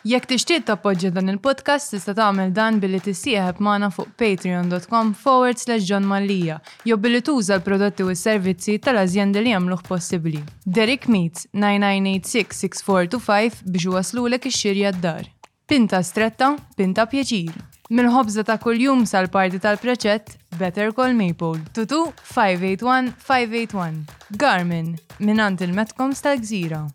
Jekk tixtieq tappoġġja dan il-podcast tista' tagħmel dan billi tissieħeb magħna fuq patreon.com forward slash John Mallia jew billi tuża l-prodotti u s-servizzi tal-azjendi li jagħmluh possibbli. Derrick Meats, 9986-6425 biex iwasslulek ix-xirja d-dar. Pinta stretta, pinta pjaċir! Mill-ħobża ta' kuljum sal-parti tal-preċett, Better Call Maple, 22 581 581. Garmin, mingħand il-Metcoms tal-Gżira.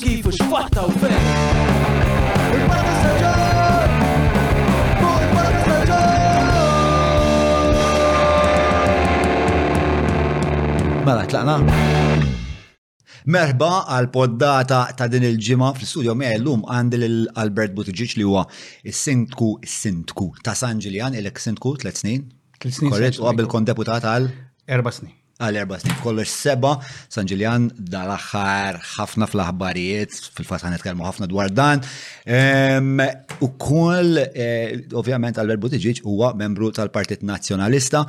Kif u x'fatta u fejn? Il-Parti Staġġar! Fuq il-Parti Staġġar! Mela tlaqna? Merħba għal poddata ta' din il-ġimgħa fl-istudio miegħi llum għandi lil Albert Buttigieg li huwa s-sindku s-sindku ta' San Ġiljan ilek sindku tliet snin. Tliet snin. Korrett u qabel kont deputat għal? Erba' snin. għal erba' snin kollox seba' San Ġiljan dal-aħħar ħafna fl-aħbarijiet fil-fatt ħan nitkellmu ħafna dwar dan. Ehm, u koll, eh, ovvjament, Albert Buttigieg huwa membru tal-Partit Nazzjonalista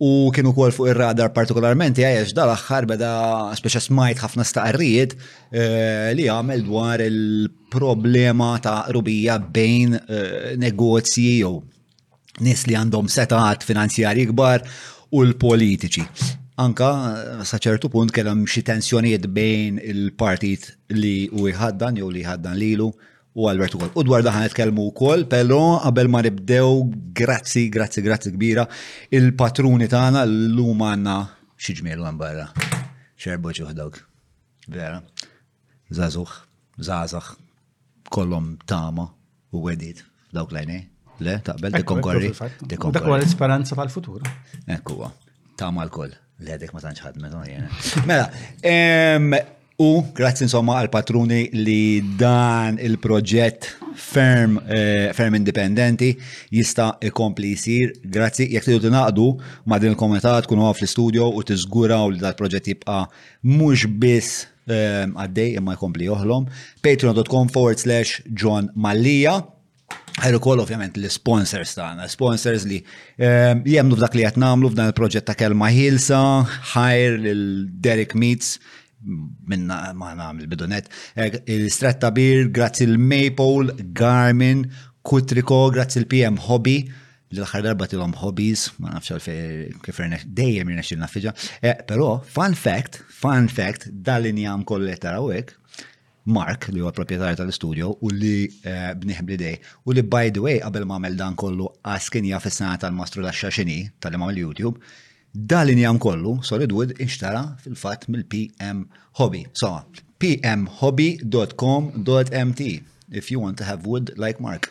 u kienu kol fuq ir-radar partikolarment għax dal-aħħar beda speċa smajt ħafna staqarrijiet eh, li għamel dwar il-problema ta' rubija bejn eh, negozji jew nies li għandhom setat finanzjari kbar u l-politiċi. Anka sa ċertu punt kellhom xi tensjonijiet bejn il-partit li u jħaddan jew li jħaddan lilu u Albert ukoll. U dwar daħan nitkellmu wkoll, però qabel ma nibdew, grazzi, grazzi, grazzi kbira, il-patruni tagħna l-lum għandna xi ġmielu hemm barra. Xerbu ġuħ dawk. Vera. Zazuħ, zazax, kollhom tama U għedit, dawk lajni. Le, taqbel, tikkonkorri. Dak huwa l-esperanza tal-futur. Ekku huwa. Tama l-koll. Le, dek ma tantx ħadmet Mela, u grazzi insomma għal patruni li dan il-proġett ferm, eh, ferm indipendenti jista' ikompli jsir. Grazzi, jekk tidu tinaqdu ma' din il-komitat tkunu għaf l-istudio u tiżguraw li dal-proġett jibqa' mhux biss Ehm, għaddej imma jkompli joħlom. Patreon.com forward slash John Mallia. Għajru kol ovvjament l-sponsors tagħna, sponsors li ehm, jemnu f'dak li qed nagħmlu f'dan il-proġett ta' kelma ħilsa, ħajr lil Derek Meets minna ma nagħmel bidunet, eh, il-Stretta Bir, grazzi l-Maple, Garmin, Kutriko, grazzi l-PM Hobby, L-aħħar darba tilhom hobbies, ma nafx għalfejn kif dejjem jirnexxi naffiġa. Eh, però, fun fact, fun fact, dal-injam kollu li taraw hekk, Mark, li huwa proprjetarju tal-istudio, u li eh, bniħ blidej, u li by the way, qabel ma għamel dan kollu, għaskin jaf is-sena tal-mastru l xini tal-li għamel YouTube, dalin jam kollu, Solidwood, inxtara fil-fat mill-PM Hobby. So, pmhobby.com.mt if you want to have wood like Mark.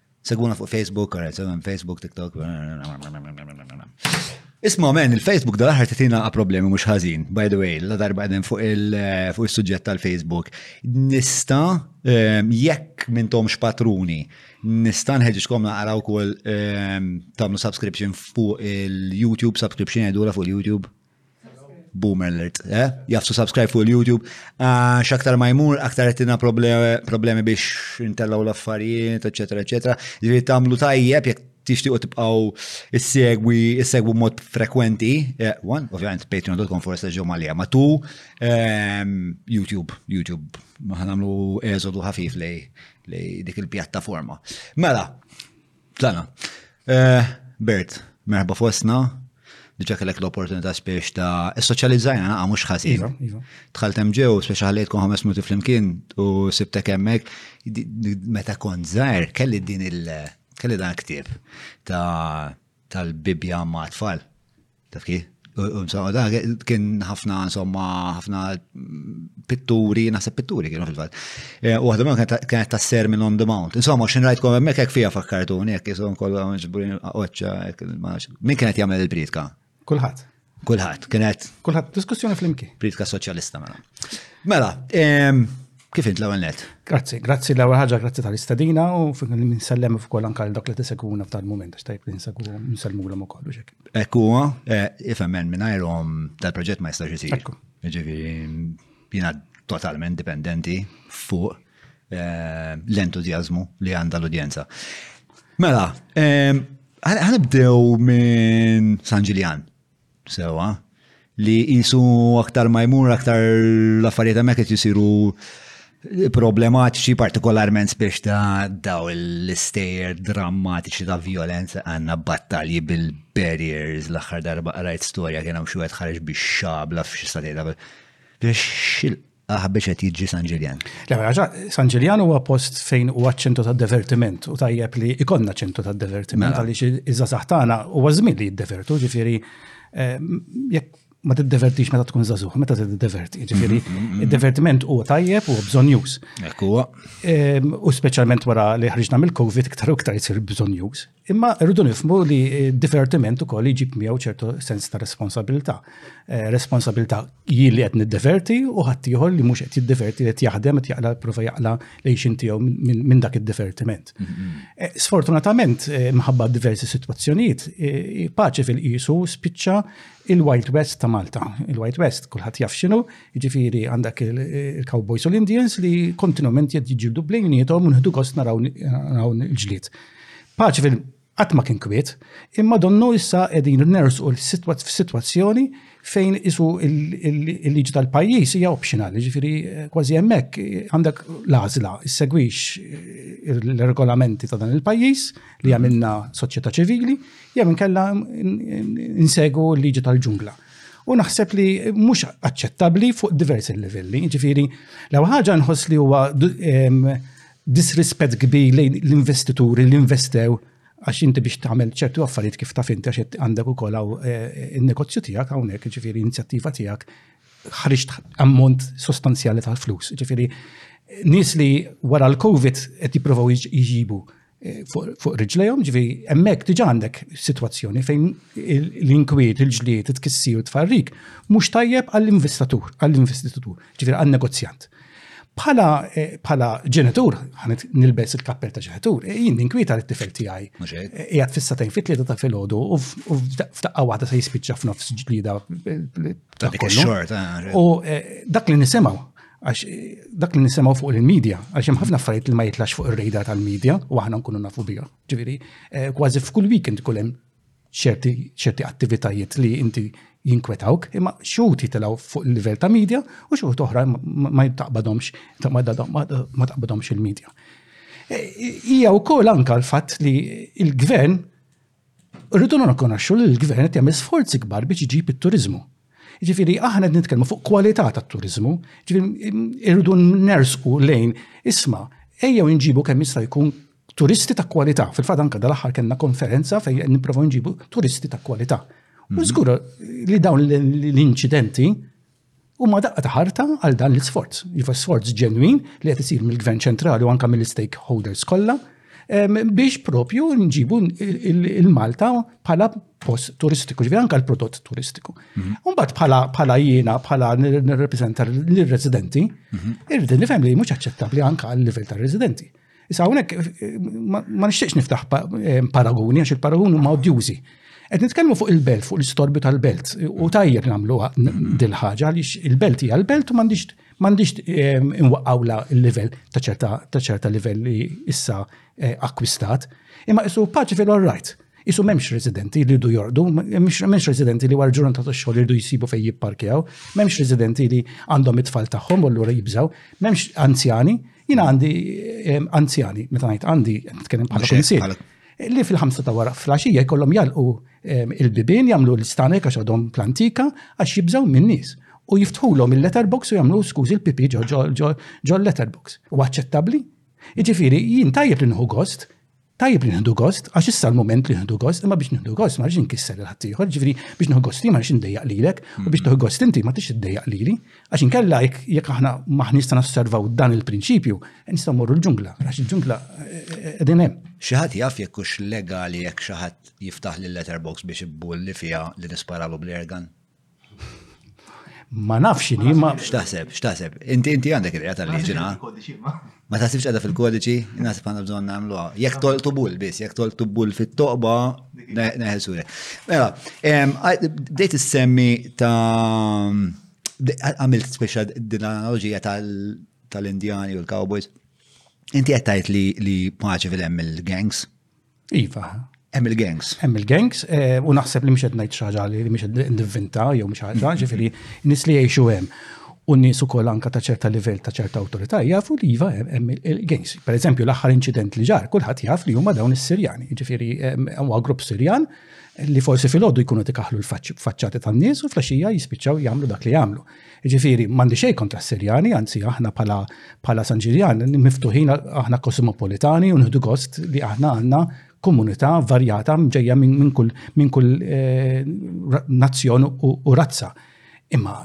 Segwuna fuq Facebook, Facebook, TikTok. Isma men, il-Facebook dal ħar titina a problemi mux ħazin, by the way, la darba għedin fuq eh, il-sujġet tal-Facebook. Nista, eh, jekk mintom xpatruni, nista nħedġiġkom naqraw kol eh, tamlu subscription fuq il-YouTube, subscription għedura fuq il-YouTube. Boom alert, eh? You have to subscribe fuq il-YouTube. Ah, xaktar ma jmur, aktar għettina problemi biex intellaw l-affarijiet, eccetera, eccetera. Ġifieri tagħmlu tajjeb jekk tixtiqu tibqgħu issegwi issegwu mod frekwenti, eh, one, ovvjament patreon.com for Sergio Malia, ma tu ehm, YouTube, YouTube, ma ħanamlu eżodu ħafif lej lej dik il-pjattaforma. Mela, Tlaqna. Eh, Bert, merħba fosna, diċa kellek l-opportunità spiex ta' soċjalizzajna naqa mhux ħażin. Iva, iva. Tħalt hemm ġew spiex ħallejtkom ħames minuti flimkien u sibtek hemmhekk meta kont żgħir kelli din il kelli dan ktieb ta' tal-Bibja ma' tfal. Taf kif? Kien ħafna, insomma, ħafna pitturi, naħseb pitturi kienu fil-fat. Eh, u għadda ma kienet ta' Sermon on the Mount. Insomma, xin rajt kom emmek ek fija fakkartun, ek jisom kollu ġburin oċċa, min kienet jgħamil il-britka? Kulħat. Kulħat, kienet. Kulħat, diskussjoni fl-imki. Britka soċjalista, mela. Mela, Kif int l-ewwel net? Grazzi, grazzi l-ewwel ħaġa, grazzi tal-istadina u fin li nsellem f'kol anke dak li tisegwuna f'dan mument għax tajb li nsegwu nsellmulhom ukoll biex hekk. Hekk huwa, eh, ifhem hemm mingħajrhom tal-proġett ma jistax isir. Ekku. Jiġifieri jiena totalment dipendenti fuq eh, l-entużjażmu li għandha l-udjenza. Mela, eh, ħanibdew minn San Ġiljan. Sewa, li jisu aktar ma jmur aktar l-affarijiet hemmhekk qed jisiru problematiċi partikolarment spiex ta' daw l-istejjer drammatiċi ta' violenza għandna battalji bil-barriers l-aħħar darba qrajt storja kien hemm xi wieħed ħareġ bix-xabla f'xi statejta. Aħ biex qed jiġi San Ġiljan. Le mela, ġa, San Ġiljan huwa post fejn huwa ċ-ċentru tad-divertiment u tajjeb li ikonna ċentru tad-divertiment Mela. għaliex iż-żazax tagħna huwa żmien li jiddevertu, ġifieri eh, jekk ma tiddevertix meta tkun żagħżugħ, meta tiddeverti, ġifieri id-divertiment huwa tajjeb u bżonjuż. Hekk huwa. Em, U speċjalment wara li ħriġna mill-Covid iktar u iktar jisir bżonjuż. Imma rridu nifmu li divertiment ukoll jġib miegħu ċertu sens ta' responsabilità. Eh, responsabilità jien li qed niddiverti u ħaddieħor li mhux qed jiddiverti qed jaħdem qed jaqla prova jaqla lejxin tiegħu minn dak id-divertiment. Mm-hmm. Eh, sfortunatament eh, mħabba diversi sitwazzjonijiet paċi fil-qisu spiċċa il-Wild West ta' Malta. Il-Wild West kulħadd jaf x'inhu, jiġifieri għandak il-Cowboys u l-Indians li kontinwament jgħid jiġildu blejnietom u nħdu gost naraw il-ġlied. Paċi fil qatt ma kien kwiet, imma donnu issa qegħdin nersqu f'sitwazzjoni fejn isu il-liġi tal-pajjiż hija optional, ġifieri eh, kważi hemmhekk eh, għandek l-għażla issegwix eh, l-regolamenti ta' dan il-pajjiż li għamilna soċjetà ċivili, jew inkella insegu l-liġi tal-ġungla. U naħseb li mhux aċċettabbli fuq diversi livelli, ġifieri l-ewwel ħaġa nħoss li huwa disrispett kbir lejn l-investituri li investew għax inti biex tagħmel ċertu affarijiet kif taf inti għax għandek ukoll hawn eh, in-negozju tiegħek hawnhekk, ġifieri inizjattiva tiegħek ħriġt ammont sostanzjali tal-flus. Ġifieri nies li wara l-COVID qed jippruvaw jġibu eh, fuq riġlejhom, ġifi hemmhekk diġà għandek sitwazzjoni fejn l-inkwiet, il-ġlied, it-tkissir u tfarrik mhux tajjeb għall-investatur, għall-investitur. ġifieri għal negozjant. Bħala eh, bħala ġenitur, ħanet nilbes il-kappell ta' ġenitur, eh, jien ninkwita li t-tifel tiegħi. Qiegħed fissa tajn fit tlieta ta' filgħodu u f'daqqa waħda se jispiċċa f'nofs ġlida eh, ta' kollu. U dak li nisimgħu għax dak li nisimgħu fuq il-medja, għax hemm ħafna affarijiet li ma jitlax fuq ir-rejda tal-medja u aħna nkunu nafu biha. Ġifieri, kważi f'kull weekend kull hemm ċerti ċerti attivitajiet li inti jinkwetawk, imma xuti tilaw fuq il-livell ta' media u xuti oħra ma jtaqbadomx, ma taqbadomx il-media. E, Ija u kol anka l-fat li il-gvern, rridu nirkonaxxu li l-gvern qed jagħmel sforzi kbar biex iġib it-turizmu. Ġifiri, aħna nitkellmu fuq kwalità ta' turizmu, ġifiri, irridu nersqu lejn, isma, ejjew nġibu kemm jista' jkun turisti ta' kwalità. Fil-fatt anke dal-aħħar kellna konferenza fejn qed nipprovaw nġibu turisti ta' kwalità. U mhm. żgur li dawn l-inċidenti huma daqqa ta' ħarta għal dan l-isforz. Jifa sforz ġenwin li qed isir mill-Gvern Ċentrali u anke mill-stakeholders kollha biex propju nġibu il-Malta bħala post turistiku, ġivi anka l-prodott turistiku. Mhm. Umbat bħala jiena, bħala nirrepreżenta l-residenti, mhm. irrid nifhem li mhux aċċettabbli anka għal livell tar-residenti. Issa hawnhekk ma nixtieqx niftaħ eh, paraguni għax il-paraguni huma odjużi. Qed nitkellmu fuq il-belt, fuq l-istorbi tal-belt u tajjeb nagħmlu dil ħaġa għaliex il-belt hija l-belt u m'għandix m'għandix eh, inwaqqawla l-livell ta' ċerta ta' ċerta livell li issa eh, akkwistat. Imma isu paċi fil right. Isu memx residenti li du jordu, memx residenti li war ġurnata ta' xogħol irdu jisibu fej jipparkjaw, memx residenti li għandhom it-tfal tagħhom u l-lura jibżaw, memx anzjani Jina għandi eh, anzjani, meta ngħid għandi, nitkellem bħala kunsil li fil-ħamsa ta' wara flasġija jkollhom jalqu ehm, il-bibin jagħmlu l-istanek għax għadhom plantika għax jibżaw min-nies u jiftħulhom il-letterbox u jagħmlu skużi l-pipi ġo l-letterbox. U aċċettabbli? Jiġifieri jien tajjeb li nħu gost Tajjeb li nieħdu gost, għax issa l-mument li nieħdu gost, imma biex nieħdu gost ma rridx inkisser il ħadd ieħor, ġifieri biex nieħu gost ma rridx indejjaq lilek, u biex nieħu gost inti ma tix iddejjaq lili, għax inkella jekk aħna maħniex se nosservaw dan il-prinċipju, nistgħu morru l-ġungla, għax il-ġungla qegħdin hemm. Xi ħadd jaf jekk hux legali jekk xi ħadd jiftaħ lil letterbox biex ibbulli fiha li nisparalu bl-ergan? Ma nafx li ma. X'taħseb, x'taħseb. Inti inti għandek idea tal-liġi na. Ma taħsibx għadha fil-kodiċi, naħseb għandna bżonn nagħmluha. Jekk tolqtu bull biss, jekk tolqtu bull fit-toqba, neħelsura. Mela, bdejt issemmi ta' għamilt speċa din l-analogija tal-Indjani u l-Cowboys. Inti qed tgħid li paċi fil-hemm il-gangs, Iva. Hemm il-gangs. Hemm il-gangs, eh, u naħseb li mhux qed ngħid xi ħaġa li mhux qed nivvinta jew mhux ħaġa, ġifieri nies li jgħixu hemm. U nies ukoll anka ta' ċerta livell ta' ċerta awtorità jafu li iva hemm il-gangs. Per eżempju, l-aħħar inċident li ġar, kulħadd jaf li huma dawn is-Sirjani, ġifieri huwa grupp Sirjan li forsi fil-ħodu jkunu tikaħlu l-faċċati tan-nies u flaxija jispiċċaw jagħmlu dak li jagħmlu. Ġifiri, mandi xej kontra s-Sirjani, anzi aħna pala, pala San Ġiljan, miftuħin aħna kosmopolitani u nħdu gost li aħna għanna komunità varjata mġejja minn min kull min kull eh, nazzjon u razza. Imma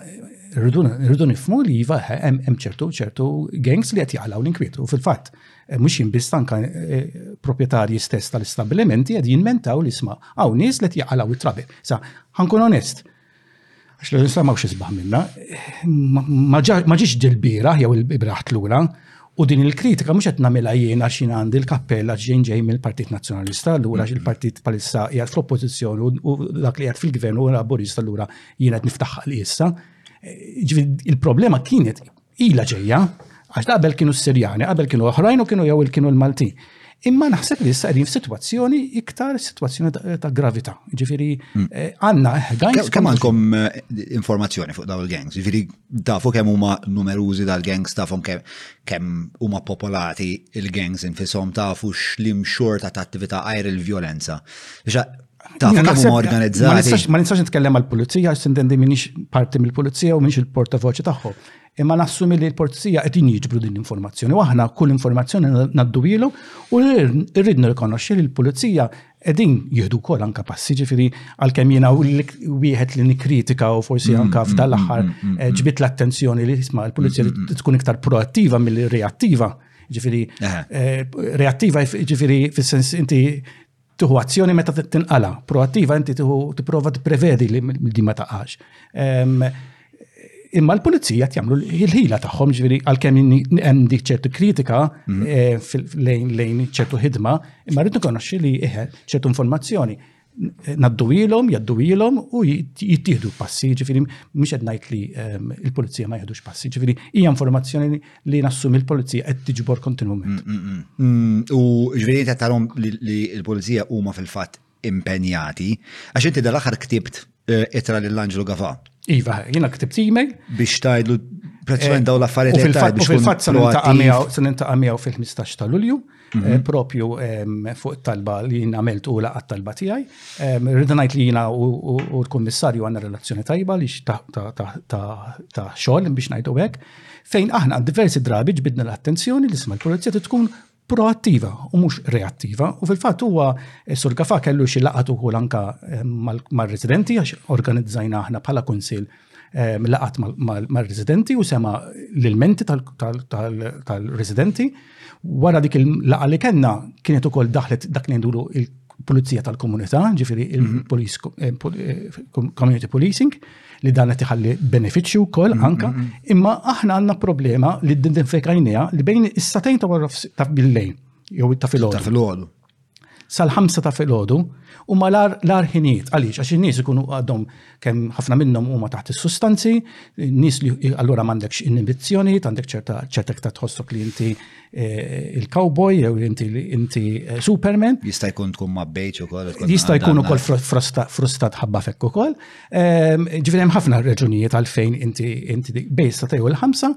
rridu nifmu li jiva hemm ċertu ċertu gangs li qed jaqlaw l-inkwietru fil-fatt. Eh, mhux jinbiss tanka eh, proprjetarji stess tal-istabbilimenti qed jinmentaw li sma' hawn nies li qed jaqlaw it-trabi. Sa ħankun onest, Għax li nisamaw xi sbaħ minna, ma ġiex dil-bira jew il-bibraħ tlura, U din il-kritika mhux qed nagħmilha jien għax jien għandi l-kappella ġejn ġej mill-Partit Nazzjonalista, allura il-partit palissa qiegħed fl-oppożizzjoni u dak li qiegħed fil-gvern u laburista allura jien qed niftaħ li issa. Il-problema kienet Ila ġejja, għax qabel kienu s-Sirjani, qabel kienu oħrajn u kienu jew il-kienu l-Maltin. Imma naħseb li issa qegħdin f'sitwazzjoni iktar sitwazzjoni ta' gravità. Ġifieri hmm. eh, għandna eh, gangs. Kemm għandkom eh, informazzjoni fuq dawn il-gangs? Ġifieri tafu kemm huma numerużi dal-gangs tafhom kemm huma popolati il-gangs infisom tafu x'lim xorta ta' attività għajr il-vjolenza. Taf kemm huma organizzati. Ma nistax nitkellem għall-pulizija għax sintendi minix parti mill-pulizija u minix il-portavoċi tagħhom. Imma nassumi li l-pulizija qed jiġbru din l-informazzjoni. U aħna kull informazzjoni naddu ilu u rrid nirrikonoxxi li l-pulizija qegħdin jieħdu wkoll anke passi ġifieri għalkemm jiena wieħed li nikkritika u forsi mm, anke mm, f'dan l-aħħar mm, eh, ġbit l-attenzjoni li isma' l-pulizija tkun iktar proattiva mill-reattiva ġifiri, eh, reattiva ġifiri fil-sens inti tieħu azzjoni meta tinqala. Proattiva inti tieħu tipprova tipprevedi li din ma taqax. Ehm, imma l-pulizija jagħmlu l-ħila tagħhom ġifieri għalkemm hemm dik ċertu kritika mhm. eh, lejn ċertu ħidma, imma rrid nikonoxxi li eh, ċertu informazzjoni naddu ilhom, jaddu ilhom u jittieħdu passi, ġifieri mhux qed ngħid li ehm, l-pulizija ma jieħdux passi, ġifieri hija informazzjoni li nassumi l-polizija qed tiġbor kontinwament. Mm, mm, mm. U ġveri ta' tarom li l-polizija huma fil-fatt impenjati, għax inti dal-aħħar ktibt eh, itra l angelo Gava. Iva, jiena ktibt email. Biex tajdlu prezzament eh, daw l-affarijiet. U fil-fatt se nintaqa' miegħu fil-15 ta' Lulju. Mhm. propju fuq talba li jina għamilt u laqat talba tijaj. Rridu najt li jina u l-kommissarju għanna relazzjoni tajba li ta' xol biex najdu għek, fejn aħna diversi drabi ġbidna l-attenzjoni li sma l-polizija tkun proattiva u mux reattiva u fil-fat huwa eh, Sur Gafa kellu xi laqat ukoll anka mal-residenti għax organizzajna aħna bħala kunsil ehm, laqat mal-residenti u sema l-menti tal-residenti. Wara dik il-laqa li kena kienet ukoll daħlet dak li nduru il-pulizija tal-komunità, ġifiri mhm. eh, eh, community policing, li dan qed iħalli benefiċċju wkoll mhm, anka, mhm. imma aħna għandna problema li d-dinfekajnija li bejn is-satajn ta' bil-lejn jew ta' filgħodu. sal-ħamsa ta' filgħodu huma l-ar ħinijiet għaliex għax in-nies ikunu għadhom kemm ħafna minnhom huma taħt is-sustanzi, nies li allura m'għandekx inibizzjonijiet, għandek ċerta ċertek ta' tħossok li inti eh, il-cowboy jew inti inti eh, superman. Jista' jkun tkun mabbejġ ukoll. Jista' jkun ukoll frustat ħabba fekk ukoll. Ehm, ġifieri hemm ħafna reġunijiet għalfejn inti inti bejsa tew il-ħamsa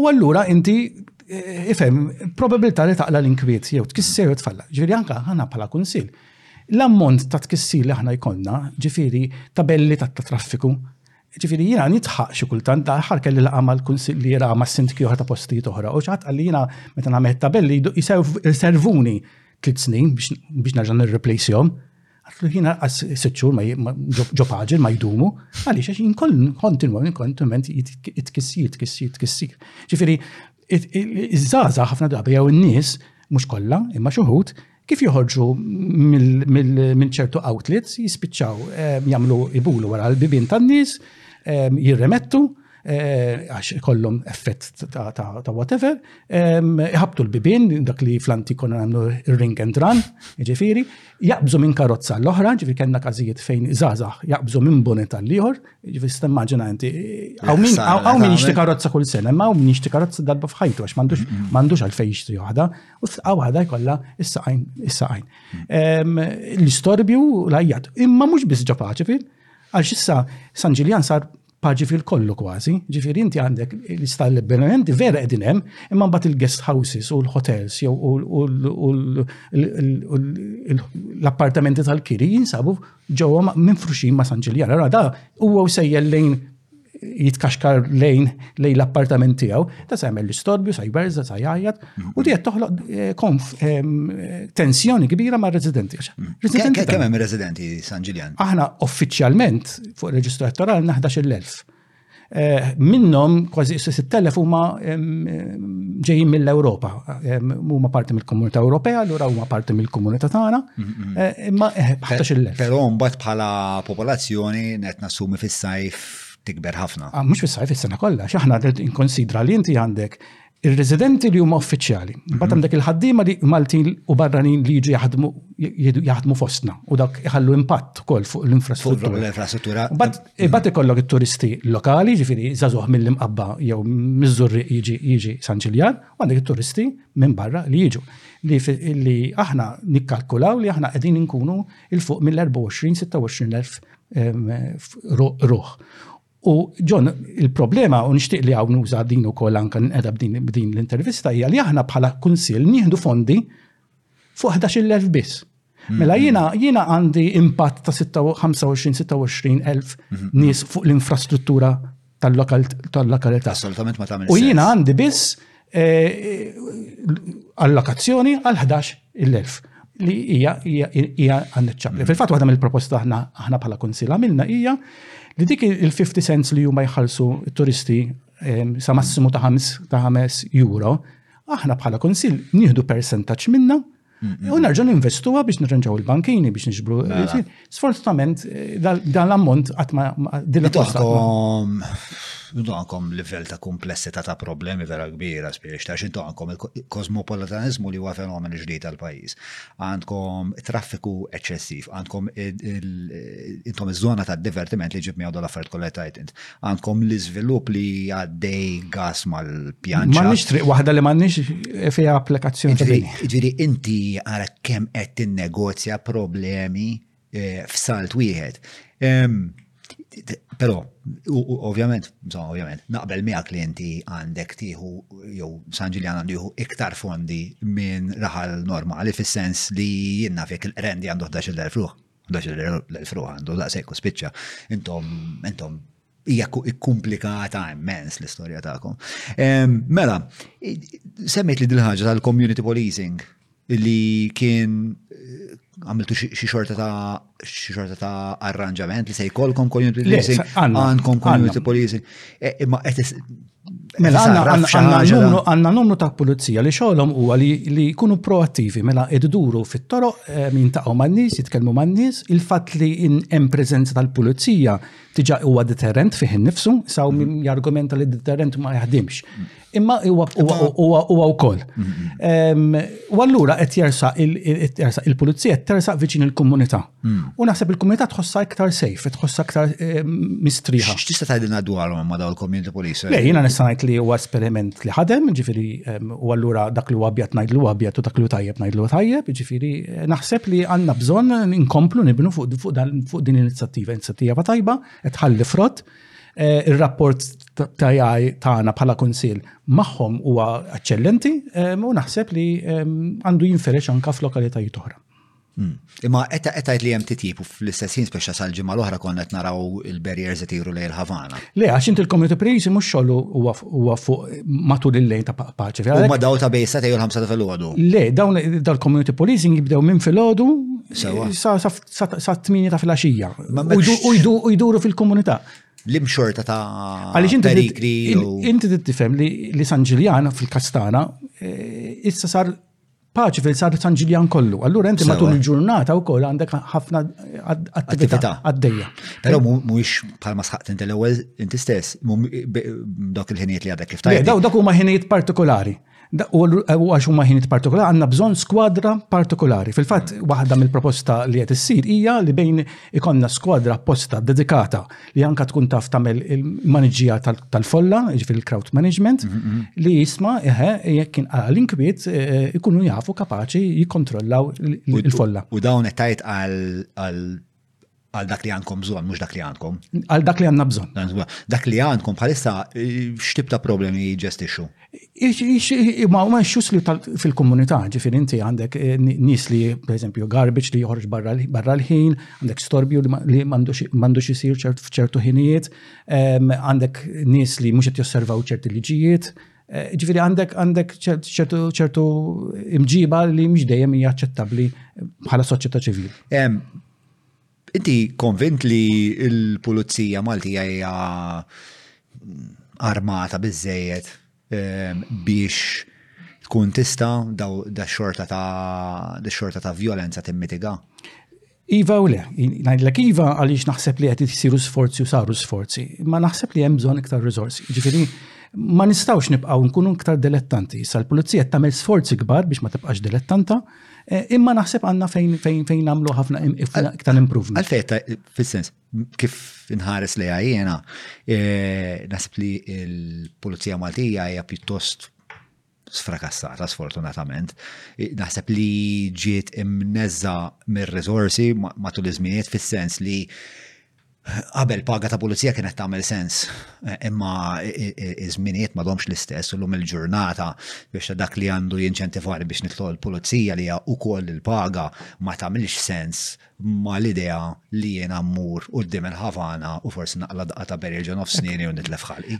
u allura inti ifhem, probabilità li taqla l-inkwiet jew tkisser jew tfalla. Ġifieri anke aħna bħala kunsill. L-ammont ta' tkissir li aħna jkollna, ġifieri tabelli ta' traffiku, ġifieri jiena nitħaq xi kultant daħħar kelli laqa' mal-kunsilliera ma' sindki oħra ta' postijiet oħra u x'għad qalli jiena meta nagħmel tabelli jservuni tliet snin biex nerġa' nirreplacehom. Għatlu jina għas sitt xhur ġo paġel ma jdumu, għaliex għax jien kontinwament kontinwament jitkissir, jitkissir, jitkissir. Ġifieri, iż-żaza ħafna drabi jew in-nies mhux kollha, imma xuħut, kif joħorġu minn ċertu outlets jispiċċaw eh, jagħmlu ibulu wara l-bibien tan-nies, eh, jirremettu, Eh, għax kollom effett ta' whatever, jħabtu l-bibin, dak li flanti konna għamlu ring and run, ġifiri, jaqbżu minn karozza l-oħra, ġifiri kena kazijiet fejn zaza, jaqbżu minn buni tal-liħor, ġifiri stemmaġina inti, għaw minn ixti karozza kull sena, ma għaw minn ixti karozza darba fħajtu, għax mandux mm-hmm. għalfej ixti uħda, u għaw għada jkolla issa-għajn, issa-għajn. Mm-hmm. L-istorbju, l-għajjat, imma mux bizġa paċi fil, għax issa San Ġiljan sar paġi fil-kollu kważi, ġifiri inti għandek l-istall beneventi vera qegħdin hemm, imma mbagħad il-guest houses u l-hotels jew l-appartamenti tal-kiri jinsabu ġewwa minn fruxin ma' San Ġiljan. Allora da huwa sejjel lejn jitkaxkar lejn lejn l-appartament tiegħu, ta' se jagħmel l-istorbju, sa jberża, sa jgħajjat. U di qed toħloq eh, konf eh, tensjoni kbira ma' residenti. Mm. Kemm hemm residenti San Ġiljan? Aħna uffiċjalment fuq il-reġistru elettorali naħdax il-elf. Eh, minnom kważi 6,000 huma ġejjin mill-Ewropa, huma parti mill-Komunità Ewropea, allura huma parti mill-Komunità tagħna, mm, mm, mm. imma 11,000. Però mbagħad bħala popolazzjoni qed nassumi fis-sajf tikber ħafna. Ah, mhux fis-sajf is-sena kollha, x'aħna inkonsidra li inti għandek Ir-residenti li huma uffiċjali. Mhm. Mbagħad għandek il-ħaddiema li Maltin u barranin li jiġu jaħdmu jaħdmu fostna u dak iħallu impatt ukoll fuq l-infrastruttura. Fuq l-infrastruttura. Mbagħad ikollok it-turisti lokali, ġifieri żagħżugħ mill-imqabba jew miżżurri jiġi jiġi San Ġiljan, u għandek it-turisti minn barra li jiġu. Li aħna nikkalkulaw li aħna qegħdin inkunu il fuq mill-24-26 elf ruħ. U John, il-problema, u nixtieq li hawn nuża din ukoll anke nqeda b'din l-intervista hija li aħna bħala kunsill nieħdu fondi fuq 11,000 biss. Mhm. Mela jiena jiena għandi impatt ta' 25-26 elf mhm. nies fuq l-infrastruttura tal-lokalità. Assolutament ma tagħmel. U jiena għandi biss allokazzjoni għal 11 il-elf li hija hija għanniċċabli. Fil-fatt waħda mill-proposta aħna aħna bħala kunsil għamilna hija li dik il-50 cents li huma jħallsu turisti sa massimu ta' 5 ta' 5 euro, aħna bħala kunsil nieħdu percentaġġ minna U nerġa' ninvestuha biex nirranġaw il-bankini biex nixbru. Mela. Sfortunatament, eh, dan l-ammont qatt ma Dakom, dakom livell ta' komplessità ta' problemi vera kbira, spiex ta' xi dakom il-kosmopolitanizmu li huwa fenomen ġdid tal-pajjiż. Għandkom traffiku eċċessiv, għandkom intom iż-żona ta' divertiment li ġib miegħu dal-affarijiet kollha tajt int. Għandkom l-iżvilupp li għaddej gas mal-pjan. M'għandniex triq waħda li m'għandniex fiha applikazzjoni. Ġifieri inti ara kemm qed tinnegozja problemi eh, f'salt wieħed. Però, ovvjament, ovvjament, naqbel miegħek li inti għandek tieħu jew San Ġiljan għandu jieħu iktar fondi minn raħal normali fis-sens li jinnafek il-qrendi għandu 11,000 ruħ. Dax l-frua għandu daqshekk u spiċċa. Intom, intom, hija ikkumplikata immens l-istorja tagħkom. Mela, semmejt li dil-ħaġa tal-community policing li kien għamiltu xi xorta ta' xi xorta ta' arranġament li se jkollkom community policing, għandkom community policing. E, imma qed Mela għanna numru ta' pulizija li xogħolhom huwa li jkunu proattivi mela id-duru fit-toroq eh, jintaqgħu man-nies, jitkellmu man-nies, il-fatt li hemm preżenza tal-pulizija diġà huwa deterrent fih innifsu, saw min jargumenta li deterrent ma jaħdimx. Imma huwa wkoll. U allura qed jersaq il-pulizija qed tersaq viċin il-komunità. Hmm. U naħseb il-komunità tħossha iktar safe, tħossha iktar eh, mistriħa. X'tista' tgħidilna dwarhom ma' dawn il-community police? Le, jiena nista' ngħid li huwa esperiment li ħadem, ġifieri u allura dak li huwa abjad ngħidlu abjad u dak li tajjeb ngħidlu tajjeb, ġifieri eh, naħseb li għandna bżonn inkomplu nibnu fuq din l-inizjattiva, inizjattiva tajba, qed ħalli frott. Eh, il-rapport ta' jaj tagħna bħala kunsil magħhom huwa eċċellenti u naħseb li għandu jinferex anka f'lokalitajiet oħra. Hmm. Imma qed tgħid li hemm titjib u fl-istess ħin speċa sal-ġimgħa l-oħra konna qed naraw il-barriers qed jiru lejn il-Ħavana. Le, għax inti l-community police mhux xogħlu huwa fuq matul il-lejn ta' paċi. Huma daw ta' bejsa tgħu l-ħamsa ta' filgħodu. Le, dawn dal-community policing jibdew minn filgħodu sa' tmieni ta' filgħaxija. U jduru fil-komunità l-imxorta ta' perikli. Inti tifhem li San Ġiljan fil-Kastana eh, issa sar paċi fil-Sar San Ġiljan kollu. Allura inti matul il-ġurnata wkoll għandek ħafna attività għaddejja. Però mhuwiex bħalma sħaqt inti l-ewwel inti stess, dawk il-ħinijiet li għadek kif tajjeb. Daw dak huma ħinijiet partikolari. U għax huma ħinijiet partikolari għandna bżonn skwadra partikolari. Fil-fatt waħda mill-proposta li qed issir hija li bejn ikonna skwadra apposta dedikata li anka tkun taf tagħmel il-maniġija tal-folla, jiġifieri il-crowd management, mm, mm, mm. li jisma' eħe jekk kien għal inkwiet e, e, ikunu jafu kapaċi jikkontrollaw il-folla. U dawn qed tgħid għal għal dak li għandkom bżon, mux dak li għandkom. Għal dak li għandna bżon. Dak li għandkom bħalissa e, x'tib ta' problemi jġestixu? Ma huma issues li fil-komunità, ġifieri inti għandek eh, nies li pereżempju garbage li joħorġ barra l-ħin, għandek storbju li m'għandux isir f'ċertu ħinijiet, ehm, għandek nies li mhux qed josservaw ċerti liġijiet, eh, ġifieri għandek għandek ċertu imġiba li mhux dejjem hija aċċettabbli bħala soċjetà ċivili. Ehm, Inti konvint li l-Pulizija Maltija hija armata biżejjed ehm, biex tkun tista' da xorta ta' xorta ta' violenza timmitiga? Iva u le, ngħidlek iva għaliex naħseb li qed isiru sforzi u saru sforzi, ma naħseb li hemm bżonn iktar riżorsi. Ġifieri ma nistgħux nibqgħu nkunu iktar dilettanti. Sa l-pulizija tagħmel sforzi kbar biex ma tibqax dilettanta, Eh, imma naħseb għanna fejn fejn fejn namlu ħafna iktar improvement. Għalfejta, fil-sens, kif nħares li għajjena, eh, naħseb li il-Polizija Maltija hija pjuttost sfrakassata sfortunatament. Naħseb li ġiet imnezza mir-resorsi matul iż-żminijiet fis-sens li Qabel paga ta' pulizija kienet tagħmel sens, imma iż-żminijiet m'għadhomx l-istess u llum il-ġurnata biex ta' dak li għandu jinċentivani biex nidħol il-pulizija li hija wkoll il-paga ma tagħmilx sens mal-idea li jiena mmur quddiem il-Havana u forsi naqla' daqqa ta' beril ġo nofs snieni u nitlef ħalqi.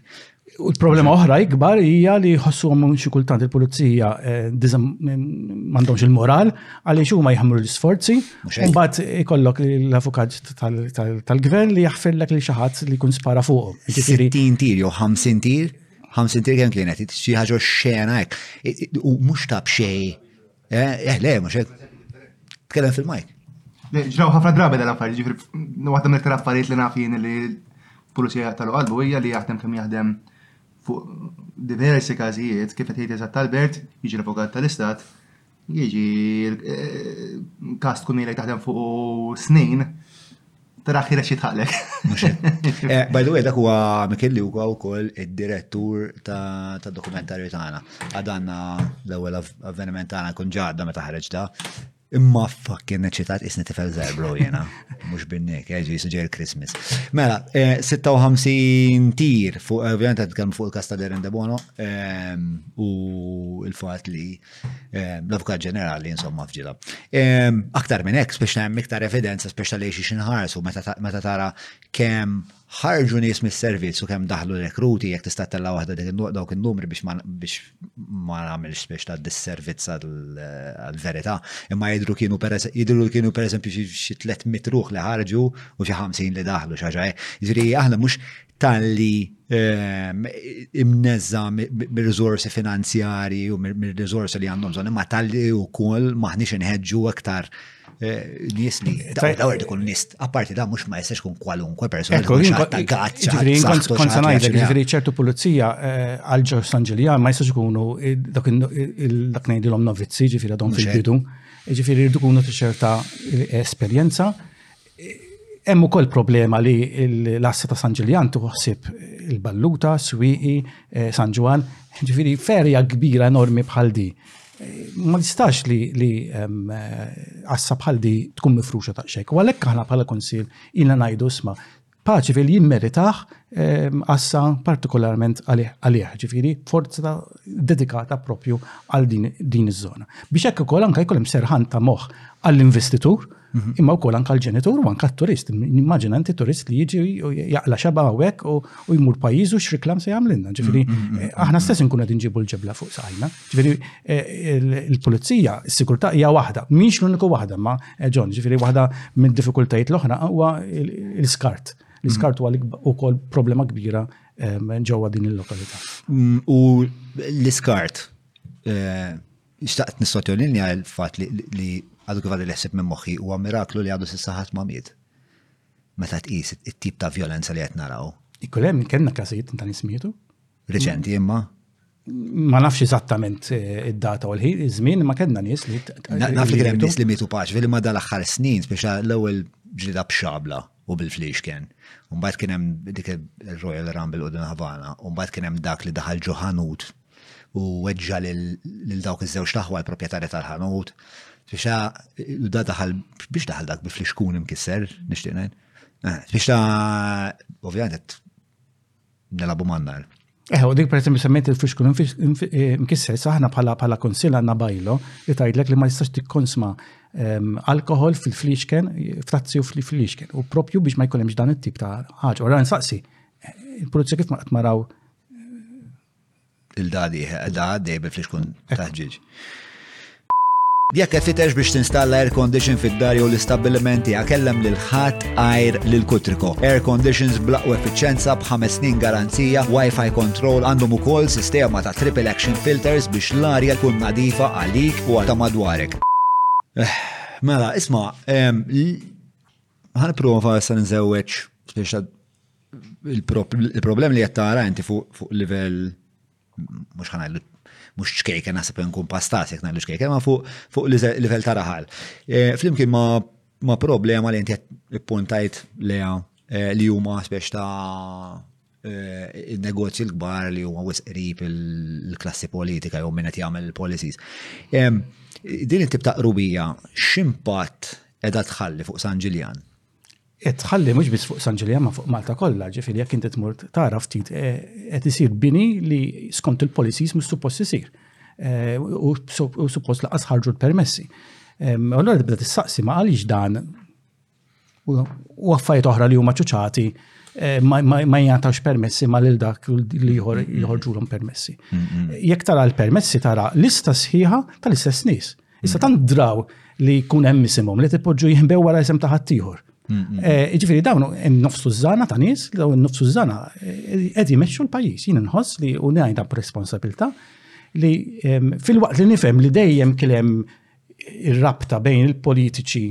U l-problema oħra ikbar hija li jħossuhom xi kultant il-pulizija eh, m'għandhomx il-moral għaliex huma jħammru l-isforzi. Mbagħad ikollok l-avukat tal-gvern li jaħfirlek lil xi ħadd li jkun spara fuqhom. 60 tir jew 50 tir, 50 tir kemm kienet, xi ħaġa xena hekk. U mhux tab xejn Eh, eh, le, mhux hekk. Tkellem fil-mike. Ġraw ħafna drabi dal affarijiet ġifri, waħda mill iktar affarijiet li naf jien li pulizija tal qalbu hija li jaħdem kemm jaħdem fuq diversi każijiet kif qed jgħid eżatt Albert, jiġi l-avukat tal-istat, jiġi eh, każ tkun ilek taħdem fuq snin, Tara ħira xi tħaqlek. Eh, by the way, dak huwa Mikelli huwa wkoll id-direttur ta' dokumentarju tagħna. Għadanna l-ewwel avveniment tagħna kun ġadda meta ħareġ da. Imma fucking neċitat isni tifel zaħir bro jena. Mux binnek, eh, ġi suġer Christmas. Mela, 56 eh, tir fuq, ovvijament għed fuq il-kasta Deren Debono ehm, u il-fat li Eh, l-Avukat Ġenerali, insomma, fġila. Eh, aktar minn hekk, speċna hemm iktar evidenza, speċna li xi xinħarsu meta tara kemm ħarġu nies mis-servizz u kemm daħlu rekruti jekk tista' tella' waħda dawk in-numri biex ma nagħmilx biex ta' disservizz għall-verità. Imma jidru kienu jidru kienu pereżempju xi 300 ruħ li ħarġu u xi 50 li daħlu xi ħaġa. Eh. Jiġri aħna mhux talli ehm, imnezza mir-rizorsi finanzjari u mir-rizorsi li għandhom zoni, ma talli u koll maħnix nħedġu aktar eh, nis li dawar di kun nist, apparti da mux ma jistax kun kwalunkwe persona. Ekku, kont sanajda ġifiri ċertu pulizija eh, għal ġor San Ġiljan ma jistax kunu eh, dak nejdilom novizzi ġifiri għadhom fil-bidu, ġifiri rridu kunu t-ċerta esperienza Hemm ukoll problema li l-assi ta' San Ġiljan tuħsib il-Balluta, Swiqi, eh, San Ġwan, ġifieri ferja kbira enormi bħal di. Ma nistax li li ehm, eh, assa bħal di tkun mifruxa ta' xejk. U għalhekk aħna bħala kunsil ilna ngħidu sma' paċi fil jimmeritaħ ehm, assa partikolarment għalih, ġifieri forza dedikata propju għal din iż-żona. Biex hekk ukoll anke jkun hemm serħan ta' moħħ għall-investitur Mhm. Imma wkoll anka l-ġenitur u anka t-turist. Immaġina inti turist li jiġi u jaqla xeba hawnhekk u jmur pajjiżu x'riklam se jagħmlilna. Mhm, Ġifieri mhm, eh, aħna stess inkun qed inġibu l-ġebla fuq sajna. Ġifieri eh, il-pulizija, is-sigurtà hija waħda, mhix l-uniku waħda, ma eh, John, ġifieri waħda mid-diffikultajiet l-oħra huwa l-iskart. L-iskart huwa wkoll problema kbira ġewwa din il-lokalità. Mm, u l-iskart Xtaqt nissottolinja l-fatt li għadu kif għadu l-ħsib minn moħħi huwa miraklu li għadu s'issa ħadd ma miet. Meta tqis it-tip ta' vjolenza li qed naraw. Ikun hemm kellna każijiet ta' nies mietu. Riċenti imma? ma nafx eżattament eh, id-data u l-ħin, iż-żmien ma kellna nies li. Naf li kien nies li mietu paċ, li ma dal-aħħar snin, biex l-ewwel ġlida b'xabla. u bil-fliexken. U mbagħad kien hemm dik il-Royal Rumble u din Havana, u mbagħad kien hemm dak li daħal ġo ħanut u weġġa lil dawk iż-żewġ taħwa l-proprjetarja tal-ħanut. Biex da daħal biex daħal dak bi fliexkun imkisser, nixtieq ngħid. Eh, biex ta' ovvjament nilabu man-nar. Eħe, u dik per esempio semmejt il-fixkun eh, mkisser, saħna bħala bħala konsil għanna bajlo li tajdlek li ma jistax tikkonsma ehm, alkohol fil-flixken, f'tazzi u fil-flixken. U propju biex ma jkunemx dan it-tip ta' ħaġa. U ran saqsi, eh, il-pulizija kif ma qed maraw eh, Il-dadiħ, da għaddej bi flixkun taħġiġ. Jekk qed titex biex tinstalla air condition fid-dar jew l-istabbiliment tiegħek kellem lil ħadd għajr lil Kutriko. Air conditions blaqwa effiċenza b'ħames snin garanzija, Wi-Fi control għandhom ukoll sistema ta' triple action filters biex l-arja tkun nadifa għalik u għal ta' madwarek. Eh, mela, isma, ħan prova sa' nżewweġ biex Il-problem li qed tara inti fuq livell mhux ħanajlu mhux ċkejken naħseb nkun pastas jekk ngħidu ċkejken ma fuq livell ta' raħal. Eh, flimkien ma' problema li inti ippuntajt leha eh, li huma spex ta' eh, il-negozji l-kbar li huma wisqrib il-klassi politika jew min qed jagħmel il-policies. Din it-tip ta' qrubija x'impatt qiegħda tħalli fuq San Ġiljan? Qed tħalli mhux biss fuq San Ġiljan ma fuq Malta kollha, ġifieri jekk inti tmur tara ftit eh, qed isir bini li skont il-policies mhux suppost isir. Eh, u suppost laqas ħarġu l-permessi. Allora tibda tissaqsi ma għaliex dan u affarijiet oħra li huma ċuċati eh, ma jgħatax permessi ma lil dak li jħorġulhom permessi. Jekk tara l-permessi tara lista sħiħa tal-istess nies. Issa mm. tant draw li jkun hemm isimhom li tipoġġu jihmbew wara isem ta' ħaddieħor. Eh, Ġifiri, dawn hemm nofsu żana ta' nies, dawn nofsu żana eh, qed jmexxu l-pajjiż. Jien nħoss li u ngħidha b'responsabilità li fil-waqt li nifhem li dejjem kien hemm ir-rabta bejn il-politiċi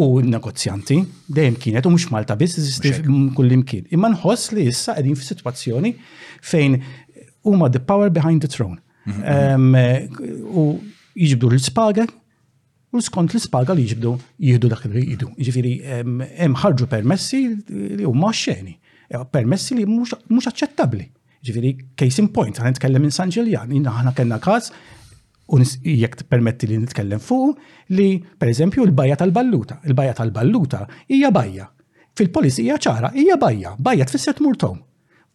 u negozjanti dejjem kienet u mhux Malta biss eżisti kullimkien. Imma nħoss li issa qegħdin f'sitwazzjoni fejn huma the power behind the throne. Mhm. U jiġbdu l-spaga u skont l-spaga li jiġbdu jihdu dak li jihdu. Ġifiri, hemm ħarġu permessi li huma xeni. E, permessi li mhux aċċettabbli. Ġifiri, case in point, għan nitkellem minn San Ġiljan, aħna kellna każ u jekk permetti li nitkellem fuq li pereżempju l-bajja tal-balluta. Il-bajja tal-balluta hija bajja. Fil-polisija ċara hija bajja, bajja tfisser tmur tom.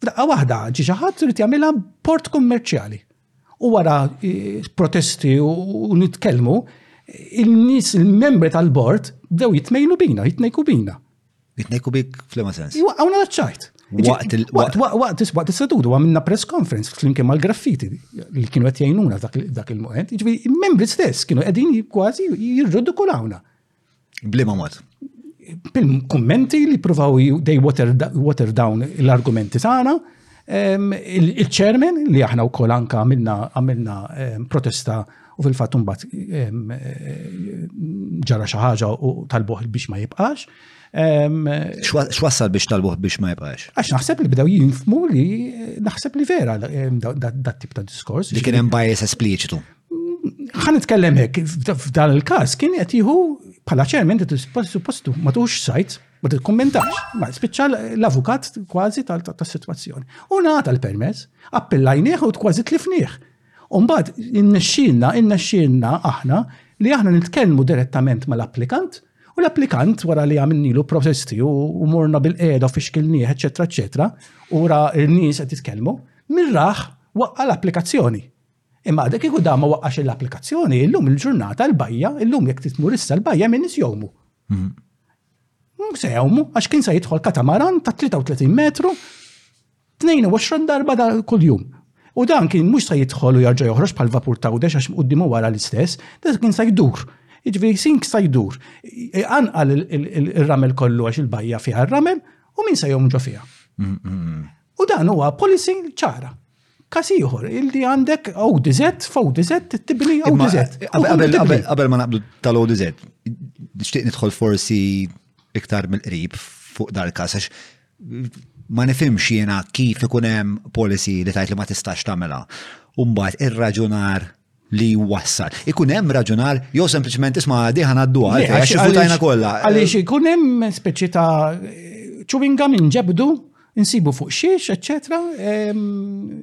F'daqqa waħda ġi xi ħadd irid jagħmilha port kummerċjali. U wara eh, protesti u nitkellmu, il-nies il-membri tal-bord bdew jitmejlu bina, jitmejku bina. Jitnejku bik flema sens. Iwa, għawna ċajt. Waqt il-sedudu għamilna press conference flimkien mal-graffiti li kienu għet jajnuna dak il-moment. Ġivi, membri stess kienu għedin kważi jirrudu kulawna. Blima mod. Bil-kommenti li provaw they water down l-argumenti sana. Il-chairman li aħna wkoll anka għamilna għamilna protesta u fil-fatt imbagħad ġara xi ħaġa u talbuħ biex ma jibqax. X'wassal biex talbuħ biex ma jibqax? Għax naħseb li bdew jinfmu li naħseb li vera dat tip ta' diskors. Li kien hemm bias espliċitu. Ħan nitkellem hekk, f'dan il-każ kien qed jieħu bħala ċermen suppostu ma tux sajt Ma tikkummentax, ma spiċċa l-avukat kważi tas-sitwazzjoni. U nagħta l-permess, appellajnieh u kważi tlifnieh. Umbad, innexxilna, innexxilna aħna li aħna nitkellmu direttament mal-applikant u l-applikant wara li għamilnilu protesti u morna bil-qeda fi xkilnieh, eċetera, eċetera, u ra n-nies qed jitkellmu, mirraħ waqqa l-applikazzjoni. Imma għada kieku da ma waqqax il-applikazzjoni, illum il-ġurnata l-bajja, illum jekk titmur issa l-bajja minn nisjomu. Mhm. Mhmm, se jgħumu, għax kien se jidħol katamaran ta' 33 metru 22 darba da kull-jum. U dan kien mhux se jidħol u jarġa' joħroġ bħal vapur ta' għudex għax quddimu wara l-istess, dan kien se jdur. Jiġifieri sink se jdur. Anqal il-ramel kollu għax il-bajja fiha r-ramel u min se jgħum ġo fiha. Mhm, mhm. U dan huwa policy ċara. Kas ieħor, illi għandek ODZ, f'ODZ tibni ODZ. Qabel ma naqblu tal-ODZ, nixtieq nidħol forsi iktar mill-qrib fuq dal-każ għax ma nifhimx jiena kif ikun hemm policy li tajt li ma tistax tagħmilha. Umbagħad ir-raġunar li wassal. Ikun hemm raġunar jew sempliċement isma' għadi ħanaddu għal għax votajna kollha. Għaliex ikun hemm speċi ta' chewing gum inġebdu insibu fuq xiex, etc.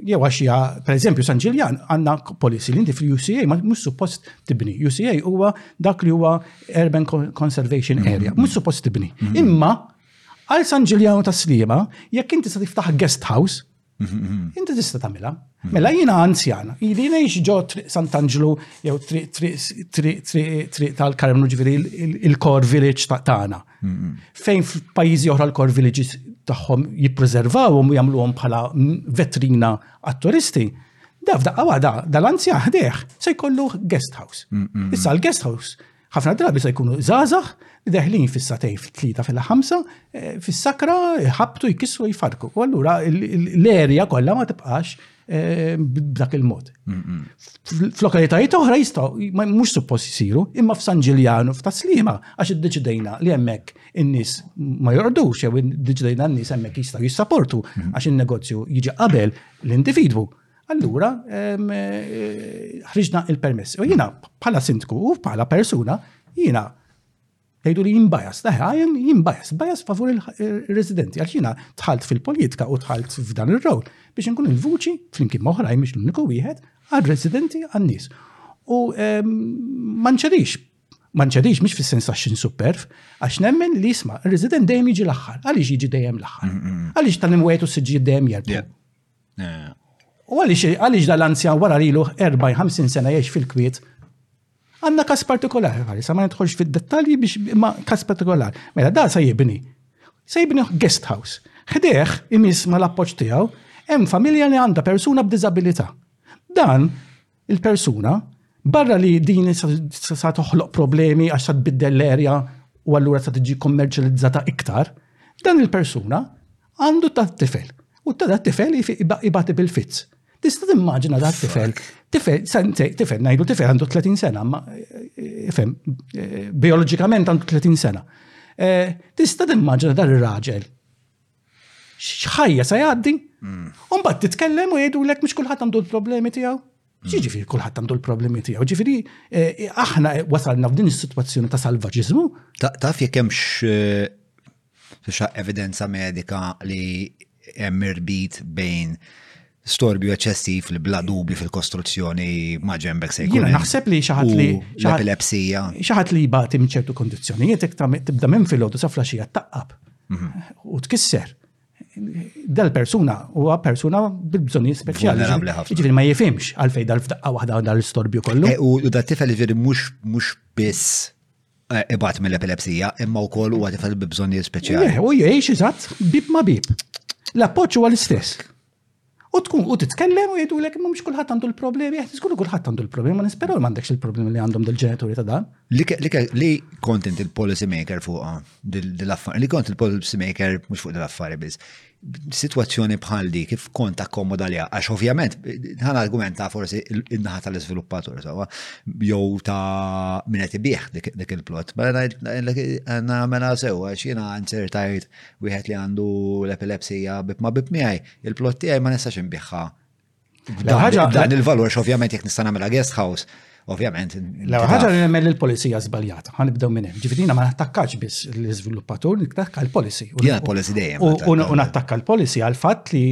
Jew għax hija, per eżempju, San Ġiljan għandna policy li inti fil-UCA ma mhux suppost tibni. UCA huwa dak li huwa Urban Conservation mm-hmm. Area, mhux suppost tibni. Mm-hmm. Imma għal San Ġiljan ta' Sliema, jekk inti se tiftaħ guest house, Inti tista' tagħmilha. Mela jiena anzjan, ili ngħix ġo triq Sant'Anġlu jew triq tal-Karmnu ġifieri il-core village tagħna. Fejn f'pajjiżi oħra l-core village tagħhom jippreservawhom u jagħmluhom bħala vetrina għat-turisti. Da f'daqqa waħda, dal-anzjan ħdejh se jkollu guest house. Issa l-guest house ħafna drabi se jkunu żgħażagħ li deħlin fis-satej fit-tlieta fil-ħamsa eh, fis-sakra jħabtu jkissru jfarku. U allura l-erja kollha ma tibqax eh, b'dak il-mod. F'lokalitajiet oħra jistgħu mhux suppost jisiru, imma f'San Ġiljanu f'Taslima għax iddeċidejna li hemmhekk in-nies ma jordux jew iddeċidejna n-nies hemmhekk jistgħu jissaportu għax in-negozju jiġi qabel l-individwu. Allura, eh, ħriġna il-permess. U jina, bħala sindku u bħala persuna, jina, tgħidu li jimbajas, taħħa, jimbajas, bajas favur il-residenti, għax jina tħalt fil-politika u tħalt f'dan il-rowl biex nkun il-vuċi, flimkien moħrajn biex l-uniku wieħed, għal-residenti għannis. U manċerix, manċerix, mux fil-sens għax superf, għax nemmen li jisma, il-resident dejjem jiġi l-axħar, għalix jiġi dejjem l-axħar, għalix tal-imwejtu s-sġi dejjem jgħaddu. Eh. U għaliex għaliex dal-anzjan wara li luħ 54 sena jgħix fil-kwiet għandna kas partikolari għalli sa ma nidħolx fid-dettalji biex ma kas partikolari. Mela da sa jibni. Sa jibni guest house. Ħdeħ imis ma l-appoġġ tiegħu hemm familja li għandha persuna b'diżabilità. Dan il-persuna, barra li din sa toħloq problemi għax sa tbiddel l-erja u allura sa tiġi kommerċjalizzata iktar, dan il-persuna għandu ta' tifel. U ta' da' tifel ibati bil-fizz. Tista' timmaġina da' tifel. Tifel, tifel, najdu tifel għandu 30 sena, ma eh, fem, eh, biologikament għandu 30 sena. Eh, tista' timmaġina dan ir-raġel X'ħajja se jgħaddi? Hmm. U mbagħad titkellem u jgħidulek mhux kulħadd għandu l-problemi tiegħu. Ġifieri kulħadd għandu l-problemi tiegħu. Ġifieri eh, aħna wasalna f'din is-sitwazzjoni ta' salvaġiżmu. Taf jekk hemmx eh, evidenza medika li hemm irbit bejn storbju eċċessiv li bla dubi fil-kostruzzjoni ma ġembek se jkun. Naħseb li xaħat li. L-epilepsija. Xaħat li jibgħat tim ċertu kondizjonijiet, tibda minn fil-ħodu sa flaxija taqqab mhm. u tkisser. Dal-persuna huwa persuna bil-bżonni speċjali. Ġifiri ma jifimx għalfej dal-fdaqqa waħda dal-istorbju kollu. Eh, u da tifel ġifiri mux biss Ibat mill-epilepsija, imma wkoll huwa tifel bi bżonnijiet speċjali. Eh, u jgħix eżatt bib ma bib. L-appoġġ huwa l-istess. U tkun u titkellem u jgħidu lek mhux kulħadd għandu l-problemi, jgħid żgur kulħadd għandu l-problemi, ma nisperaw li m'għandekx il-problemi li għandhom dil-ġenituri ta' dan. Li kont inti l-policy maker fuq li kont il-policy maker mhux fuq l-affari biss. situazzjoni bħal di kif kont akkomoda li għax ovvjament ħana argumenta forsi il-naħa tal-izviluppatur sawa jew ta' minn qed ibih dik il-plot. Mela għandna mela sew għax jiena insertajt wieħed li għandu l-epilepsija bib ma bib miegħi il-plot tiegħi ma nistax inbiħħa Dan il-valur x'ovvjament jekk nista' nagħmilha guest house, ovvjament. La ħaġa li nemmel il-polizija żbaljata, ħan nibdew minn hemm. Ġifieri ma nattakkax biss l-iżviluppatur, nattakka l-policy. Ja, policy dejjem. U nattakka l-policy għal fatt li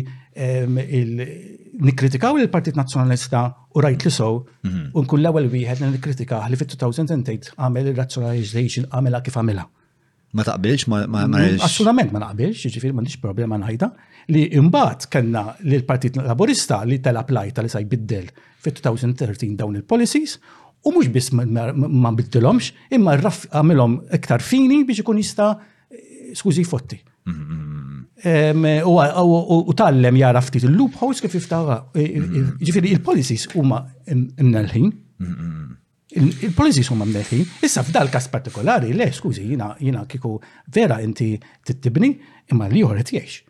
nikkritikaw il-Partit Nazzjonalista u rajt li sow, mhm. u nkun l-ewwel wieħed li nikkritikaħ li fit-2008 għamel ir-razzjonalization għamilha kif għamilha. Ma taqbilx, ma naqbilx. Assolutament ma naqbilx, ġifir ma nix problema najda, li imbat kena li l-Partit Laburista li tela plajta li sa jbiddel fit-2013 dawn il-policies u mux biss ma biddilomx, imma għamilom iktar fini biex ikun jista skużi fotti. U tallem jara ftit il-loopholes kif jiftawa. Ġifiri, il-policies huma imnelħin. Il-policies huma mneħħi. Issa f'dal każ partikolari, le, skużi, jiena jiena kieku vera inti tittibni imma li ieħor qed jgħix.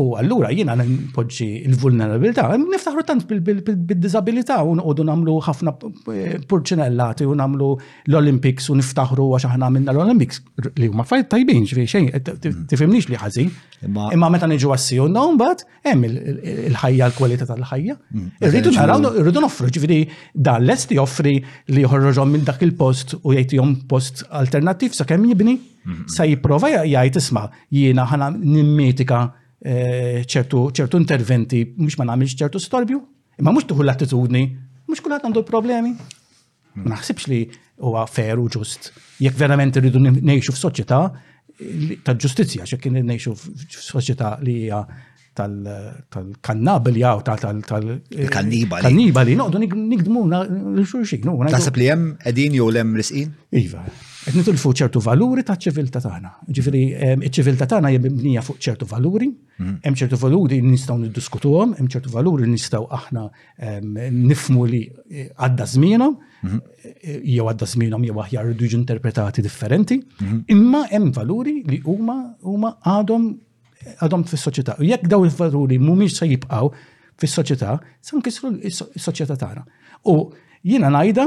U allura jiena npoġġi l-vulnerabilità, niftaħru tant bid-diżabilità u nqogħdu nagħmlu ħafna eh, purċinellati u nagħmlu l-Olympics u niftaħru għax aħna għamilna l-Olympics li huma fajt tajbin, ġifieri xejn eh, tifhimniex li ħażin. Imma meta niġu għassi u mbagħad Hemm il-ħajja, l-kwalità tal-ħajja. Mm. Irridu naraw, irridu noffru, ġifieri dan lest joffri li joħorġhom minn dak il-post u jgħidihom post alternattiv sakemm jibni, mm-hmm. sa jipprova jgħid isma' jiena ħana nimmitika eh, ċertu interventi mhux ma nagħmilx ċertu storbju, imma mhux tuħu l-attitudni, mhux kulħadd għandu l-problemi. Ma naħsibx li huwa fair u ġust. Jekk verament irridu ngħixu f'soċjetà ta' ġustizzja, x'jekk kien ngħixu f'soċjetà li hija tal-kannabel jaw tal-kannibali. Kannibali, noqdu nikdmu l-xurxin. Tasab li jem edin jew lem risqin? Iva, qed nitilfu ċertu valuri ta' ċivilta tagħna. Ġifieri ċivilta tagħna hija mibnija fuq ċertu valuri Mhm. Hemm ċertu valuri li nistgħu niddiskutuhom, hemm ċertu valuri li nistgħu aħna ehm, nifmu li eh, għadda żmienhom, mhm. eh, jew għadda żmienhom jew aħjar rridu jiġu interpretati differenti, mhm. imma hemm valuri li huma huma għadhom għadhom fis-soċjetà. U jekk daw il-valuri mhumiex se jibqgħu fis-soċjetà, se nkisru s-soċjetà tagħna. U jiena ngħidha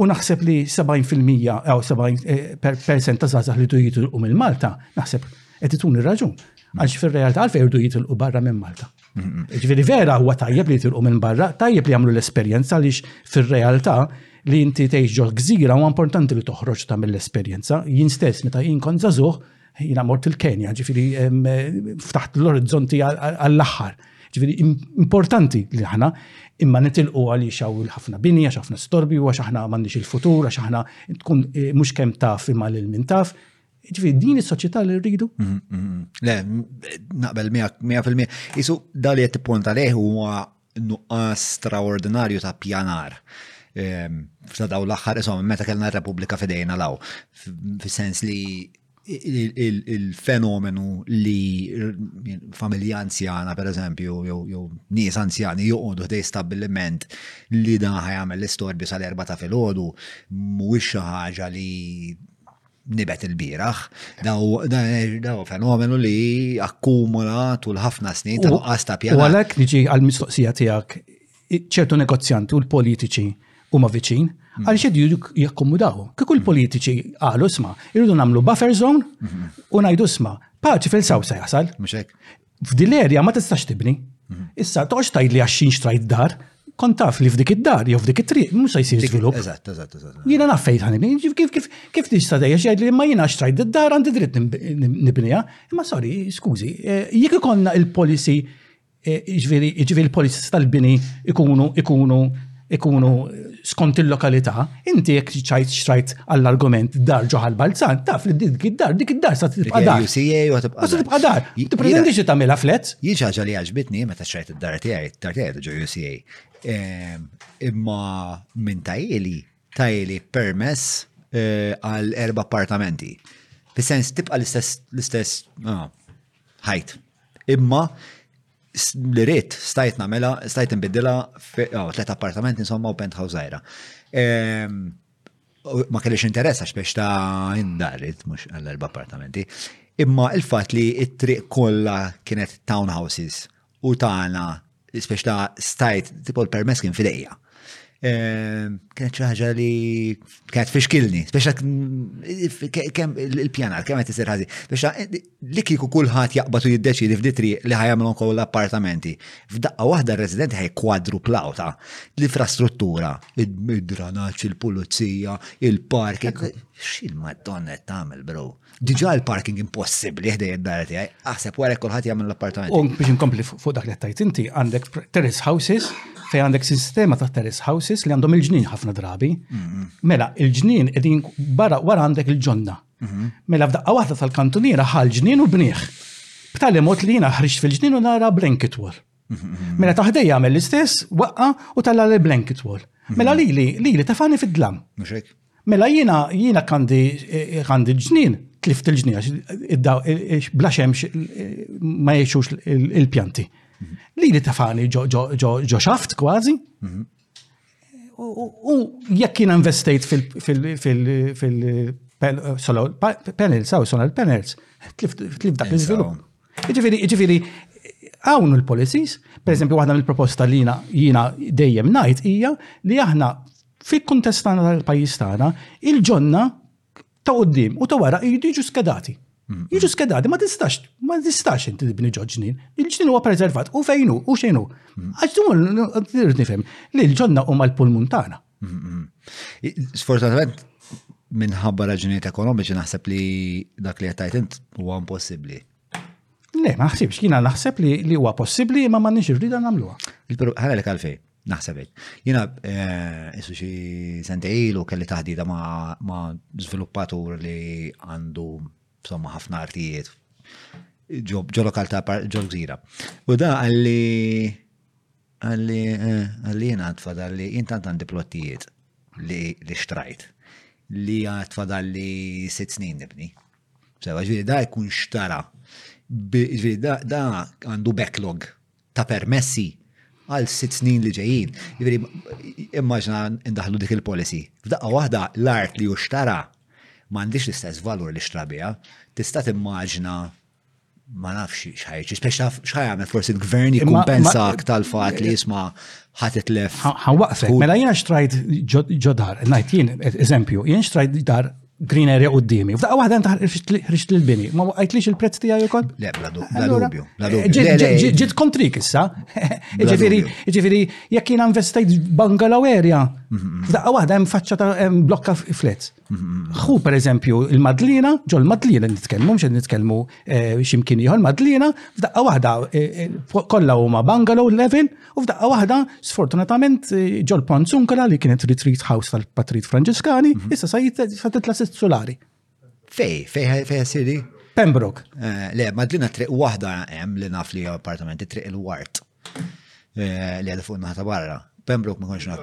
U naħseb li 70% għaw 70% ta' zazah li du jitilqu minn Malta, naħseb qed itun ir-raġun. Għax fir-realtà għalfejn irdu jitilqu barra minn Malta. Ġifieri vera huwa tajjeb li jitilqu minn barra, tajjeb li jagħmlu l-esperjenza għaliex fir-realtà li inti tgħix ġol gżira huwa importanti li toħroġ ta' mill esperjenza Jien stess meta jien kont żagħżugħ Jina mort il-Kenja, ġifiri, ftaħt l-orizzonti għall-axħar. Ġifiri, importanti li ħana, imma nitilqu għal jixaw il-ħafna bini, għax ħafna storbi, għax ħana mandiġ il-futur, għax ħana tkun eh, mux kem taf imma l-min taf. Ġifiri, din il-soċieta li rridu? Mm-hmm, mm-hmm. Le, naqbel 100%. Isu, dali għet t-ponta leħu nuqqas straordinarju ta' pjanar ehm, f'ta' daw l-axħar, insomma, meta kellna r-Repubblika fidejna law, f'sens li il-fenomenu li familji anzjana, per eżempju, jew nies anzjani joqogħdu ħdej stabbiliment li dan ħajamel l-istorbi sal-erba ta' filgħodu, mhuwiex xi ħaġa li nibet il-biraħ, daw fenomenu li akkumula tul ħafna snin ta' nuqqas ta' pjana. U għalek niġi għal-mistoqsija tijak, ċertu negozjanti u l-politiċi u ma viċin, mm. għal xed jakkomodaw. Kikul l-politiċi għalu sma, irridu namlu buffer zone mhm. u najdu sma, paċi fil-sawsa jasal. f'dil erja ma tistax tibni. Mhm. Issa, toqx tajd li għaxin xtrajt dar, kont taf li f'dik id-dar, jew f'dik it-triq, mhux se jsir żvilupp. Eżatt, eżatt, eżatt. Jiena naf fejn ħanibni, kif kif kif tista' dejjex jgħid li ma jiena xtrajt id-dar għandi dritt nibniha. Imma sorry, skużi, eh, jekk ikollna il-policy, eh, ġifieri il-policies tal-bini ikunu ikunu ikunu skont il-lokalità, inti jekk ċajt xtrajt għall-argument dar ġo għal-balzan, taf li dik id-dar, dik id-dar sa tibqa' dar. UCA u tibqa' dar. Tibqa' dar. Tippretendi xi tagħmilha flet. Jiġaġa li għaġbitni meta xtrajt id-dar tiegħi, dar tiegħi ġo UCA. Ehm, imma minn tajili, tajili permess eh, għal erba' appartamenti. Fis-sens tibqa' l-istess ħajt. Imma li rrit, stajt namela, stajt nbidila, oh, tlet appartamenti insomma u penthouse zaħira. Ehm, ma kellix interess għax biex ta' indarit, mux għall-erba appartamenti. Imma il-fat li it-triq kolla kienet townhouses u tagħna biex ta' stajt, tipo l-permess kien fidejja. Kienet xi ħaġa li kienet fixkilni, speċa kemm il-pjanar, kemm qed isir ħażin. Speċa li kieku kulħadd jaqbad u jiddeċidi f'ditri li ħajamlu kollha l-appartamenti. F'daqqa waħda r-residenti ħaj kwadru plawta l-infrastruttura, id-dranaċ, il-pulizija, il-park. X'il-madonna tagħmel, bro? Diġà l-parking impossibbli ħdejn id-dar tiegħi, aħseb wara kulħadd jagħmel l-appartament. U biex inkompli fuq dak li tajt inti għandek terrace houses fej għandek sistema ta' terrace houses li għandhom il-ġnien ħafna drabi. Mm-hmm. Mela, il-ġnien qegħdin barra wara għandek il-ġonna. Mm-hmm. Mela f'daqqa waħda tal-kantuniera ħal ġnien u bniħ. B'tali mod li jiena ħriġt fil-ġnien u nara blanket wall. Mm-hmm. Mela taħdej jagħmel l-istess waqqa u talla l-blanket wall. Mela li li li li tafani fid-dlam. Mela jiena jiena kandi kandi l-ġnien, tlift il-ġnien għax bla xemx ma jgħixux il-pjanti. Li li tafani ġo xaft kważi. Mhm. U jekk jiena investejt fil solar panels, għaw solar panels, tlif dak l-izvilup. Ġifiri, ġifiri, għawnu l-policies, per esempio, għahna mill-proposta li jina dejjem najt hija li aħna Fil-kuntest tagħna tal-pajjiż tagħna, il-ġonna ta' qudiem u ta' wara jridu jiġu skedati. Mm-hmm. Jiġu skedati, ma tistax, ma tistax inti tibni ġod ġnien. Il-ġnien huwa preservat u fejnu, u xejnu. Mm-hmm. Għax dun nifhem li l-ġonna huma l-pulmun tagħna. Mm-hmm. Sfortunatament, minħabba raġunijiet ekonomiċi naħseb li dak li qed int huwa impossibbli. Le, ma naħsibx, jiena naħseb li huwa possibbli ma m'għandniex irrida nagħmluha. Ħalek għalfejn. Naħseb hekk. Jiena eh, isu xi sentejlu kelli taħdida ma' żviluppatur li għandu insomma ħafna artijiet ġo lokal ta' ġo gżira. U da għalli għalli eh, għalli jiena tfadal li intant għandi plottijiet li xtrajt li għat fadal li sitt snin nibni. Sewa ġviri da jkun xtara. Ġviri da għandu backlog ta' permessi għal sitt snin li ġejjin. Jiġifieri immaġna ndaħlu dik il-policy. F'daqqa waħda l-art li hu xtara m'għandix l-istess valur li xtra biha. Tista' timmaġna ma nafx x'ħajġi, spex taf x'ħajamel forsi l-gvern jikkumpensak tal-fatt li jisma' ħadd itlef. Ħawaqfek, mela jiena xtrajt ġodar, ngħid jien eżempju, jien xtrajt dar green area qudiemi. F'daqqa waħda inta ħriġt l-bini, ma waqajtlix il-prezz tiegħi wkoll? Le, bla dubju. Eh, ġiet kontrik issa. Ġifieri, jekk jiena investejt bungalow area, mhm. f'daqqa waħda hemm faċċa ta' hemm blokka flats. Mhm. Hu pereżempju il-Madlina, ġol Madlina nitkellmu, mhux nitkellmu eh, x'imkien ieħor Madlina, f'daqqa waħda eh, kollha huma bungalow level, U f'daqqa waħda, sfortunatament, ġol-Pont Zunkara li kienet retreat house tal-Patrit Franġiskani, mhm. issa sa titla sitt solari. Fej, fej, fej, siri? Pembroke. Eh, le, madlina triq waħda hemm li naf li appartamenti triq il-wart eh, li għadu fuq naħta barra. Pembroke ma konx naf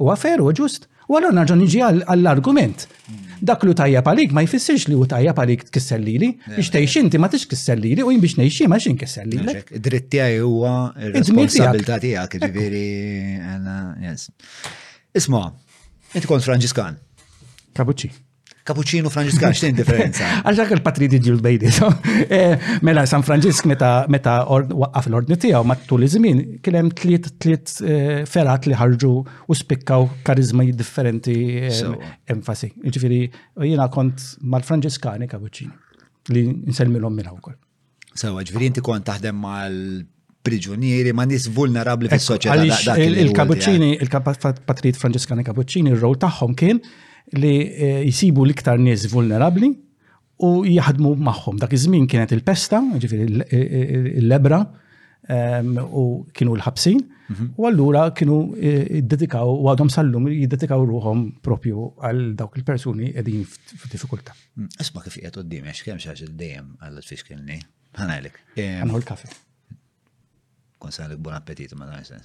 Huwa fair, huwa ġust, u allura nerġa' niġi għall-argument. Dak li tajjeb għalik ma jfissirx li hu tajjeb għalik tkisser lili, biex tgħix inti ma tix kisser lili u jien biex ngħix ma xin kisser lili. Dritt tiegħi huwa r-responsabilità tiegħek, ġifieri Isma', inti kont Franġiskan. Kapuċċi. Cappuccino Franġisk għax xejn differenza. Għax dak il-patri diġi l-bejdi. Eh, mela San Franġisk meta meta waqqaf l-ordni tiegħu matul iż-żmien kien hemm tliet tliet eh, ferat li ħarġu u spikkaw karizma differenti eh, enfasi. Ġifieri jiena kont mal-Franġiskani Cappuccino li nsellmilhom minna wkoll. Sewa, ġviri inti kont taħdem mal priġunieri ma nis vulnerabli fis soċjetà Il-Kapuċċini, il-Patrit Franġiskani Kapuċċini, il-rol tagħhom kien li eh, jisibu l-iktar nies vulnerabli u jaħdmu magħhom. Dak iż-żmien kienet il-pesta, ġifieri l-lebra ehm, u kienu l-ħabsin, mhm. u allura kienu eh, ddedikaw u għadhom sallum jiddedikaw ruhom propju għal dawk il-persuni qegħdin f'diffikultà. Mm, isma kif qiegħed quddiem għax kemm xax dejjem għal tfixkilni. Ħanajlek. Ħanħu l-kafe. Kon salik buon appetit ma dan sens.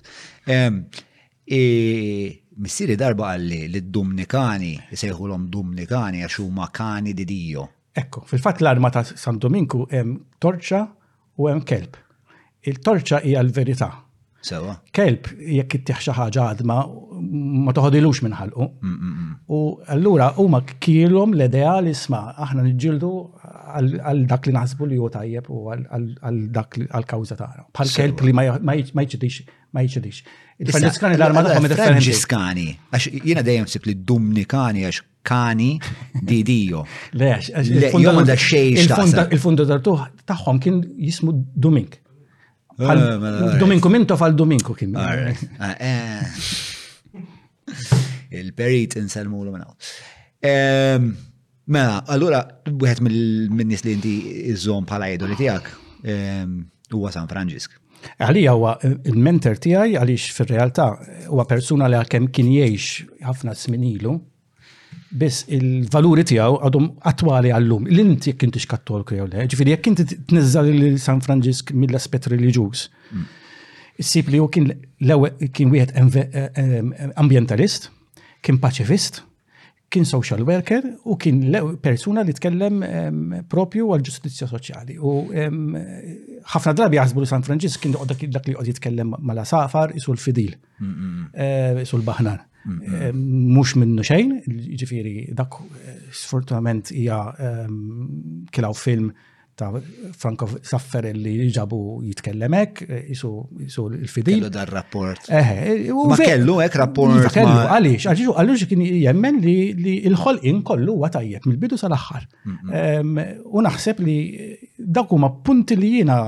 Missiri darba għalli li d-Dumnikani, jisejħulhom Dumnikani għax huma kani di Dio. Ekku, fil-fatt l-arma ta' San Dominku hemm torċa u hemm kelb. Il-torċa hija l-verità. Sewa. Kelb, jekk ittieħ xi ħaġa għadma, ma toħodilux minn ħalqu. Mm, mm, mm. U allura huma kielhom l-idea li sma' aħna niġġieldu għal dak li naħsbu li hu tajjeb u għal dak għal kawża tagħna. Bħal kelb li ma jċidix, ma jċidix. Il-Franġiskani l-arma tagħhom differenti. Franġiskani, għax jiena dejjem sib li Dumnikani għax Kani di Dio. Le, il-fundatur tagħhom kien jismu Dumink. Eh, mela, mela. Dominku minto fal Dominku kien. Ah, eh. Il-perit inselmu l minna. Ehm, mela, allura, wieħed mill-nis li inti iżżom bħala idoli tiegħek ehm, huwa San Franġisk. Għalija huwa il-mentor tiegħi għaliex fir-realtà huwa persuna li għalkemm kien jgħix ħafna sminilu, biss il-valuri tiegħu għadhom attwali għallum. L-inti jekk intix kattolku jew le, ġifieri jekk inti tniżżal lil San Franġisk mill-aspett reliġjuż. Mm. Issib li hu kien l-ewwel kien wieħed eh, eh, ambjentalist, kien paċifist, Kien social worker u kien persuna li tkellem propju għal ġustizzja soċjali. U ħafna drabi jaħsbu li San Franġis kien dak li qod jitkellem mala safar isu l-fidil, eh, isu l-baħnar. Mux minnu xejn, ġifiri, dak eh, sfortunament hija kilaw film ta' Franco Safferelli li ġabu jitkellem hekk, isu l-fidil. Kellu dar rapport. Eħe, u kellu hekk rapport. Iva, kellu, għaliex, għaliex għaliex kien jemmen li l-ħolqin kollu huwa tajjeb mill-bidu sal-aħħar. U naħseb li dawk huma punti li jiena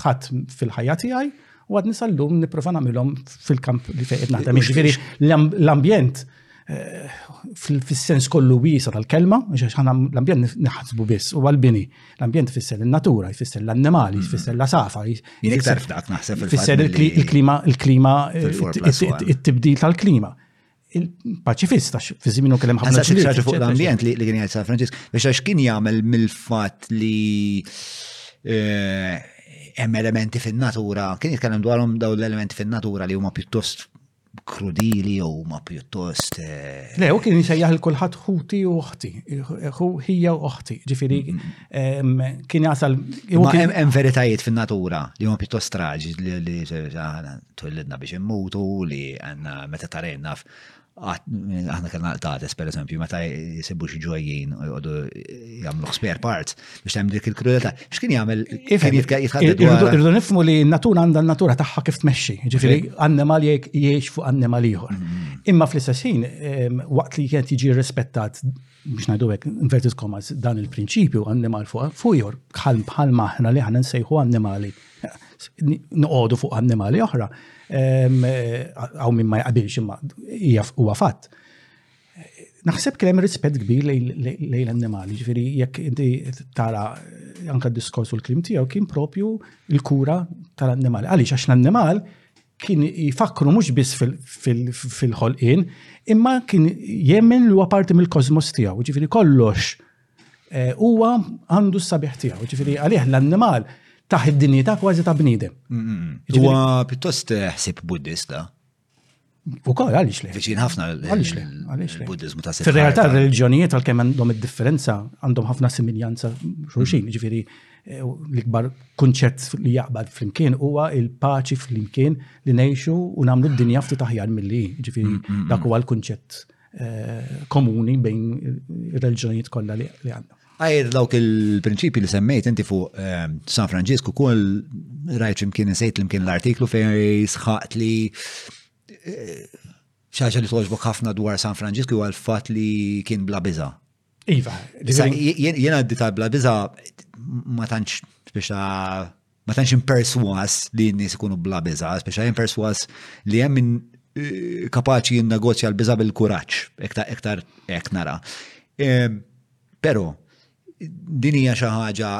ħadd fil-ħajja tiegħi u għad nisallum niprofa nagħmilhom fil-kamp li fejn naħdem. Jiġifieri l-ambjent fil-sens kollu wiesa tal-kelma, għax ħana l-ambjent nħasbu biss, u għal-bini. L-ambjent fisser il-natura, jfisser l-annimali, jfisser la safa. Jien iktar f'dak naħseb fil-fisser il-klima, il-klima, il-tibdil tal-klima. Il-paċifista, fi żminu kellem ħafna. Għaxa fuq l-ambjent li kien jgħid San Franċisk, biex għax kien jagħmel mill-fatt li eh, hemm elementi fin-natura, kien jitkellem dwarhom dawn l-elementi fin-natura li huma pjuttost krudili jew ma pjuttost. Eh, Le, u kien jisejjaħ il kulħadd ħuti u ħti, ħu ħija u ħti, ġifieri kien jasal. Hemm veritajiet fin-natura li huma pjuttost traġi li twellidna biex immutu li għandna meta tarejn naf aħna kellna qtates per eżempju meta jisibu xi ġojjin jagħmlu spare parts. biex tagħmel dik il-krudeltà. X'kien jagħmel kien jitħadded Irdu nifhmu li n-natura għandha n-natura tagħha kif tmexxi, ġifieri annimal jgħix fuq annimal ieħor. Mm-hmm. Imma fl-istess ħin ehm, waqt li kien jiġi rispettat biex ngħidu hekk inverted commas dan il-prinċipju annimal fuq fuq ieħor bħal bħal maħna li aħna nsejħu annimali noqogħdu fuq annimali oħra ehm, eh, għaw minn ma jaqbilx imma huwa fatt Naħseb kien hemm rispett kbir lejn l-annimali, ġifieri jekk inti tara anke d-diskors u l-klim tiegħu kien propju l-kura tal-annimali. Għaliex għax l-annimal kien jfakru mhux biss fil-ħolqien, imma kien jemmen li huwa parti mill-kosmos tiegħu, ġifieri kollox eh, huwa għandu s-sabiħ tiegħu, ġifieri għalih l-annimal taħ id-dinjità kważi ta' bniedem. Huwa pjuttost eh, ħsib buddista. U kol, għalix le? Viċin ħafna l-Buddizmu ta' Siddhartha. Fil-realtà, l-reġjonijiet għal-kem għandhom id-differenza, għandhom ħafna similjanza xulxin, ġifiri eh, l-ikbar kunċett li jaqbad fl-imkien huwa il-paċi fl-imkien li nejxu u namlu d-dinja ftit aħjar mill-li, ġifiri mm, mm, mm. dak huwa l-kunċett eh, komuni bejn il-reġjonijiet kollha li għandhom. Għajr dawk il-prinċipji li semmejt inti fuq ehm, San Franġisku kull rajt imkien insejt li mkien l-artiklu fejn sħaqt li eh, xaġa li toġbok ħafna dwar San Franġisku huwa l-fatt li kien bla biża. Iva. Jien għaddi ta' bla biża ma tantx biex ta' ma tantx imperswas li n-nies ikunu bla biża, speċa imperswas li hemm min eh, kapaċi jinnegozja l-biża bil-kuraġġ, iktar iktar hekk nara. Ehm, però din hija xi ħaġa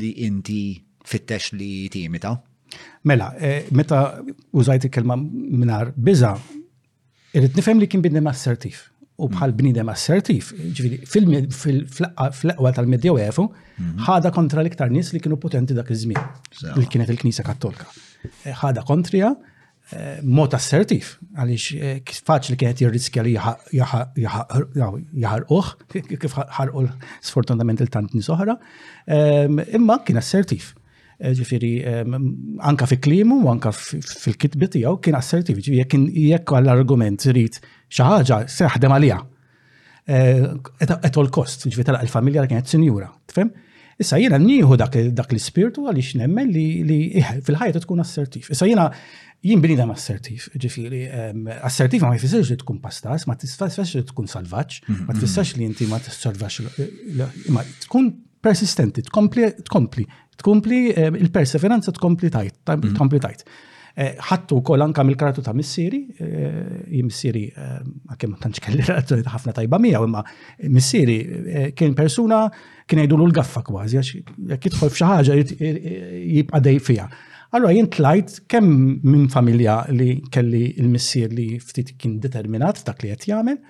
li inti fittex li timita. Mela, eh, meta użajt il-kelma minar biża, Irrid nifhem li kien bidem assertiv u bħal bnidem assertiv, ġviri, fil-aqwa tal-Medjew Efu, mhm. ħada kontra l-iktar nis li kienu potenti dak iż-żmien, li kienet il-Knisa Kattolka. Eh, ħada kontrija, eh, mod assertiv, għaliex eh, faċli kienet jirriskja li jaħarquh, kif ħarqu sfortunatament il-tant nis oħra, ehm, imma kien assertiv. ġifiri anka fi klimu, anka fil-kitbi tiegħu kien assertiv, ġifiri jekk jekk għall-argument rrit xi ħaġa se jaħdem għaliha. Qed eh, kost, ġifiri telaq il-familja li kienet sinjura, tifhem? Issa jiena nieħu dak l-ispirtu għaliex nemmen li eh, fil-ħajja tkun assertiv. Issa jiena jien bnidem assertiv, ġifiri, assertiv ma jfissirx li tkun pastas, ma tfissirx li tkun salvaġġ, ma mhm. tfissirx li inti ma tissalvax, ma tkun persistenti, tkompli, tkompli, tkompli, eh, il-perseveranza tkompli tajt, mm. tkompli tajt. Eh, ħattu kol anka mill-karatu ta' missieri, eh, jimissiri, għakem tanċ kelli relazzjoni ta' ħafna tajba mija, imma missieri kien persuna kien għajdu l-gaffa kważi, għax jitħol fxaħġa jibqa dej fija. Allora jien tlajt kemm minn familja li kelli il-missier li ftit kien determinat f'dak li qed jagħmel,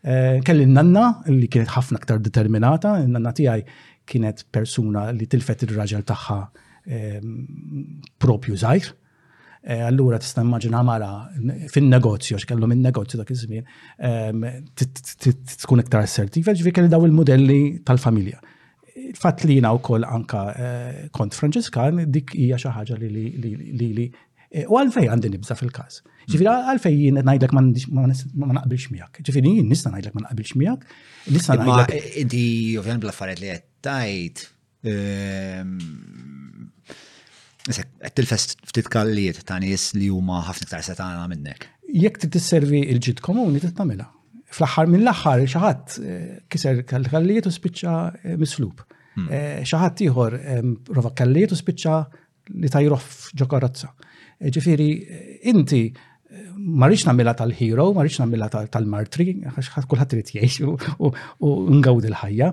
Eh, kelli n-nanna li kienet ħafna aktar determinata, n-nanna tiegħi kienet persuna li tilfet ir-raġel tagħha ehm, propju żgħir. Eh, allura tista' immaġina mara fin-negozju, x'kellhom in-negozju dak iż-żmien, ehm, tkun iktar assertiva, ġifieri kelli daw il-modelli tal-familja. Il-fatt li jiena wkoll anka eh, kont Franġiskan, dik hija xi ħaġa li E, u għalfej għandi nibza fil-każ. Ġifieri mm. għalfej jien ngħidlek ma naqbilx miegħek. Ġifieri jien nista' ngħidlek ma naqbilx miegħek. Nista' ngħidlek. E, di ovvjament bl-affarijiet li qed tajt. Ehm, qed tilfes ftit kallijiet ta' nies li huma ħafna iktar setana minnek. Jekk trid tisservi l-ġid komuni trid tagħmilha. Fl-aħħar mill-aħħar xi ħadd e, kiser kallijiet u spiċċa mislub. Hmm. Xi ħadd ieħor prova kallijiet u spiċċa li tajrof ġo karozza. E, ġifiri, inti marriċ namela tal-hero, marriċ namela tal-martri, għax kullħat trid jgħix u ngawd il-ħajja.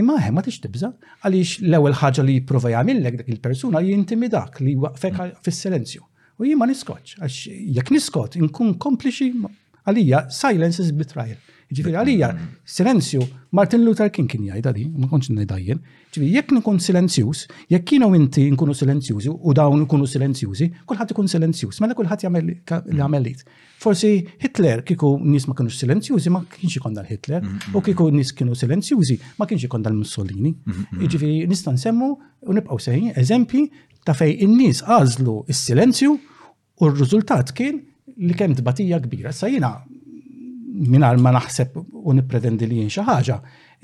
Imma hemm ma tix tibża, għaliex l-ewwel ħaġa li jipprova jagħmillek dik il-persuna li jintimidak li waqfek mm. fis-silenzju. U jien ma niskotx, għax jekk niskot inkun kompliċi Għalija, silence is betrayal. Ġifiri, għalija, silenzju, Martin Luther King kien jgħidha di, ma konċ ngħidajjen. Ġifiri, jekk nkun silenzjuż, jekk kienu inti nkunu silenzjużi u dawn nkunu silenzjużi, kulħadd ikun silenzjuż, mela kulħadd jagħmel li għamelit. Forsi Hitler kieku nies ma kienux silenzjużi ma kienx ikonna l-Hitler, mm-hmm. u kieku nies kienu silenzjużi ma kienx ikonna l-Mussolini. Mm-hmm. Ġifiri, nista' nsemmu u nibqgħu sejn eżempji ta' fej in-nies għażlu s-silenzju U r-riżultat kien li kemm tbatija kbira. Sa jiena mingħajr ma naħseb u nippretendi li jien xi ħaġa,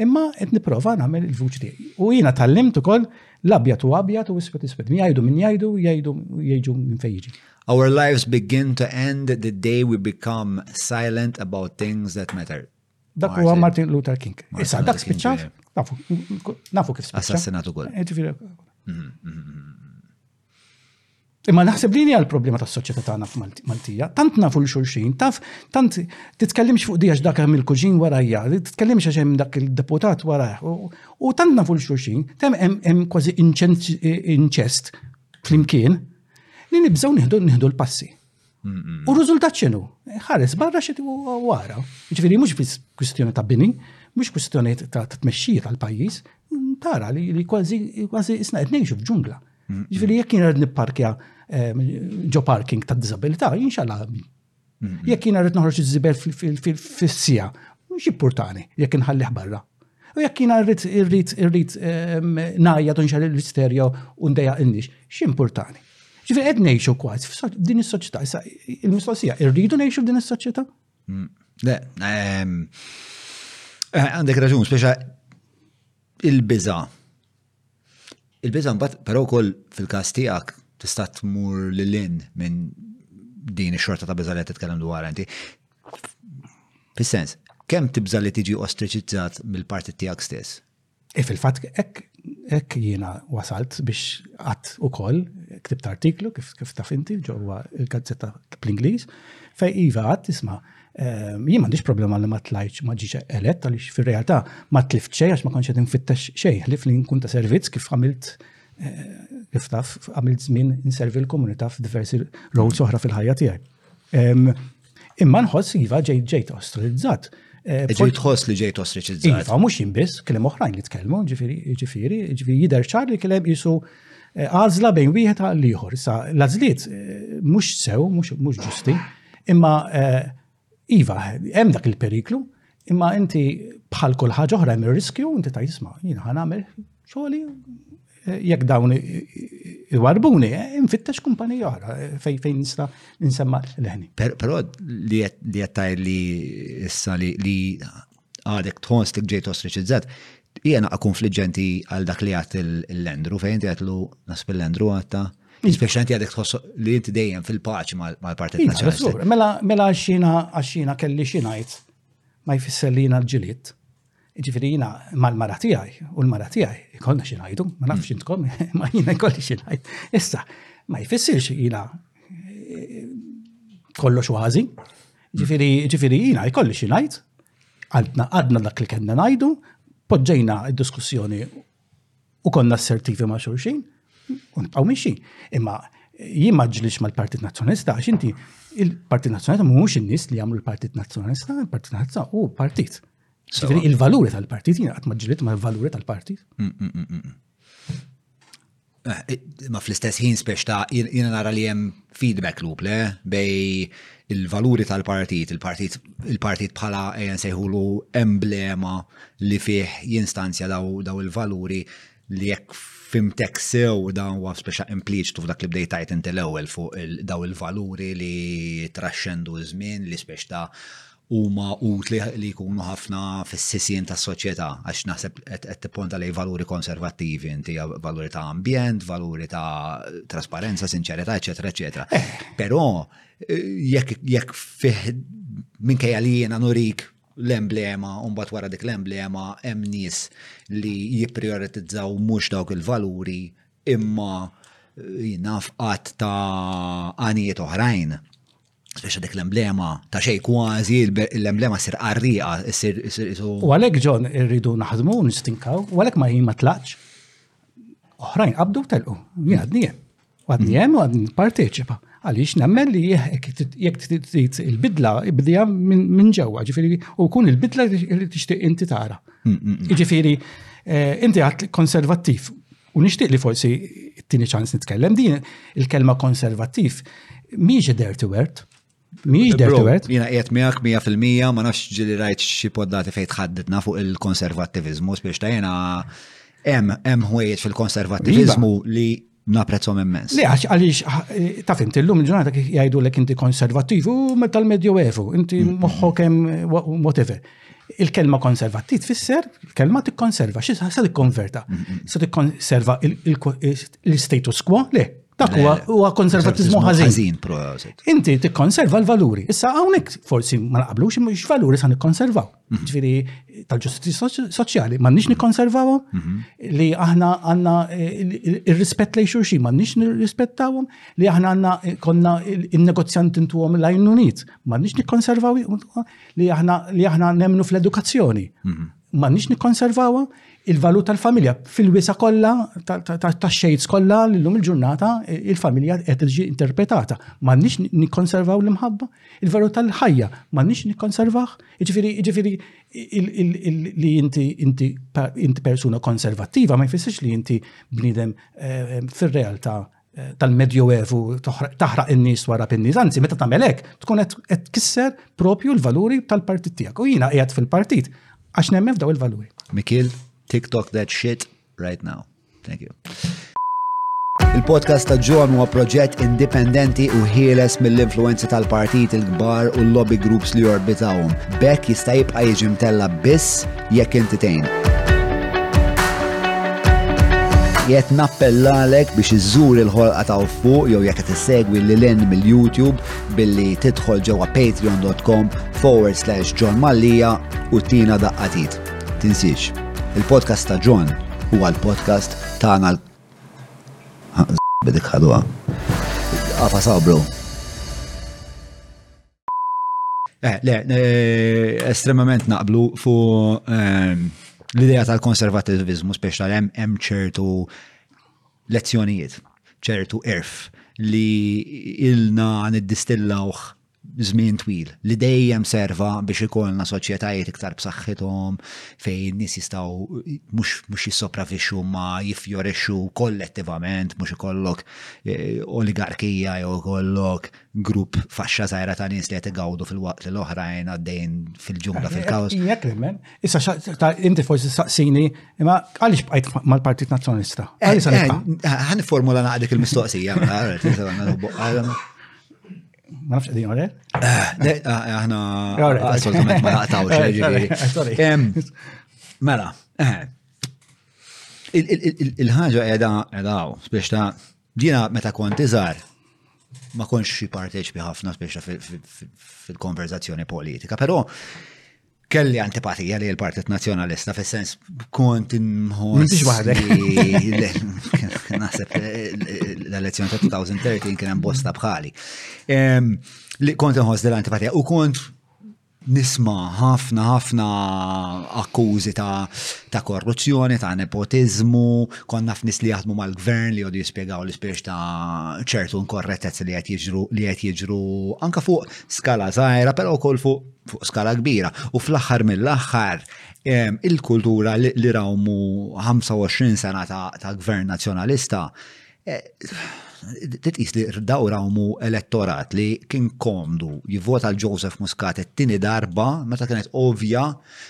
imma qed nipprova nagħmel il-vuċi tiegħi. U jiena tallimt ukoll l-abjad u abjad u iswed iswed. Min jgħidu min jgħidu, jgħidu jgħidu minn fejn jiġi. Our lives begin to end the day we become silent about things that matter. Dak huwa Martin Luther King. Issa dak spiċċa, nafu kif spiċċa. Assassinat ukoll. Eh, mhm, mhm, mhm. Imma naħseb din hija l-problema tas-soċjetà tagħna f'Maltija. Tant nafu l xulxin, taf, tant titkellimx fuq dijax dak hemm il-kuġin warajja, titkellimx għax hemm dak il-deputat warajh. U tant nafu l xulxin, tem hemm kważi inċest flimkien li nibżgħu nieħdu l-passi. U r-riżultat x'inhu? Ħares barra xi wara. Ġifieri mhux biss kwistjoni ta' bini, mhux kwistjoni ta' tmexxija tal-pajjiż, tara li kważi kważi isna qed ngħixu f'ġungla. Ġifieri jekk jien qed nipparkja ehm, ġo parking ta' diżabilità, jinxalla Jekk jien qed noħroġ iż-żibel fis-sija, mhux jippurtani jekk inħallih barra. U jekk jiena rrid irrid irrid ehm, ngħajja tunxel l-isterja u ndejja il-nix, x'importani? Ġifieri qed ngħixu kważi f'din is-soċjetà, il-mistoqsija, irridu ngħixu f'din is-soċjetà? Mm. Le, ehm, eh, għandek raġun, speċa il-biża' Il-biża' mbagħad però wkoll fil-każ tiegħek tista' tmur lil hinn minn din ix-xorta ta' biża' li qed titkellem dwarha inti. Fis-sens, kemm tibża' li tiġi ostriċizzat mill-partit tiegħek stess? E fil-fatt hekk jiena wasalt biex qatt ukoll ktibt artiklu kif taf inti ġewwa l-gazzetta bl-Ingliż fejn iva għadt isma' Ehm, jien m'għandix problema li ma tlajċ ma ġiċ elett għaliex fir-realtà ma tlift xejn għax ma kontx qed infittex xejn ħlif li nkun ta' servizz kif għamilt eh, kif taf għamilt żmien inservi l-komunità f'diversi roles oħra fil-ħajja tiegħi. Ehm, imma nħoss iva ġejt ġejt ostrizzat. Eh, ġejt tħoss li ġejt ostriċizzat. Iva, mux jimbis, kellem oħrajn li tkellmu, ġifiri, ġifiri, ġifiri, jider ċar li kellem jisu eh, għazla bejn wieħed għal ieħor. Sa l-azliet eh, mux sew, mux ġusti, Imma iva, hemm dak il-periklu, imma inti bħal kull ħaġa oħra hemm ir-riskju, inti ta' jisma' jien ħa nagħmel xogħli jekk dawn iwarbuni, infittex kumpanija oħra fejn fejn nista' nsemma l-ħni. Però li qed li issa li għadek tħoss li ġejt ostriċizzat, hija naqa' konfliġġenti għal dak li għat il-Lendru fejn inti għatlu nasb il-Lendru għatta. Speċjalment għadek tħoss li inti dejjem fil-paċi mal-Partit Nazzjonalista. Mela, mela xina għaxina kelli xinajt ma jfisser li jina l-ġilit. Ġifiri jina mal-mara tijaj u l-mara tijaj jkollna xinajdu, ma nafx mm. intkom, ma jina jkolli xinajt. Issa, ma jfissirx jina eh, kollox wazi, Ġifiri, ġifiri, jina jkolli xi ngħid, għandna għadna dak li kellna ngħidu, poġġejna d-diskussjoni u konna assertivi ma' xulxin, u nibqgħu mixi. Imma jien ma ġlix mal-Partit Nazzjonista għax inti il-Partit Nazzjonista mhux in-nies li jagħmlu l-Partit Nazzjonista, il-Partit Nazzjonista u partit. Ġifiri, il-valuri tal-partit, jien qatt ma ġliet mal-valuri tal-partit. Mm, mm, mm, Eh, ma fl-istess ħin spiex ta' jiena nara li hemm feedback loop le bej il-valuri tal-partit, il-partit il-partit bħala ejja sejħulu emblema li fih jinstanzja daw, daw il-valuri li jekk fimtek sew dawn huwa speċa impliċtu f'dak li bdejt tajt inti l-ewwel fuq daw il-valuri li traxxendu żmien li speċ ta' huma utli li jkunu ħafna fis-sisien tas-soċjetà għax naħseb qed tipponta lejn valuri konservattivi inti, valuri ta' ambjent, valuri ta' trasparenza, sinċerità, eċetera, eċetera. Eh. Però eh, jekk fih minkejja li jiena nurik l-emblema, unbat wara dik l-emblema, hemm nies li jipprioritizzaw mhux dawk il-valuri imma eh, naf qatt ta' għanijiet oħrajn. Speċa dik l-emblema ta' xej kważi, l-emblema sir qarriqa, sir. U għalek ġon irridu naħdmu, nistinkaw, u għalek ma jimma tlaċ. Oħrajn qabdu telqu, jgħadni jem. Għadni jem u għadni parteċipa. Għalix nemmen li jek trid il-bidla, ibdija minn ġewwa, ġifiri, u kun il-bidla li tixtieq inti tara. Ġifiri, eh, inti għat konservattiv, U nixtieq li forsi t-tieni ċans nitkellem din il-kelma konservattiv mhijiex dirty word. Mhijiex dirty word. Jiena qiegħed miegħek 100% ma nafx ġili rajt xi poddati fejn tħaddidna fuq il-konservattivizmu biex ta' jiena hemm hemm ħwejjeġ fil-konservattivizmu iva. li naprezzom immens. Le, għax għaliex eh, ta' fint illum il-ġurnata kif jgħidu l inti konservattiv u meta l-medju evu, inti mm. moħħok hemm whatever. Il-kelma konservati tfisser, kelma tikkonserva, xi sa tikkonverta. Sa tikkonserva l-status quo, le, dak huwa konservatizmu ħażin. Inti tikkonserva l-valuri. Issa hawnhekk forsi ma naqblux imiex valuri sa nikkonservaw. Mhm. Ġifieri tal-ġustizja soċjali m'għandniex nikkonservawhom mhm. li aħna għandna eh, ir-rispett lejn xulxin m'għandniex nirrispettawhom li aħna għandna eh, konna in-negozjant intuhom l-għajnuniet m'għandniex nikkonservaw li aħna li aħna nemmnu fl-edukazzjoni. Mhm. Ma nix nikkonservawa il-valur tal-familja fil-wisa kollha tax-xejds kollha l-lum il-ġurnata il-familja qed tiġi interpretata. Ma nix nikkonservaw l-imħabba, il-valur tal-ħajja ma nix nikkonservah. Jiġifieri jiġifieri li inti inti inti persuna konservattiva ma jfissirx li inti bniedem eh, fir-realtà tal-Medjoevu taħraq in-nies wara pin-nies, anzi meta tagħmel hekk tkun qed tkisser propju l-valuri tal-partit tiegħek. U jiena qiegħed fil-partit għax nemmen f'daw il-valuri. Mikil, TikTok that shit right now. Thank you. Il-podcast ta' John huwa proġett indipendenti u ħieles mill-influenzi tal-partit il-kbar u l-lobby groups li jorbitawhom. Bekk jista' jibqa' jiġi mtella biss Jekk inti tgħin. Jett nappellalek biex iżżur il-ħolqa ta' fuq jew jekk qed issegwi lil hinn mill-YouTube billi tidħol ġewwa patreon.com forward slash John Mallija u tina daqqatit. Tinsiex, il-podcast ta' John huwa l-podcast tagħna l bidik ħadwa. Għafa sabru. Eh, le, eh, estremament naqblu fu ehm, l-idea tal-konservativizmu, speċa hemm ċertu lezzjonijiet, ċertu erf li ilna niddistillawh żmien twil li dejjem serva biex ikollna soċjetajiet iktar b'saħħithom fejn nies jistgħu mhux jissopravixxu ma jiffjorixxu kollettivament mhux ikollok eh, oligarkija jew ikollok grupp faxxa żgħira ta' nies li qed igawdu fil-waqt li l-oħrajn għaddejn fil-ġungla fil-kaos. Jekk men, issa inti forsi saqsini, imma għaliex bqajt mal-Partit Nazzjonalista? Eh, eh, ħan formula naqdik il-mistoqsija, mela, ma nafx għedin għore? Eh, aħna, assolutament ma naqtawx. Mela, il-ħagġa edha edaw, biex ta' Jiena meta kont iżgħar ma kontx xi parteċipi ħafna speċa fil-konverzazzjoni politika, però kelli antipatija li l-Partit Nazzjonalista fis-sens kont inħoss. Naħseb l-elezzjoni ta' 2013 kien hemm bosta bħali. Li kont inħoss l-antipatija u kont Nisma' ħafna ħafna akkużi ta', ta korruzzjoni, ta' nepotiżmu, kont naf nies li jaħdmu mal-Gvern li jgħodu jispjegaw l-ispirx ta' ċertu inkorrettezzi li qed jiġru li qed jiġru anke fuq skala żgħira, però wkoll fuq fuq skala kbira. U fl-aħħar mill-aħħar il-kultura li rawmu 25 sena ta' ta' Gvern Nazzjonalista Titqis li dawra umu elettorat li kien komdu jivvota l-Joseph Muscat it-tini darba meta kienet ovja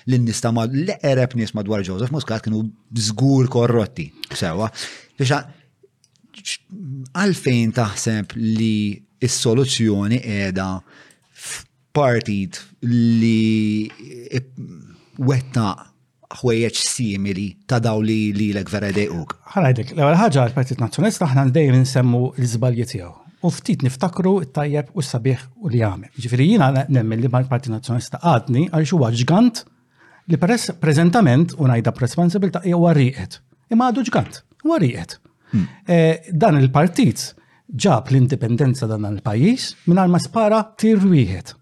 li nista ma l-eqreb nies madwar Joseph Muscat kienu żgur korrotti. Sewa, biex għalfejn taħseb li s-soluzzjoni qiegħda f'partit li wetta ħwejjeġ simili ta' daw li lilek vera jdejquk? Ħanajdlek, l-ewwel ħaġa l-Partit Nazzjonalista aħna dejjem insemmu l-iżbalji tiegħu. U ftit niftakru t-tajjeb u s-sabiħ u li jagħmel. Ġifieri jiena nemmen li mal-Partit Nazzjonalista għadni għal huwa ġgant li peress preżentament u ngħidha b'responsabilità hija huwa rieqed. Imma għadu ġgant, huwa rieqed. Hmm. Eh, dan il-partit ġab l-indipendenza dan il-pajjiż mingħajr ma spara tir wieħed.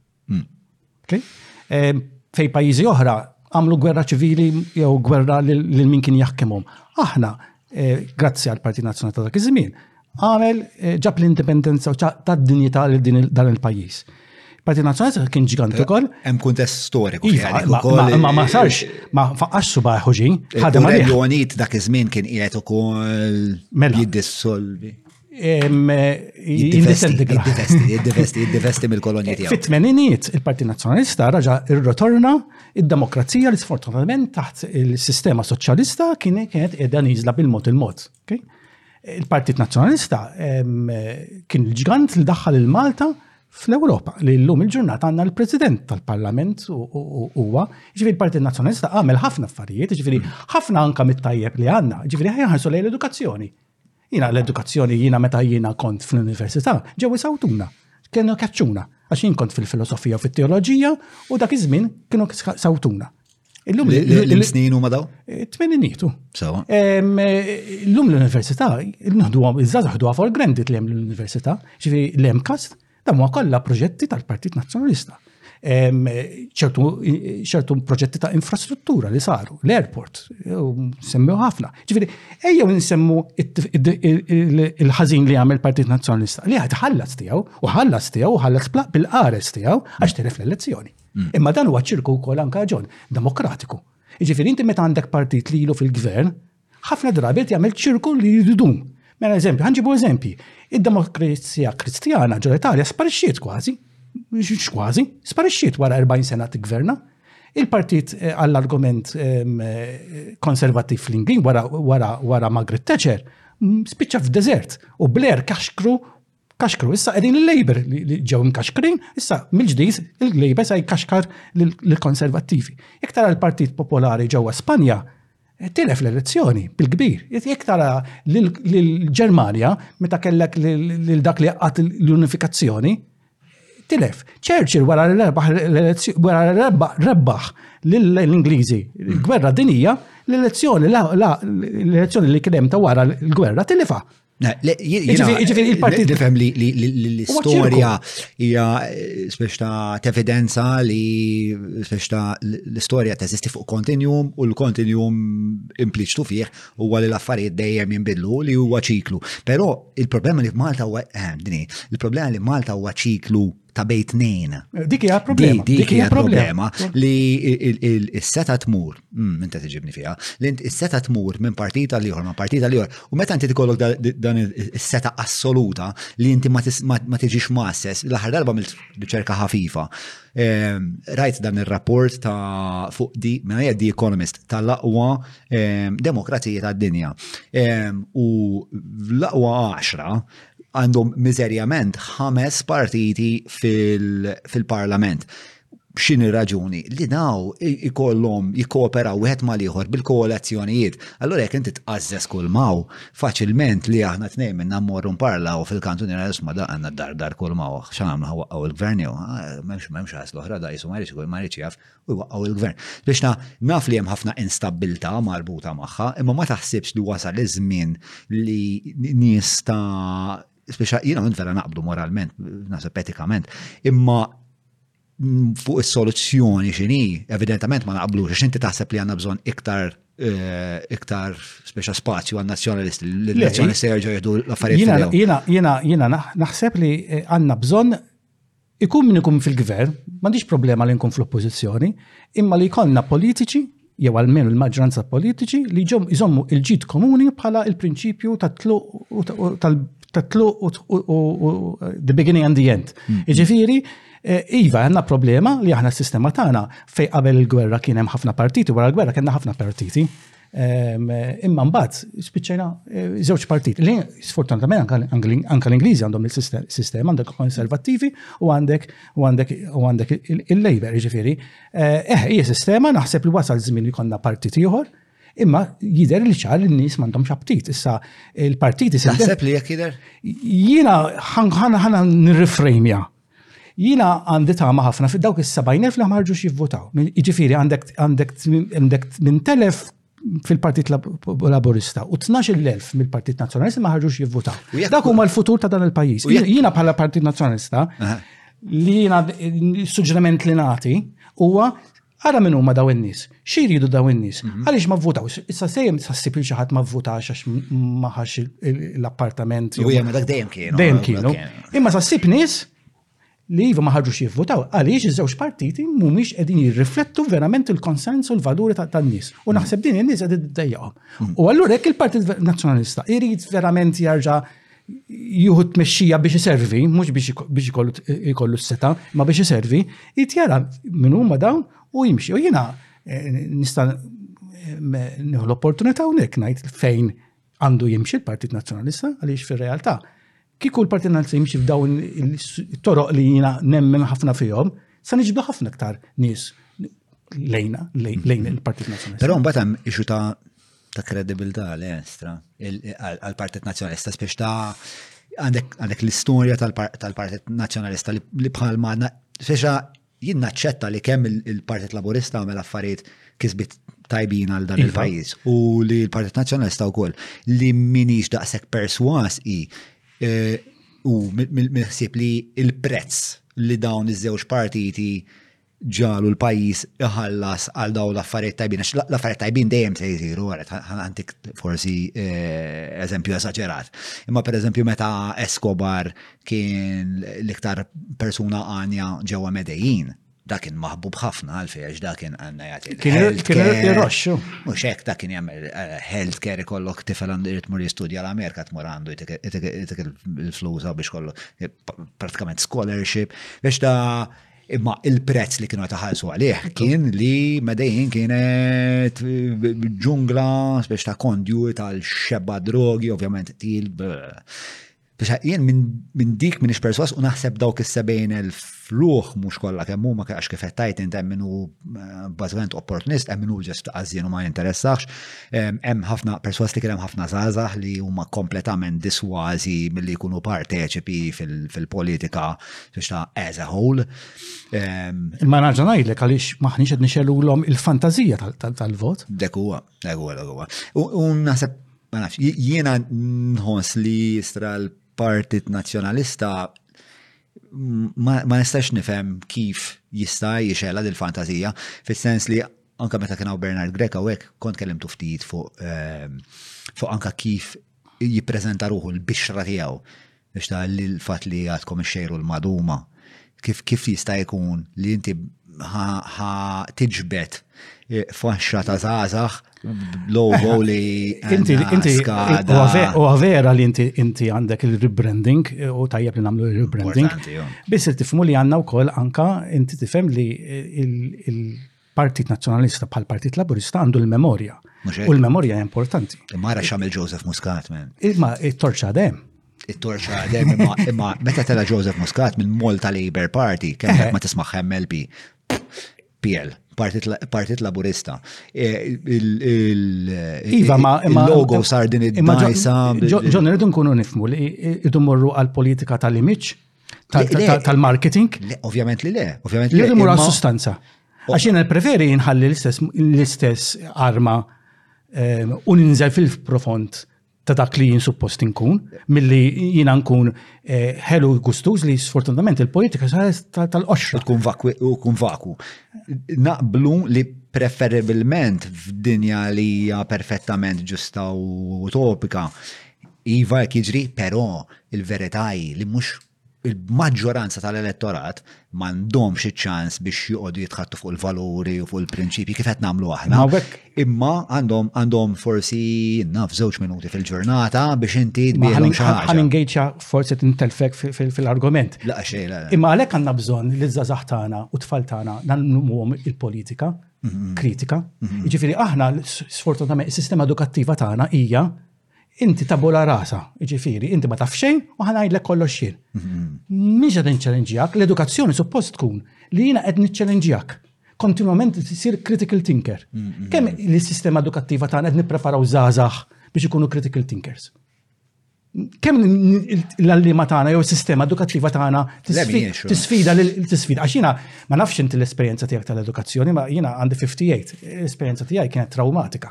Fej pajjiżi oħra għamlu gwerra ċivili jew gwerra lil min kien jaħkimhom. Aħna, eh, grazzi għal Partit Nazzjonali ta' dak iż-żmien, għamel eh, ġab l-indipendenza u tad-dinjità lil din dan il-pajjiż. Partit Nazzjonali kien ġigant ukoll. Hemm kuntest storiku. Iva, eh, ma ma sarx, ma faqax subaħ ħuġin. Ħadem għalih. Unit dak iż-żmien kien qiegħed ukoll mela. jiddissolvi. Jiddivesti mill-kolonji tiegħu. Fit-tmeniniet, il-Parti Nazzjonalista raġa irrotorna id-demokrazija li sfortunatament taħt il-sistema soċjalista kien kienet qiegħda niżla bil-mod il-mod. Il-Partit Nazzjonalista kien il-ġgant li daħħal il-Malta fl-Ewropa li llum il-ġurnata għandna l-President tal-Parlament huwa, ġifieri l-Partit Nazzjonalista għamel ħafna affarijiet, ġifieri ħafna anka mit-tajjeb li għandna, ġifieri ħarsu lejn l-edukazzjoni. Jina l-edukazzjoni jina meta jina kont fl-università, ġew sawtuna, kienu kaċċuna, għax jien kont fil-filosofija u fit-teoloġija u dak iż-żmien kienu sawtuna. Illum l-snin huma daw? Eh, tmeninitu. Sawa. Eh, illum l-università, naħdu iż-żazax ħdu for granted li hemm l-università, ġifi l-MCAS, Dan huwa kollha proġetti tal-Partit Nazzjonalista. ċertu proġetti ta' infrastruttura li saru, l-airport, semmew ħafna. Ġifieri, ejjew nsemmu il-ħażin li għamel Partit Nazzjonalista li għad ħallas tiegħu u ħallas tiegħu u ħallas bil-qares tiegħu għax telef l-elezzjoni. Mm. Imma dan huwa ċirku wkoll anka ġon demokratiku. Ġifieri inti meta għandek partit li ilu fil-gvern, Ħafna drabi qed jagħmel ċirku li jrid idum. Mela eżempju, ħanġibu eżempji. Id-demokrazija Kristjana ġol Italja sparixxiet kważi, x'kważi, sparixxiet wara 40 sena tigverna. Il-partit eh, għall-argument ehm, eh, konservattiv fl-Inglin wara Margaret Thatcher spiċċa f'deżert u Blair kaxkru kaxkru. Issa qegħdin il-Labour li ġew imkaxkrin, issa mill-ġdid il-Labour se jkaxkar lill-Konservattivi. Jekk tara l-Partit Popolari ġewwa Spanja, tilef l-elezzjoni bil-kbir. Jekk tara l-Ġermanja meta kellek lil dak li qatt l-unifikazzjoni, tilef. Churchill wara rebbaħ l-Ingliżi l-gwerra dinija, l-elezzjoni l-elezzjoni li kien hemm ta' wara l-gwerra tilifha. Ġifiri il-partit. Nifhem li l-istorja hija eh, spiex ta' evidenza li spiex ta' l-istorja teżisti fuq kontinjum u l-kontinjum impliċtu fih u għalli l-affarijiet dejjem jinbidlu li huwa ċiklu. Però il-problema li Malta huwa eh, dini, il-problema li Malta huwa ċiklu ta' bejt nejn. Dik hija problema. Dik hija problema li s-seta tmur, hmm, inta tiġibni fiha, li s-seta tmur minn partita liħor, ma' partita liħor. U meta inti tkollok dan is-seta assoluta li inti ma tiġix masses, l-aħħar darba mill riċerka ħafifa. Ehm, rajt dan ir-rapport ta' fuq di, minna jgħed di Economist, tal-laqwa ehm, demokrazija tad-dinja. Ehm, u l-laqwa 10 għandhom miżerjament ħames partiti fil-parlament. X'in ir-raġuni? Li daw ikollhom jikkooperaw wieħed mal-ieħor bil-koalazzjonijiet. Allura jekk inti tqażżeż kull maw, faċilment li aħna tnejn minna mmorru nparlaw fil-kantuni nara isma' da għandna dar dar kull maw, x'għamlu ħawaqgħu l-gvern jew m'hemmx m'hemmx ħasl oħra da jisma' jrid ikun ma jridx jaf u jwaqqgħu il-gvern. Biex na, naf li hemm ħafna instabbiltà marbuta magħha, imma ma taħsibx li wasal iż-żmien li nies ta' speċa jiena minn vera naqbdu moralment, naħseb etikament, imma fuq is-soluzzjoni x'inhi, evidentament ma naqblux, għax inti taħseb li għandna bżonn iktar Eh, iktar speċa spazju għan nazjonalist l-elezzjoni se jerġgħu jieħdu l-affarijiet. Jiena naħseb li eh, għandna bżonn Ikun min ikun fil-gvern, m'għandix problema li nkun fl-oppożizzjoni, imma li jkollna politiċi jew almenu l-maġġoranza politiċi li ġom iżommu il-ġid komuni bħala il-prinċipju tat-tluq u the beginning and the end. Hmm. Iġifiri, eh, Iva, għanna problema li aħna s-sistema tagħna fej qabel il-gwerra kien hemm ħafna partiti, wara l-gwerra kellna ħafna partiti. Imma mbagħad spiċċejna eh, żewġ partit. Li sfortunatament anke l-Ingliżi għandhom il-sistema għandek konservattivi u għandek u għandek u għandek il-Labor, jiġifieri. Eh, eh, hija sistema naħseb li wasal żmien li konna partit ieħor. Imma jider li ċar li n-nis mandom xabtit. Issa il-partiti se. Naħseb li jek jider? Jina ħana nirrifrejmja Jiena għandi tama ħafna fi dawk is-70,000 li ma ħarġux jivvutaw. Jiġifieri għandek għandek għandek 8,000 fil-Partit Laburista u 12,000 mill-Partit Nazzjonalista ma ħarġux jivvutaw. Dak huma l-futur ta' dan il-pajjiż. Jiena bħala Partit Nazzjonalista li jiena suġġeriment li nagħti huwa Ara min huma dawn in-nies, xi jridu dawn in-nies, għaliex ma vvutawx. Issa se sa ssib il xi ħadd ma vvutax għax ma ħax l-appartament. U jemma dak dejjem kienu. Dejjem kienu. Imma sa ssib nies li iva ma ħarġux jivvutaw għaliex iż-żewġ partiti mhumiex qegħdin jirriflettu verament il-konsens u l-valuri tan-nies. U naħseb din in-nies qegħdin tiddejjaqhom. U allura jekk il-Partit Nazzjonalista jrid verament jarġa' jieħu t-tmexxija biex iservi, mhux biex ikollu s-seta, ma biex iservi, jitjara minn huma dawn u jimxi. U jiena eh, nista' eh, nieħu l-opportunità hawnhekk ngħid fejn għandu jimxi l-Partit Nazzjonalista għaliex fir-realtà kieku l-Partit Nazzjonalista jimxi f'dawn il-toroq li jiena nemmen ħafna fihom, sa niġbdu ħafna aktar nies lejna, lejn il-Partit Nazzjonalista. Però mbagħad hemm ixu ta' Ta' kredibilità li estra għal-Partit Nazzjonalista spiex ta' għandek l-istorja tal-Partit Nazzjonalista li bħal maħna speċa jien naċċetta li kemm il-Partit Laburista għamel affarijiet kisbit tajbin għal dan iva. il-pajjiż u li l-Partit Nazzjonalista wkoll li minix daqshekk perswas i e, u mill-ħsieb li il-prezz li dawn iż-żewġ partiti ġagħlu l-pajjiż iħallas għal dawn l-affarijiet tajbin, għax l-affarijiet tajbin dejjem se jsiru, għantik forsi eh, eżempju esaġerat. Imma per eżempju meta Escobar kien l-iktar persuna għanja ġewwa Medellin, dakin maħbub ħafna għalfejn dakin għanna jagħti. Kien jirroxxu. Mhux hekk dak kien jagħmel eh, healthcare ikollok tifel għandu jrid mur jistudja l-Amerika tmur għandu jtik il-flus biex kollu eh, pratikament scholarship biex ta' imma il-prezz li kienu taħalsu għalih kien li medejn kienet ġungla biex ta' kondju tal-xebba drogi, ovvjament til biex jien minn dik minn perswas u naħseb dawk is-sebejn elf ruħ mhux kollha kemm huma għax kif qed tajt int hemm minnu eh, bażwent opportunist, hemm minnu ġest għażien u ma jinteressax. Hemm ħafna perswas li kien hemm ħafna żgħażagħ li huma kompletament disważi milli jkunu parteċipi fil-politika biex ta' as a whole. Imma naġa ngħidlek għaliex maħniex qed nixelulhom il-fantażija tal-vot. Dek huwa, dek huwa, dek huwa. U naħseb ma nafx, jiena nħoss li jistra l-Partit Nazzjonalista ma nistax nifhem kif jista' jixela dil fantazija fis-sens li anka meta kien hawn Bernard Greka u hekk kont kellimtu ftit fuq fuq anka kif jippreżenta ruħu l-bixra tiegħu biex ta li l-fatt li għadkom ixxejru l-maduma kif kif jista' jkun li inti ħa tiġbed eh, faxxa ta' zazax logo li inti inti u vera li inti inti għandek il-rebranding eh, u tajjeb li nagħmlu il-rebranding. Biss tifmu li għandna wkoll anka inti tifhem li eh, il- Partit Nazzjonalista bħal Partit Laburista għandu l-memorja. U l-memorja importanti. Imma ra xamil Joseph Muscat, man. Imma it-torċa dem. It-torċa dem, imma meta tela Joseph Muscat minn Malta Labour Party, kemm eh. ma tismaħ MLP. PL. Partit Laburista. E, iva, ma il-logo sar din id-dajsa. Ġon, rridu nkunu nifmu li idu morru għal-politika tal-imiċ tal-marketing? Le, ovvjament li le, ovvjament li le. Jgħidu mura sustanza. Għax jena preferi jinħalli l-istess arma ehm, u ninżel fil-profond ta' dak li jien suppost inkun, milli jina nkun eh, ħelu gustuż li sfortunatament il-politika tal-qoxra. Tkun vaku, kun vaku. Naqblu li preferibilment f'dinja li hija perfettament ġusta u utopika, Iva hekk jiġri, però il-verità hi li mhux il-maġġoranza tal-elettorat m'għandhomx iċ-ċans biex joqogħdu jitħattu fuq il-valuri u fuq il-prinċipji kif qed nagħmlu aħna. Imma għandhom għandhom forsi naf żewġ minuti fil-ġurnata biex inti tbieħlhom xi ħaġa. Ħan ingejċa forsi tintelfek fil-argument. La xejn, la. Imma għalhekk għandna bżonn li żgħażagħ tagħna u tfal tagħna nagħmluhom il-politika mhm. kritika. Mhm. Jiġifieri aħna sfortunatament is-sistema edukattiva tagħna hija inti tabula rasa, ġifiri, inti ma taf xejn u ħanajdlek kollox xejn. Mhm. Mhix qed niċċelenġjak, l-edukazzjoni suppost tkun li jiena qed niċċelenġjak. Kontinwament sir critical thinker. Mhm. Kemm l-sistema edukattiva tagħna qed nippreparaw żgħażagħ biex ikunu critical thinkers. Kemm l-allima tagħna jew sistema edukattiva tagħna tisfida tisfida għax jiena ma nafx inti l-esperjenza tiegħek tal-edukazzjoni ma jiena għandi 58, l-esperjenza tiegħi kienet traumatika.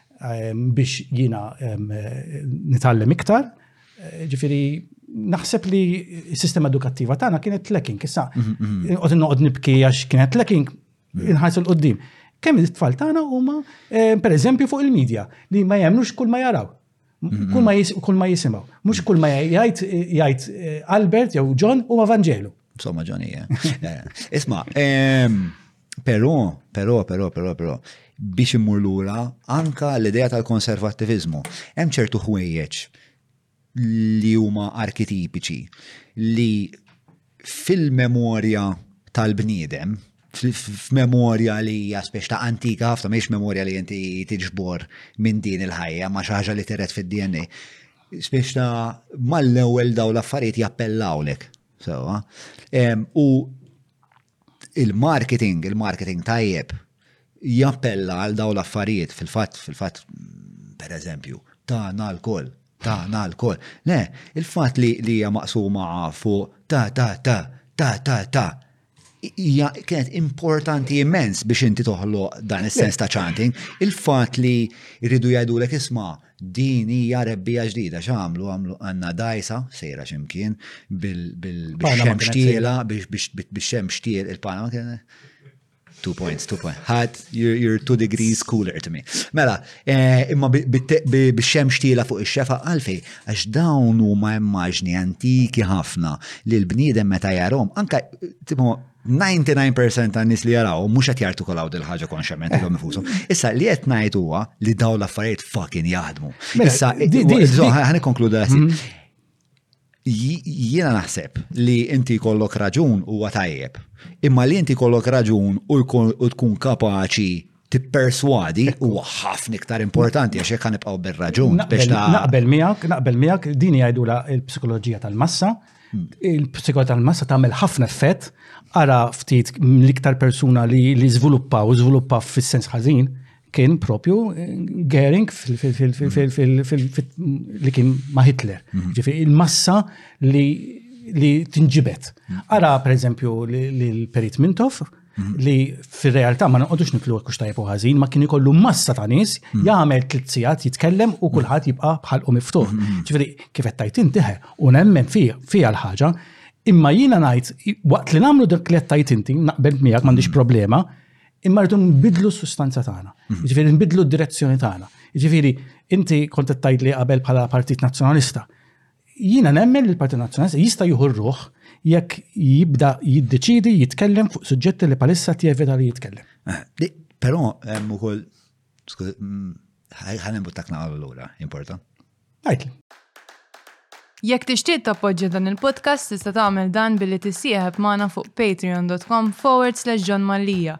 biex jiena nitgħallem iktar. Ġifieri naħseb li s-sistema edukattiva tagħna kienet lacking. Issa, mhm, mhm. qod noqgħod nibki għax kienet lacking, mhm. inħarsu l-qoddim. Kemm it-tfal tagħna huma, eh, pereżempju, fuq il-medja li ma jemnux kull ma jaraw. Kull ma jis- kull ma jisimaw. Mux kull ma jgħid jgħid eh, Albert jew John u Vangelu. Insomma, Johnny, eh. Eh, Isma, ehm, però, però, però, però, però, biex immur lura anka l-idea tal-konservativizmu. Hemm ċertu ħwejjeġ li huma arkitipiċi li fil-memorja tal-bniedem, f'memorja li hija spiex ta' antika ħafna mhix memorja li inti tiġbor minn din il-ħajja ma xi ħaġa li teret fid-DNA. Spiex ta' mal-ewwel daw l-affarijiet jappellawlek. Sewa. U il-marketing, il-marketing tajjeb jappella għal daw l-affarijiet fil-fatt, fil-fatt, per eżempju, tagħna l-koll, tagħna l-koll. Le, il-fatt li li hija maqsuma fuq ta' ta' ta' ta' ta' ta' hija kienet importanti immens biex inti toħloq dan is-sens ta' chanting, il-fatt li rridu jgħidulek isma' Din hija rebbija ġdida, x'għamlu? Għamlu għandna dajsa sejra x'imkien bil-xemx tiela biex xemx tiel il-pana ma kien. Two points, two points. Ħadd you're two degrees cooler to me. Mela, eh, imma bix-xemx tiela fuq ix-xefa għalfej għax dawn huma immaġni antiki ħafna li l-bniedem meta jarhom anke 99% ta' nis li jaraw mhux qed jartikolaw dil ħaġa konxjament ilhom ifushom. Issa li qed ngħid huwa li dawn l-affarijiet fucking jaħdmu. Mela, Issa ħan ikkonkluda mhm. Jiena naħseb li inti kollok raġun huwa tajjeb. Imma li inti kollok raġun u tkun kapaċi tipperswadi huwa ħafna iktar importanti għax hekk nibqgħu bir-raġun biex ta' naqbel miegħek, naqbel miegħek din jgħidula l-psikoloġija tal-massa. Hmm. Il-psikoloġija tal-massa tagħmel ħafna effett ara ftit l-iktar persuna li li żviluppaw, żviluppa fis-sens ħażin kien propju eh, Gering li kien ma' Hitler. Hmm. Ġifi, il-massa li li tinġibet. Hmm. Ara, per eżempju, l-Perit Mintoff, Mhm. li fil-realtà ma nqodux nitlu kux tajjeb u ħażin, ma kien ikollu massa ta' nies mhm. jagħmel tliet sigħat jitkellem u kulħadd jibqa' bħalqu miftuħ. Mhm. Ġifieri kif qed tajt intiħe u nemmen fiha l-ħaġa, imma jiena ngħid waqt li nagħmlu dak li qed tajt inti naqbel miegħek m'għandix problema, imma rridu nbidlu s-sustanza tagħna. Ġifieri nbidlu d-direzzjoni tagħna. Ġifieri inti kont qed tgħid li qabel bħala Partit Nazzjonalista Jiena nemmen li l-Partit Nazzjonalista jista' jieħu r-ruħ jekk jibda jiddeċiedi jitkellem fuq suġġetti li palissa qed jevita li jitkellem. Eh, però hemm ukoll mm, ħanem buttak naqgħu lura, importa. Għajtli. Jekk tixtieq tappoġġja dan il-podcast tista' tagħmel dan billi tissieħeb magħna fuq patreon.com forward slash John Mallija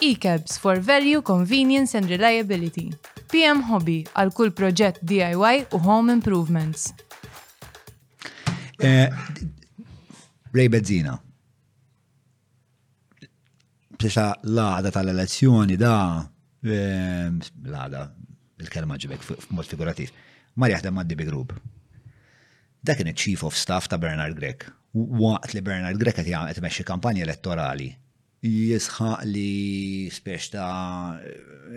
E-Cabs for value, convenience and reliability. PM Hobby għal kull proġett DIY u home improvements. Eh, Ray Bezzina. Bsisa l-għada tal-elezzjoni da, eh, l-għada, il-kelma ġibek f'mod figurativ, mar jaħdem ma' DB Group. Da kien il-Chief of Staff ta' Bernard Grek. Waqt li Bernard Grek għet jgħam għet meċi kampanja elettorali jisħaq li spiex ta'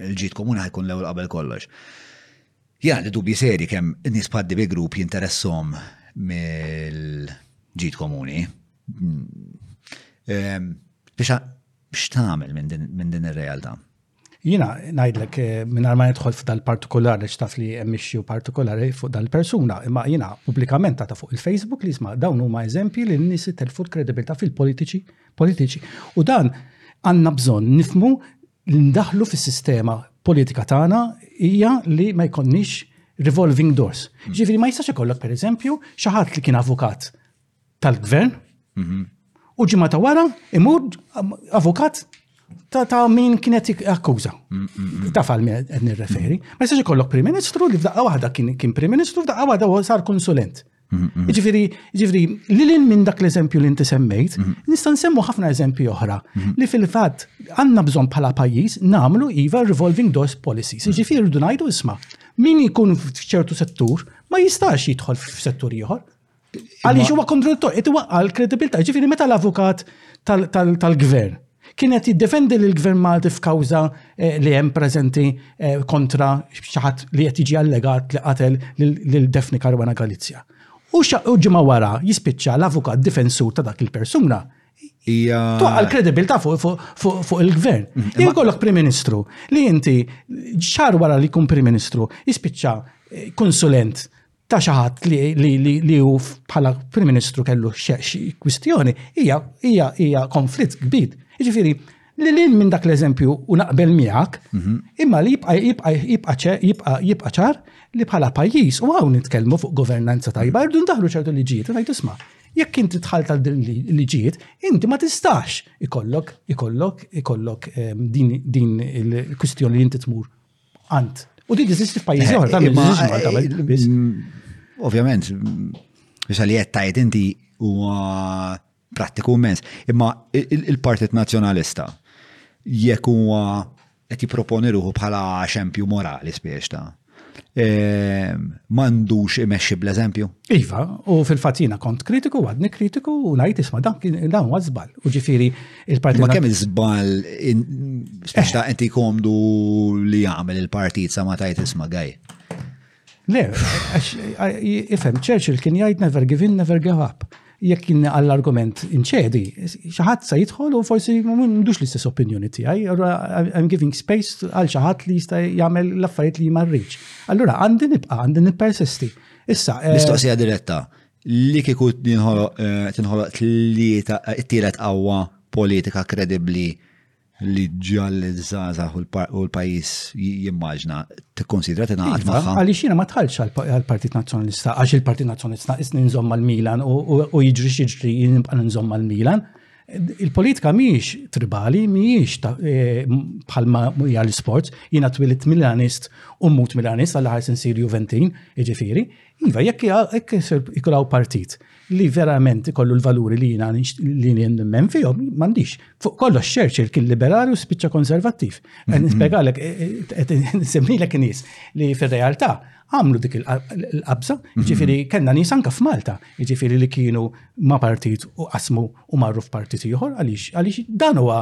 l-ġid komuni ħajkun l-ewwel qabel kollox. Ja li dubji seri kemm nies paddi bi grupp jinteressom mill-ġid komuni. Ehm, biex x'tagħmel minn din ir-realtà? Jina najdlek eh, minnar ma nidħol f'dal partikolari xtaf li emmixxu partikolari fuq dal persuna imma jina pubblikament ta' fuq il-Facebook li jisma' dawn huma eżempji li n-nies telfu l-kredibilità fil-politiċi, politiċi. U dan għandna bżonn nifmu li ndaħlu fis-sistema politika tagħna hija li ma jkollniex revolving doors. Ġifieri ma jistax ikollok pereżempju xi ħadd li kien avukat tal-gvern mhm. u ġimma ta' wara imur avukat ta' ta' min kienet akkuża. Mm, mm, mm. Ta' fal qed nirreferi. Ma jistax ikollok Prim Ministru li f'daqqa waħda kien Prim Ministru f'daqqa waħda huwa sar konsulent. Ġifiri, ġifiri, li l minn dak l-eżempju li inti semmejt, nista' nsemmu ħafna eżempju oħra li fil-fatt għandna bżonn bħala pajjiż namlu iva revolving doors policy. Ġifiri rridu ngħidu isma' min jkun f'ċertu settur ma jistax jidħol f'settur ieħor. Għaliex huwa kontradittor, qed iwaqqa' l-kredibilità. Ġifieri meta l-avukat tal-gvern kienet jiddefendi lill gvern Malti f'kawża eh, li hemm preżenti eh, kontra xi ħadd li qed jiġi allegat li qatel lil Defni Karwana Galizja. U ġimgħa wara jispiċċa l-avukat difensur ta' dak il-persuna hija. Tuqqa l-kredibilità fuq il-gvern. Mm, Jien kollok Prim Ministru li inti xar wara li jkun Prim Ministru jispiċċa eh, konsulent ta' xi ħadd li hu bħala Prim Ministru kellu xi kwistjoni hija hija hija konflitt kbir. Jiġifieri li lil minn dak l-eżempju u naqbel miegħek, mhm. imma li jibqa' jibqa' jibqa' jibqa' jibqa' ċar li bħala pajjiż u hawn nitkellmu fuq governanza tajba rdu ndaħlu ċertu liġijiet u ngħid isma' jekk inti tħall tal din liġijiet, inti ma tistax ikollok ikollok ikollok ehm, din il-kwistjoni li inti tmur Ant. U di diżisti f'pajjiżi oħra, tagħmel diżisti Malta eh, eh, biss. Mm, ovvjament, biex għalli qed tajt inti huwa prattiku mens. Imma il-Partit Nazzjonalista jekk huwa qed jipproponi ruħu bħala xempju morali spiex ta' ehm, mandux imexxi bl-eżempju. Iva, u fil-fatina kont kritiku, għadni kritiku, u najt isma dan dan huwa żball. U ġifieri Il-partit. Ma kemm iżbal biex ta' inti komdu li jagħmel il-partit sa ma tajt isma' gaj. Le, ifhem, Churchill kien jgħid never give in, never give up. Jekk jien għall-argument inċedi, xi ħadd se jidħol u forsi m'għandux l-istess opinjoni tiegħi, I'm giving space għal xi ħadd li jista' jagħmel l-affarijiet li ma rridx. Allura għandi nibqa' għandi nippersisti. Issa. Eh, Mistoqsija diretta. Li kieku tinħoloq tlieta t-tielet qawwa politika kredibbli li ġal żgħażagħ u l-pajjiż jimmaġna tikkonsidra tingħaqad iva, magħha. Għaliex jiena ma tħallx għall-Partit Nazzjonalista għax il-Partit Nazzjonalista isni nżomm mal-Milan u jiġri xiġri nibqa' nżomm mal-Milan. Il-politika mhijiex tribali, mhijiex eh, bħal ma hija l-sports, jiena twilit Milanist u mut Milanist għal ħar sinsir Juventin, jiġifieri, Iva, jekk jekk ikun hawn partit li verament ikollu l-valuri li jiena li nemmen fihom, m'għandix. Fuq kollox Churchill kien liberali u spiċċa konservattiv. Qed mm-hmm. nispjegalek e, e, qed insemmilek nies li fir-realtà għamlu dik il-qabża, mm-hmm. ġifieri kellna nies anke f'Malta, ġifieri li kienu ma' partit u qasmu u marru f'partit ieħor għaliex għaliex dan huwa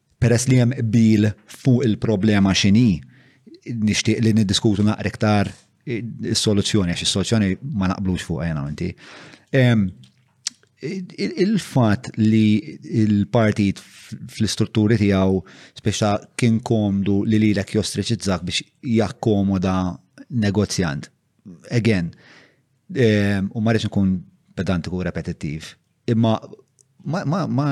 Peress li hemm qbil fuq il-problema x'inhi, nixtieq li niddiskutu naqra iktar is-soluzzjoni, għax is-soluzzjoni ma naqblux fuq għajna inti. Il-fat li il-partit fl-istrutturi tiegħu speċa kien komdu li lilek jostriċizzak biex jakkomoda negozjant. Again, u marriċ nkun pedantiku repetittiv, Imma ma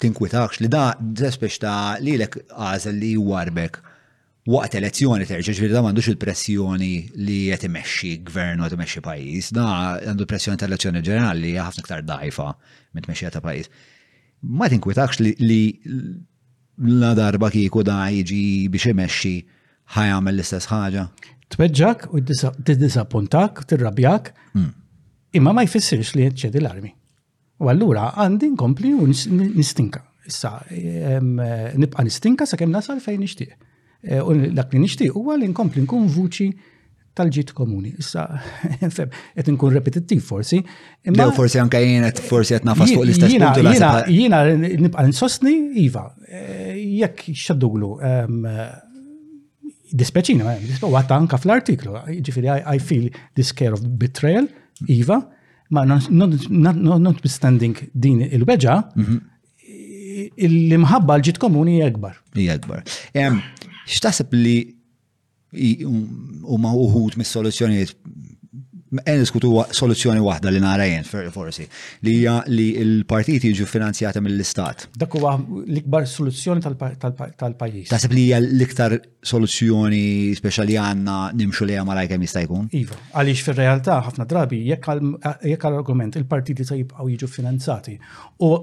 tinkwitax li da despex ta' li l-ek għazel li jwarbek waqt elezzjoni terġa ġviri da mandux il-pressjoni li jett imexxi gvern u jett imexxi pajis, da għandu pressjoni ta' elezzjoni ġenerali ħafna ktar dajfa minn tmexxija ta' pajis. Ma tinkwitax li Ladarba kieku da jiġi biex imexxi ħa jagħmel l-istess ħaġa? Tweġġak u tiddisappuntak, tirrabjak, hmm. imma ma jfissirx li ċedi l-armi. U allura għandi nkompli u nistinka. Issa, nibqa nistinka sa' kem nasal fejn nixtieq. Eh, u dak li nixtieq huwa li nkompli nkun vuċi tal-ġit komuni. Issa, qed nkun repetittiv forsi. Imma forsi anke jien qed forsi qed nafas fuq l-istess punt Jiena jiena nibqa' nsostni iva, eh, jekk xaddulu ehm, dispeċina, eh, u għatta anka fl-artiklu, ġifiri I feel this care of betrayal, iva, ma notwithstanding din il-weġa, mhm. l-imħabba l-ġit komuni hija akbar. Hija akbar. X'taħseb li huma uħud mis-soluzzjonijiet Għen diskutu soluzzjoni wahda li nara jen, forsi, li hija li l-partiti jiġu finanzjata mill-istat. Dak huwa l-ikbar soluzzjoni tal-pajis. Tasib li hija l-iktar soluzzjoni speċjali għandna nimxu lejha malajr kemm jista' jkun. Iva, għaliex fir-realtà ħafna drabi jekk għall-argument il-partiti se jibqgħu jiġu finanzati u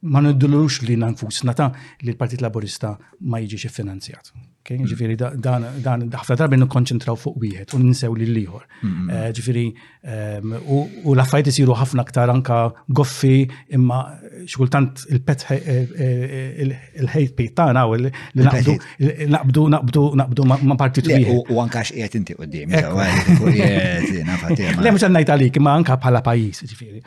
ma niddulux li nanfusna ta' li l-Partit Laburista ma jiġix iffinanzjat. Mm. Ġifiri, dan ħafna drabi nikkonċentraw fuq wieħed u ninsew li l-ieħor. Mm, mm. Eh, ġifiri, U l-affarijiet isiru ħafna aktar anka goffi imma xkultant il-pet il-ħejt pit tagħna u naqbdu naqbdu naqbdu ma' partit wieħed. U anka x'qiegħed inti qudiem. Le mhux ngħid għalik imma anka bħala pajjiż, ġifieri.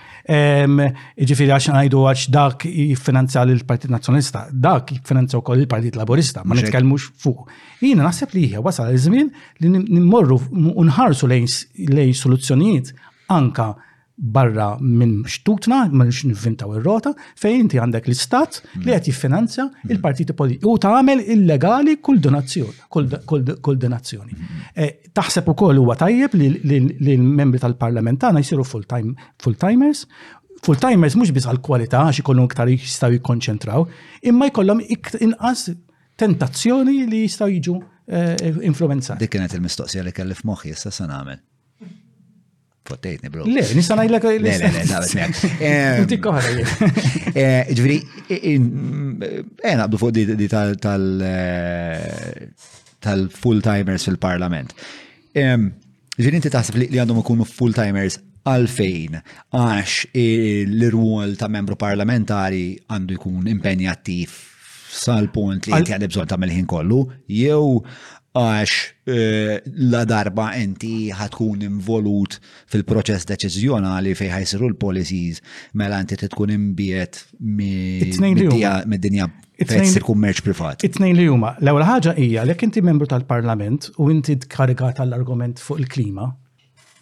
Ġifieri għax ngħidu għax dak jiffinanzja lill-Partit Nazzjonalista, dak jiffinanzja wkoll il-Partit Laburista, ma nitkellmux fuq. Jiena naħseb li hija wasal iż-żmien li nimmorru u nħarsu lejn soluzzjonijiet anka barra minn xtutna, ma nix nivvintaw ir-rota, fejn inti għandek l-istat li qed jiffinanzja il-partiti politiċi u tagħmel illegali kull donazzjoni, kull donazzjoni. Eh, taħseb ukoll huwa tajjeb li l-membri tal-parlament tagħna jsiru full-time full-timers full-timers mhux biss għall-kwalità għax ikollhom iktar jistgħu jikkonċentraw, imma jkollhom inqas tentazzjoni li jistgħu jiġu eh, influenzati. Dik kienet il-mistoqsija li kelli f'moħħi issa se nagħmel. Fottejtni, bro. Le, nista' ngħidlek. Le, le, le, naqbes miegħek. Dik oħra. Eh, ġifieri, eh naqbdu fuq di tal eh, tal-full timers fil-Parlament. Ġin inti taħseb li għandhom ikunu full-timers għalfejn għax l-irwol ta' membru parlamentari għandu jkun impenjattiv sal-punt li inti għandek bżonn tagħmel ħin kollu, jew għax eh, la darba inti ħatkun involut fil-proċess deċiżjonali fejn ħajsiru l-policies mela inti tkun imbiet mid-dinja It-tnejn li kummerċ privat. It-tnejn li huma. L-ewwel ħaġa hija li inti membru tal-Parlament u inti tkarigat għall-argument fuq il-klima,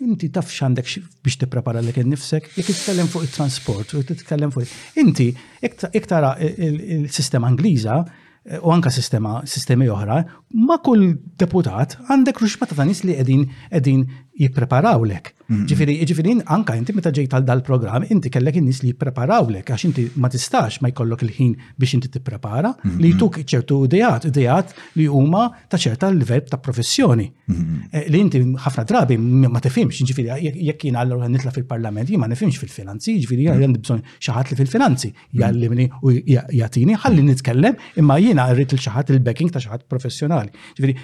inti taf x'għandek biex tipprepara lek innifsek, jekk titkellem fuq it-transport u titkellem fuq. Inti jekk tara il-sistema Ingliża eh, u anka sistema sistemi oħra, ma kull deputat għandek ruxmata ta' nies li qegħdin qegħdin jippreparaw lek. Mm-hmm. Ġifiri, ġifiri, anka inti meta ġejt għal dal-programm, inti kellek in-nies li jippreparaw lek, għax inti ma tistax ma jkollok il-ħin biex inti tipprepara, li mm-hmm. jtuk ċertu idejat, idejat li huma ta' ċerta l-verb ta' professjoni. Mm-hmm. Eh, li inti ħafna drabi ma tifimx, ġifiri, jekk jien għallur nitla fil-parlament, jien ma nifimx fil-finanzi, ġifiri, għandi bżon xaħat li fil-finanzi, jgħallimni u jgħatini, ħalli nitkellem, imma jiena rrit l-xaħat il-backing ta' xaħat professjonali. Ġifiri,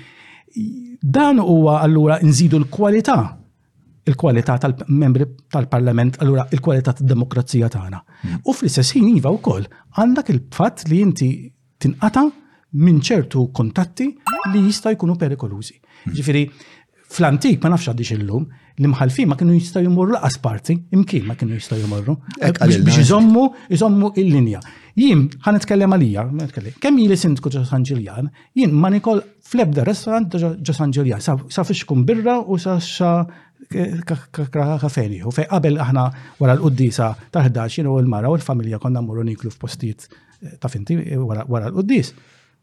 Dan huwa allura nżidu l-kwalità il-kwalità tal-membri tal-parlament, allura il-kwalità tad-demokrazija tagħna. Hmm. U fl-istess ħin iva wkoll għandak il-fatt li inti tinqata' minn ċertu kontatti li jista' jkunu perikolużi. Hmm. Ġifieri, fl-antik ma nafx għaddix illum, l-imħalfin ma kienu jistaw jimurru laqas parti, imkien ma kienu jistaw jimurru. Biex jizommu, jizommu il-linja. Jien, ħan nitkellem għalija, kemm jili sindku ġo San Ġiljan, jien ma nikol flebda restaurant ġo San Ġiljan, sa fiex kun birra u sa xa kafeni. U fej qabel aħna wara l-qoddisa ta' 11 u l-mara u l-familja konna morru niklu f'postijiet eh, ta' finti eh, wara l-qoddis.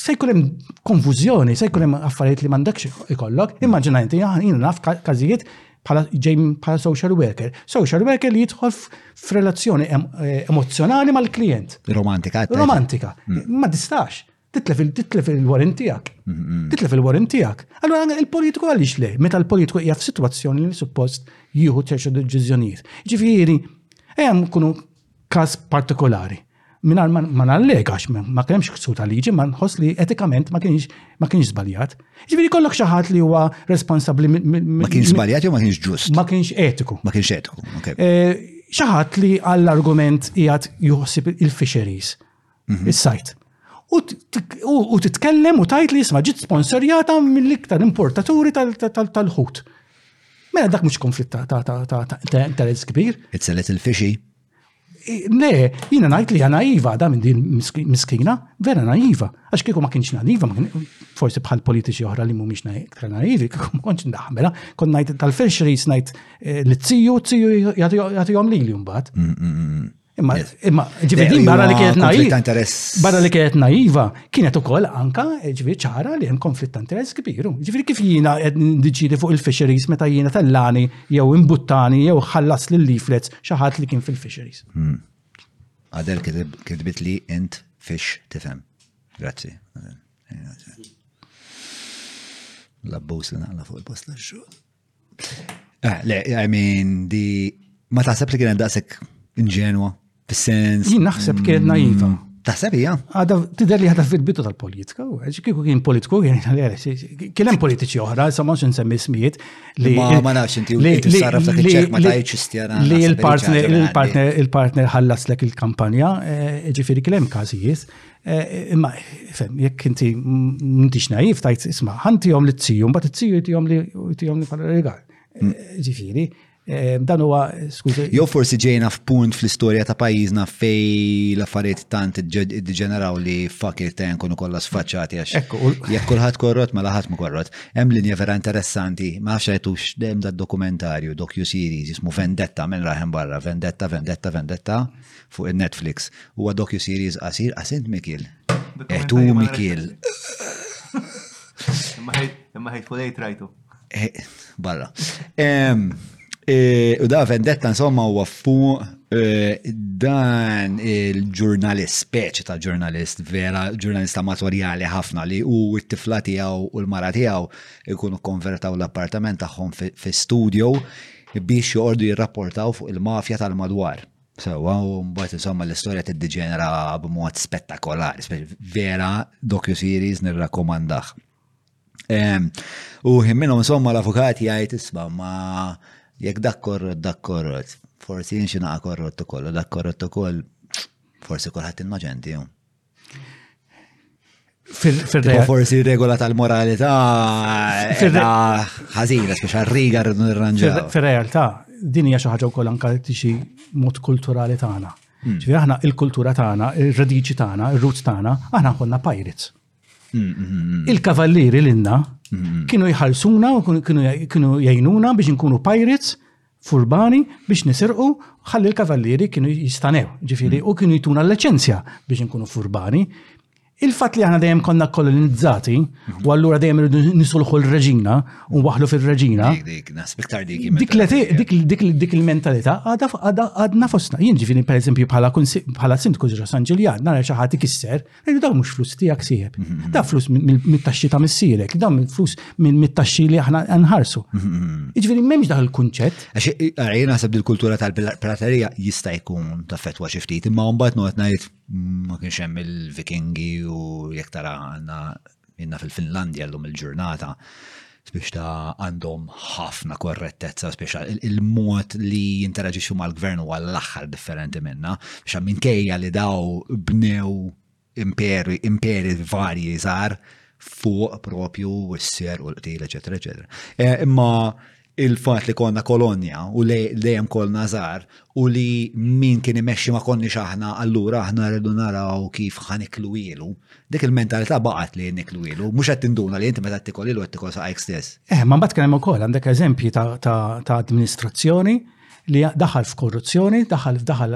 se jkun hemm konfużjoni, se jkun hemm affarijiet li m'għandekx ikollok. Immaġina inti ah, jien naf każijiet bħala ġejn bħala social worker. Social worker li jidħol f'relazzjoni eh, emozzjonali mal-klijent. Romantika. Romantika. Mm. Ma tistax. Titlef il-warin tiegħek. Mm-hmm. Titlef il-warin tiegħek. Allora il-politiku għaliex le, meta l-politiku hija f'sitwazzjoni li suppost jieħu ċertu deċiżjonijiet. Ġifieri, hemm kunu każ partikolari. Mingħajr ma ma nallega għax ma ma kienx ksur ta' liġi, ma nħoss li etikament ma kienx ma kienx żbaljat. Ġifieri kollok xi ħadd li huwa responsabbli mi- mi- mi- Ma kienx żbaljat jew ma kienx ġust? ma kienx etiku. Ma kienx etiku, ok. Eh, Xi ħadd li għall-argument qiegħed joħsib il-fisheries mhm. is-sajt. U titkellem u tajt li jisma ġit sponsorjata mill-iktar importaturi tal-ħut. Mela dak mhux konflitt ta' interess kbir. Itzellet il-fixi. Le, jina najt li għana iva, da minn din miskina, vera naiva. Għax kieku ma kienx naiva, forsi bħal politiċi oħra li mumiex tra naivi, kieku ma konċ naħmela, kon najt tal-filxris najt eh, li t-ziju, t-ziju jgħatijom li li jumbat. Mm, mm, mm, Imma, imma, ġifiri, din barra li kienet naiva. Barra li kienet naiva, kienet u koll anka, ġifiri, ċara li jem konflitt ta' interess kbiru. Ġifiri, kif jina diċidi fuq il-fisheries meta jina tellani, jew imbuttani, jew ħallas li l-leaflets xaħat li kien fil-fisheries. Hmm. Għadel kidbit li int fish tifem. Grazzi. Labbus li naqla fuq il-post l-xogħol. Eh, le, I mean, di ma taħseb li kienet daqshekk inġenwa fis-sens. Jien naħseb kienet naiva. Mm, Taħseb hija? Għada, tider li għada fil-bidu tal-politika, u għedġi kiku kien politiku, kien għalera, kien hemm politiċi oħra, sa ma nxin semmi smijiet. li- Ma ma nafx inti li- inti li- sarraf dak li- iċ-ċek ma li- tajċ istjara. Li naħseb il-partner, il-ċaġa li il-partner, il-partner ħallaslek il-kampanja, eh, ġifiri kien hemm każijiet, Eh, imma, fem, jekk inti mintix naif tajt, isma, ħantijom li t-siju, mbat t-siju jtijom li jtijom li bħala regal. Mm. Eh, ġifiri, eh, dan huwa, skużi. Jo forsi ġejna f'punt fl-istorja ta' pajjiżna fej l-affarijiet tant id-ġeneraw li fakir ta' nkunu kollha sfaċċati għax. Jekk kulħadd korrot ma laħat ma korrot. Hemm linja vera interessanti, ma nafx għetux hemm da dokumentarju, docu-series, jismu Vendetta minn raħem barra, Vendetta, Vendetta, Vendetta. fuq il-Netflix. Huwa docu-series qasir, qasint Mikil. Eħtu Mikil. Imma ħejt fuq lejt rajtu. Barra. E, u da vendetta insomma huwa fuq e, dan il-ġurnalist, speċi ta' ġurnalist, vera ġurnalista matorjali ħafna li u t-tifla tiegħu u l-mara tiegħu ikunu konvertaw l-appartament tagħhom fi studio biex joqordu jirrapportaw fuq il-mafja tal-madwar. Sewwa, u mbagħad insomma l-istorja tiddiġenera b'mod spettakolari, vera docu-series nirrakkomandah. U ħin minnhom insomma l-avukat jgħid isma' ma jekk dak korrot dak korrot, forsi jinxinaqa korrot ukoll, dak korrot ukoll forsi kulħadd innoċenti. Fil-regola. Forsi regola tal-moralità ħażina, speċa riga rridu nirranġaw. Fil-realtà, din hija xi ħaġa wkoll anke tixi mod kulturali tagħna. Hmm. Ġifieri aħna il-kultura tagħna, ir-radiċi tagħna, ir-roots tagħna, aħna konna pirates. Hmm, hmm, Il-kavallieri l-inna kienu jħalsuna u kienu jgħinuna biex nkunu pirates furbani biex nisirqu ħalli l-kavallieri kienu jistanew, ġifiri, mm. u kienu jtuna l-lecenzja biex nkunu furbani. Il-fat li għana dejjem konna kolonizzati, u għallura mhm. dejjem nisulħu l-reġina, u waħlu fil-reġina. Dik il-mentalità għadna fosna. Jien ġifiri, per eżempju, bħala sindku ġra San Ġiljan, nara xaħati kisser, Ejdu dawn mhux flus tiegħek sieħeb. Mhm. Da flus mit-taxxi ta' missierek, da flus mit-taxxi li aħna nħarsu. Mhm. Iġveri m'hemmx dak il-kunċett. Għax eh, għara jiena naħseb il-kultura tal-praterija jista' jkun ta' fetwa xi ftit, imma mbagħad noqgħod ngħid mm, ma kienx hemm il-Vikingi u jekk tara għandna Jiena fil-Finlandja llum il-ġurnata biex ta' għandhom ħafna korrettezza biex il-mod li jinteraġixxu mal-gvern huwa l-aħħar differenti minna, biex minkejja li daw bnew imperi, imperi varji żgħar fuq propju s-ser u l-qtil, eċetera, eċetera. Eh, imma il-fat li konna kolonja u lejem kolna żar u li min kien imexxi ma konniex aħna allura aħna rridu naraw kif ħaniklu ilu. Dik il-mentalità baqgħet li niklu ilu, mhux qed tinduna li inti meta tikol ilu qed tikol saqajk stess. Eh, ma mbagħad kien hemm ukoll għandek eżempji ta' amministrazzjoni li daħal f'korruzzjoni, daħal f'daħal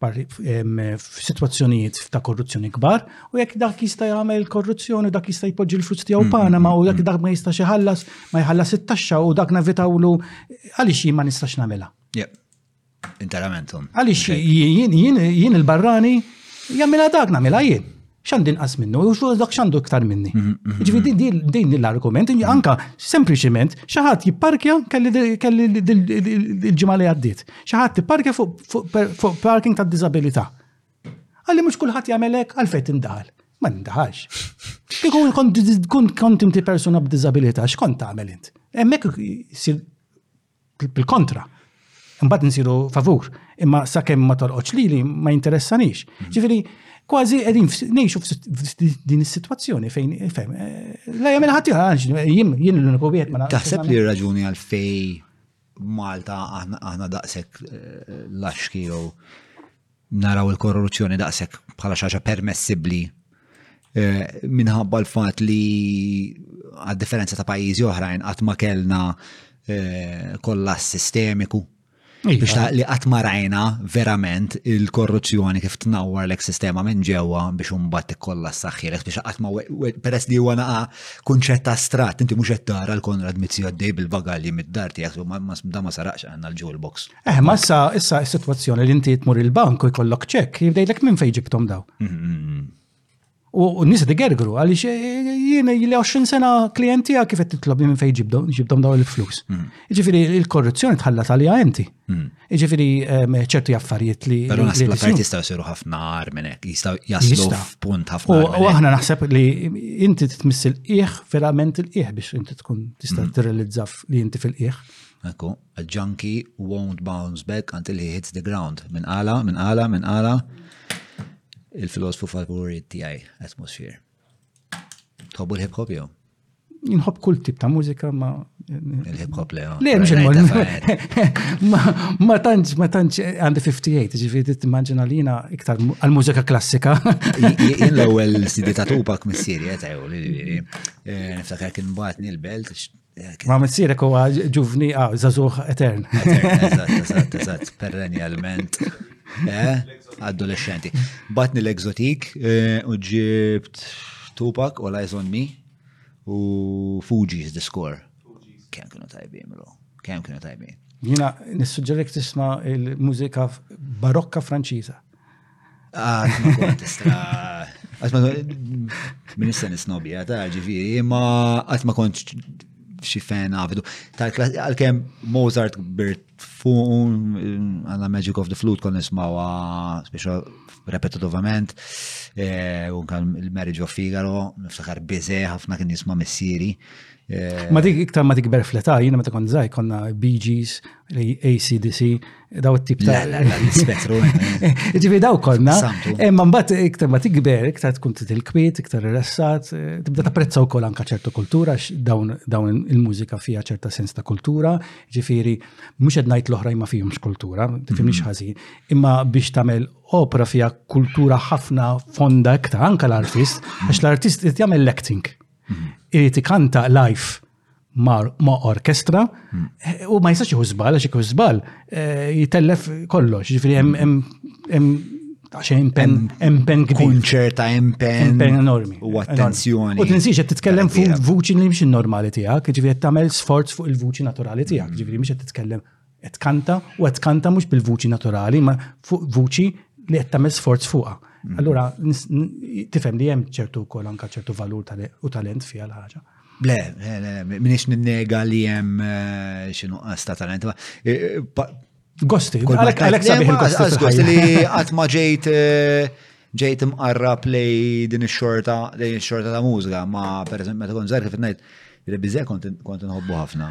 f'sitwazzjonijiet ta' korruzzjoni kbar, u jekk dak jista' jagħmel korruzzjoni, dak jista' jpoġġi l-flus tiegħu mm-hmm. Panama, u jekk dak ma jistax iħallas, ma jħallas it-taxxa u dak navitawlu, għaliex jien ma nistax nagħmilha. Interamentum. Għaliex jien il-barrani jagħmilha dak nagħmilha jien. X'għandi nqas minnu, u xogħol dak x'għandu iktar minni. Ġifieri din din din l-argument, inji anka sempliċiment xi ħadd jipparkja kelli di- kelli di- di- di- di- il-ġimgħa li għaddiet. Xi ħadd tipparkja fuq fuq per- fuq parking ta' diżabilità. Għalli mhux kulħadd jagħmel hekk għalfejn tindaħal. Ma nindaħalx. Kieku kont kont- kont inti persuna b'diżabilità, x'kont tagħmel int? Hemmhekk isir bil-kontra. Mbagħad nsiru favur, imma sakemm ma tolqotx lili ma jinteressanix. Mhm. Ġifieri kważi qegħdin ngħixu f'din is-sitwazzjoni fejn fem. Eh, la jagħmel ħadd jien jien l-uniku wieħed ma Taħseb li raġuni għal fej Malta aħna daqshekk eh, laxki jew naraw il-korruzzjoni daqshekk bħala xi ħaġa permessibbli eh, minħabba l-fatt li għad differenza ta' pajjiżi oħrajn qatt ma kellna eh, kollha sistemiku iva. biex li qatt ma rajna verament il-korruzzjoni kif tnawwar l sistema minn ġewwa biex imbagħad kollha s-saħħieles biex qatt ma peress li huwa naqa' kunċett astrat inti mhux qed tara l-Konrad Mizzi għaddej bil-bagalji mid-dar tiegħek ma da ma saraqx għandna l-jewel box. Eh, ma issa, issa situazzjoni li inti tmur il-bank u jkollok ċek, jibdejdek minn fejn ġibtom daw. Mm-hmm. U n-nis di gergru, għalix eh, eh, jiena li 20 sena klientija kif qed titlob minn fejn ġibtom daw il-flus. Mm-hmm. Iġifiri, il-korruzzjoni tħallat għalija inti. Mm-hmm. Iġifiri, ehm, ċerti affarijiet li. Pero nasib l-affarijiet jistaw jisiru ħafna għar minn hekk, jistaw jaslu f'punt ħafna. U aħna naħseb li inti titmissil iħ verament il-qiegħ biex inti tkun tista' tirrealizza li inti fil-qiegħ. Ekku. A junkie won't bounce back until he hits the ground. Min qala, min qala, min qala. Il-filosfu favori tiegħi atmosphere. Tħobbu l-hip hop jew? Nħobb kull tip ta' mużika ma. Il-hip hop le. Le, mhux Ma tantx, ma tantx għandi 58, ġifieri timmaġina li jiena iktar għal-mużika klassika. Jien l-ewwel sidi ta' tupak missieri qed eh, li eh, niftakar kien bagħatni l-belt Ma missirek huwa ġuvni għaw, ah, zazuħ etern. Eżatt, eżatt, eżatt, perennialment. Eh, adolescenti. Batni l-egzotik eh, u ġibt Tupac, All Eyes on Me u Fuji's The Score. Kem kienu tajbin, bro. Kem kienu tajbin. Jina, nissuġġerek tisma il-mużika barokka franċiza. Ah, Minister nisnobi, ta' ġifiri, ma għatma kont xi fan avidu. Għal-kem Mozart birt fuq għanna Magic of the Flute kon nismawa speċa repetitivament eh, u kan il-Marriage of Figaro niftakar bize ħafna kien jisma' missieri. Eh, ma dik iktar ma tikber fleta, jiena meta kont żgħir konna Bee Gees ACDC, daw it-tip ta' l-spettru. Ġifi daw konna. Imma mbagħad iktar ma tikber, iktar tkun titilkwiet, iktar rilassat, eh, tibda tapprezza wkoll anka ċerta kultura dawn il-mużika fiha ċerta sens ta' kultura, ġifieri mhux qed ngħid l-oħrajn ma fihomx kultura, tifhimniex mhm. ħażin, imma biex tagħmel opra fiha kultura ħafna fonda iktar anka l-artist, għax l-artist qed jagħmel l-acting. Mhm. Irid ikanta life ma' orkestra u ma jistax jieħu żball għax ikun żball eh, jitellef kollox, ġifieri hemm għax impen impen kbir. Kunċer ta' impen. Impen enormi. U attenzjoni. U tinsiex qed titkellem fuq vuċi li mhix normali tiegħek, ġifieri qed tagħmel sforz fuq il-vuċi naturali tiegħek, ġifieri mhux qed titkellem Qed kanta u qed kanta mhux bil-vuċi naturali, ma fuq vuċi li qed tagħmel sforz fuqha. Mm. Allura tifhem li hemm ċertu wkoll anke ċertu valur u talent fiha l-ħaġa. Le, le, le, minix ninnega li hemm eh, xinu ta' talent. Eh, gosti, għalek għalek sabiħ gosti li qatt ma ġejt eh, ġejt imqarrab li din ix-xorta, lejn ix-xorta ta' mużika, ma pereżempju meta kont żgħir kif ngħid, li biżej kont nħobbu ħafna.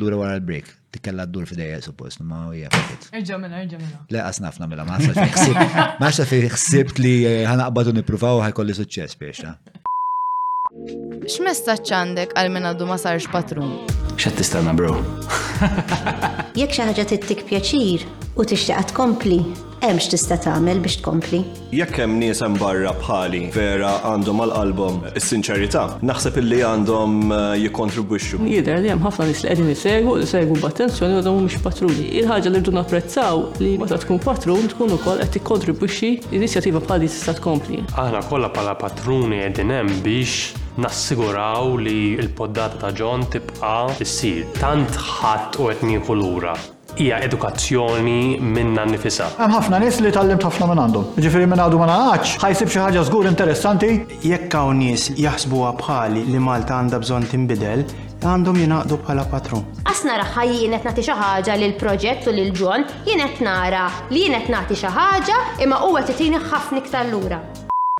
Lura wara l-break, tikkella d-dur fidejja suppost, ma u hija pakit. Erġa' mela, erġa' mela. Le qas naf nagħmilha ma nafx fejn ħsibt. Ma nafx fejn ħsibt li eh, ħanaqbad u nippruvaw ħajkolli suċċess biex. eh. X'messaġġ għandek għal min għadu ma sarx patrun? Xed tistanna bro? Jekk xi ħaġa tittik pjaċir u tixtieqha tkompli, Hemm x'tista' tagħmel biex tkompli. Jekk hemm nies hemm barra bħali vera għandhom għal qalbhom is-sinċerità, naħseb illi għandhom eh, jikkontribwixxu. Jidher li hemm ħafna nies li qegħdin isegwu, li segwu b'attenzjoni u mhumiex patruni. Il-ħaġa li rridu napprezzaw li meta tkun patrun tkun ukoll qed tikkontribwixxi inizjattiva bħal tista' tkompli. Aħna kollha bħala patruni qegħdin hemm biex nassiguraw li l-poddata ta' John tibqa' issir. Tant ħadd u qed nieħu lura. hija edukazzjoni minnha nnifisha. Hemm ħafna nies li tgħallimt ħafna minn għandhom. Jiġifieri min għadu ma nagħaqadx, ħa jsib xi ħaġa żgur interessanti. Jekk hawn nies jaħsbuha bħali li Malta għandha bżonn tinbidel, għandhom jingħaqdu bħala patrun. Għax nara ħa jien qed nagħti xi ħaġa lil Proġett u lil John, jien qed nara li jien qed nagħti xi ħaġa imma huwa qed itini ħafna iktar lura.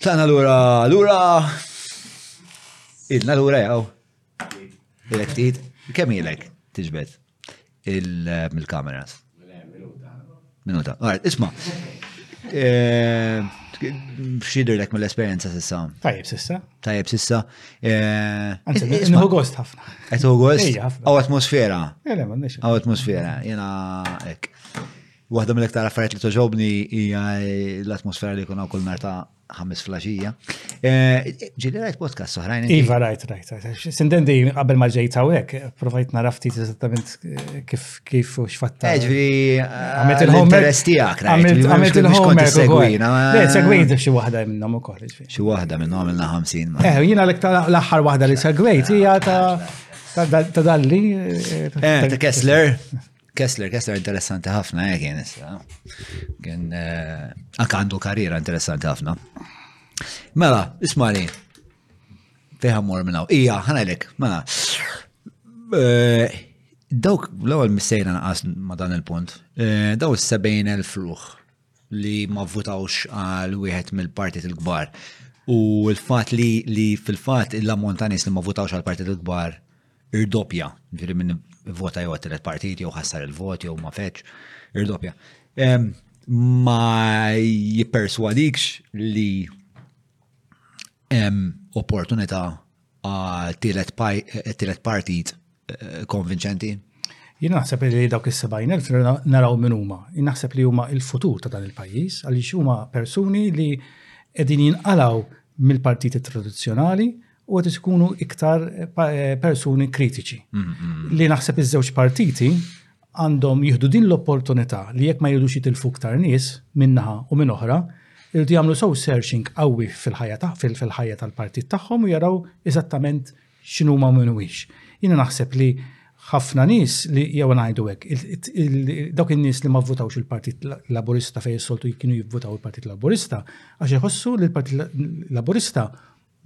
Tlaqna lura lura. Ilna lura jaw. Ilek ftit. Kemm ilek tiġbed il-kameras? Minuta. Għar, isma. Eh, Xidir lek mill-esperienza sissa? Tajib sissa. Tajib sissa. Eh, Nħu gost ħafna. Nħu gost? Għaw atmosfera. Għaw atmosfera. Jena ek. Waħda mill-iktar affarijiet li toġobni hija l-atmosfera li kuna kull narta ħames flaxija. Eh, ġili rajt podcast soħrajn. Iva, rajt, rajt, rajt. Sinden di qabel ma ġejt għawek, provajt narafti eżattament eh, kif kif u xfatta. Eh, Ġvi, għamilt il-homework. tijak, għamilt il-homework. Segwina. Le, segwejt xie wahda minnom u koll. Xie wahda minnom minna 50. Eh, jina l-axar wahda li segwejt, hija ta' dalli. Eh, ta' Kessler. Kessler, Kessler interessanti ħafna, eh, kien issa. Kien, eh, anka għandu karriera interessanti ħafna. Mela, ismali, fiħa mor minnaw. Ija, ħanajlek, mela. Eh, dawk, l-ewel missejna naqas ma dan il-punt, eh, daw il fluħ li ma votawx għal wieħed mill-partit il-kbar. U l-fat li, li fil-fat il-lammontanis li ma votawx għal partit il-kbar Irdoppja, ġiri minn vota jew għattilet partit jew ħassar il-vot jew ma feċ, irdoppja. Ma jipperswadikx li hemm opportunità għal-tielet partit eh, konvinċenti? Jien naħseb li dawk is-70,000 naraw minn huma. Jien naħseb li huma il-futur ta' dan il-pajjiż għaliex huma persuni li qegħdin jinqalaw mill-partiti tradizzjonali u għet ikunu iktar eh, persuni kritiċi. Mm-hmm. Li naħseb iż-żewġ partiti għandhom jihdu din l-opportunità li jekk ma jridux jitilfu iktar nies minnaħa u minn oħra, irridu jagħmlu sow searching qawwi fil-ħajja fil-ħajja tal-partit tagħhom u jaraw eżattament x'inhu ma minwix. Jiena naħseb li ħafna nies li jew ngħidu hekk, dawk in-nies li ma vvutawx il-Partit Laburista fejn soltu kienu jivvutaw il-Partit Laburista, għax iħossu li l-Partit Laburista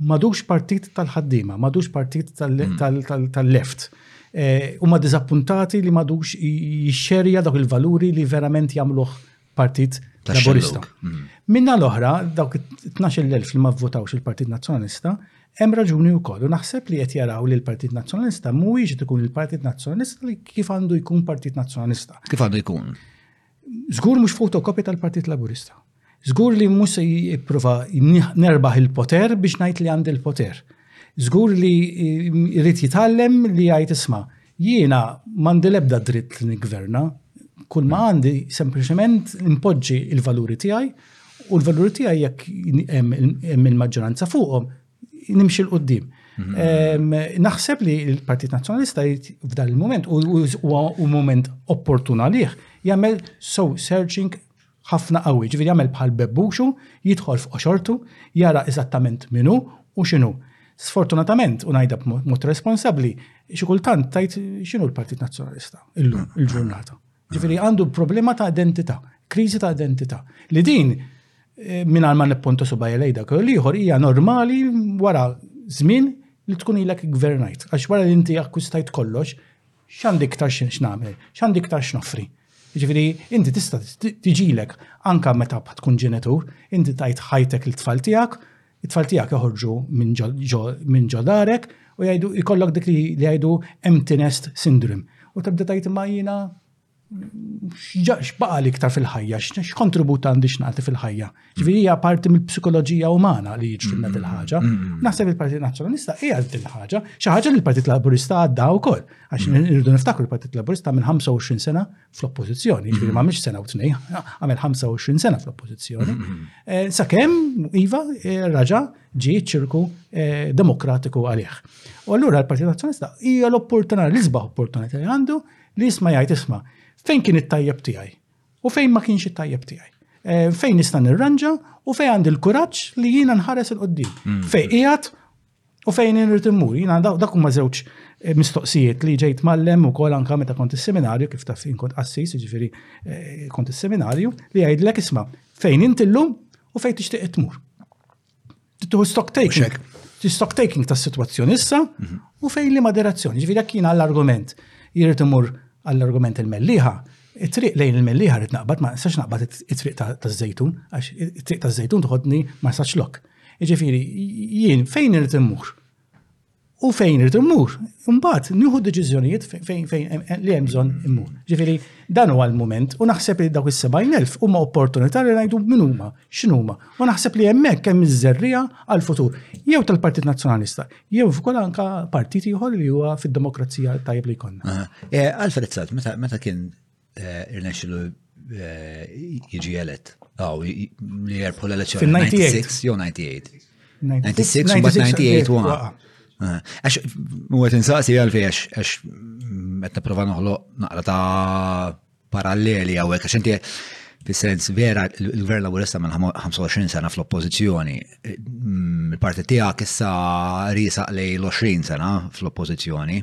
M'għadux partit tal-ħaddiema, m'għadux partit tal-left. Eh, huma diżappuntati li m'għadux jixxerja dawk il-valuri li verament jagħmluh partit laburista. Mm. Minna l-oħra, dawk 12.000 li ma vvotawx il-Partit Nazzjonalista, hemm raġuni wkoll u naħseb li qed jaraw li l-Partit Nazzjonalista mhuwiex ikun il-Partit Nazzjonalista li kif għandu jkun Partit Nazzjonalista. Kif għandu jkun? Żgur mhux fotokopja tal-Partit Laburista. Żgur li mhux se jipprova nerbaħ il-poter biex ngħid li għandi l-poter. Żgur li jrid eh, jitgħallem li jgħid isma' jiena m'għandi l-ebda dritt li niggverna, kull ma għandi sempliċement impoġġi il-valuri tiegħi u l-valuri tiegħi jekk hemm il-maġġoranza fuqhom nimxi l-qoddim. Mhm. Naħseb li l-Partit Nazzjonalista f'dan il-moment u moment opportun għalih jagħmel so searching ħafna qawwi, ġifieri jagħmel bħal bebbuxu, jidħol f'qoxortu, jara eżattament minnu u x'inhu. Sfortunatament, u ngħidha b'mod responsabbli, xi kultant tajt x'inhu l-Partit Nazzjonalista illum il-ġurnata. Ġifiri għandu problema ta' identità, kriżi ta' identità. Li din eh, minn għal ma nippontu subajja lejda kull ieħor hija normali wara żmien li tkun ilek gvernajt. Għax wara li inti akkwistajt kollox, x'għandi iktar x'nagħmel, x'għandi iktar x'noffri. Ġifieri inti tista' tiġilek anka meta tkun ġenitur, inti tajt ħajtek l-tfal tiegħek, It-tfal tiegħek joħorġu minn ġo darek u jgħidu jkollok dik li jgħidu empty nest syndrome. U tibda tajt ma jiena x'baqa li iktar fil-ħajja, x'kontribut għandi x'nagħti fil-ħajja. Ġifieri hija parti mill-psikoloġija umana li jiġrilna mm-hmm. dil-ħaġa. Mm-hmm. Naħseb il-Partit Nazzjonalista hija dil-ħaġa, xi ħaġa li l-Partit Laburista għadda wkoll. Għax mm-hmm. irridu niftakru l-Partit Laburista minn 25 sena fl-oppożizzjoni, ġifieri ma mhix sena u tnej, għamel 25 sena fl-oppożizzjoni. Eh, sakemm iva eh, raġa ġi ċirku eh, demokratiku għalih. U allura l-Partit Nazzjonalista hija l-opportunità, l-isbaħ opportunità li għandu li jisma' jgħid isma' fejn kien it-tajjeb tiegħi u fejn ma kienx it-tajjeb tiegħi. Fejn nista' nirranġa u fejn għandi l-kuraġġ li jiena nħares il-qoddim. Mm. Fejn qiegħed U fejn inrid immur, jina dak huma żewġ eh, mistoqsijiet li ġejt mallem u kol anka meta kont is-seminarju kif taf kont qassis, ġifieri eh, kont is-seminarju li jgħidlek isma' fejn inti llum u fejn tixtieq tmur. Tittuħu stock taking. Stock taking tas-sitwazzjoni issa mhm. u fejn li moderazzjoni. Ġifieri jekk jiena għall-argument jrid imur għall-argument il-melliħa, it-triq lejn il-melliħa rrit naqbad, ma nistax naqbad it-triq ta' żejtun għax it-triq ta' żejtun tħodni ma nistax lok. Ġifiri, jien fejn irid immur? U fejn irid immur? Imbagħad nieħu deċiżjonijiet fejn fejn li hemm bżonn immur. Ġifiri, dan huwa l-mument u naħseb li dawk is-70,000 huma opportunità li ngħidu min huma, x'inhuma. U naħseb li hemmhekk hemm iż-żerrija għall-futur. Jew tal-Partit Nazzjonalista, jew f'kol anka partit ieħor li huwa fid-demokrazija tajjeb li jkollna. Alfred Salt, meta kien eh, irnexxilu eh, jiġi elett. Aw, li jerbħu l-elezzjoni. 96 jew 98. 96 u 98 waqa. Ah. Għax, u għet insaqsi għalfej, għax, għax, mm, għet niprofa noħlo naqra ta' paralleli għawek, għax inti fil-sens vera il-gvern laburista minn 25 sena fl-oppozizjoni, mm, il-parti tijak issa risa lej l-20 sena fl-oppozizjoni,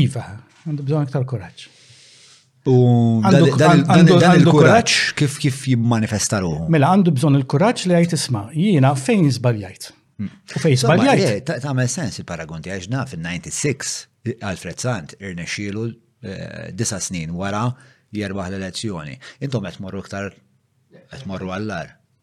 Iva, għandu bżon iktar kuraġġ. U dan il-kuraġġ kif kif jimmanifesta ruħu. Mela għandu bżon il-kuraġġ li għajt isma' jiena fejn żbaljajt. Mm. U fejn żbaljajt. Eh, tagħmel sens il-paragon tiegħi ġna fin-96 Alfred Sant irnexxielu eh, disa' snin wara jerbaħ l-elezzjoni. Intom qed morru iktar qed morru għallar.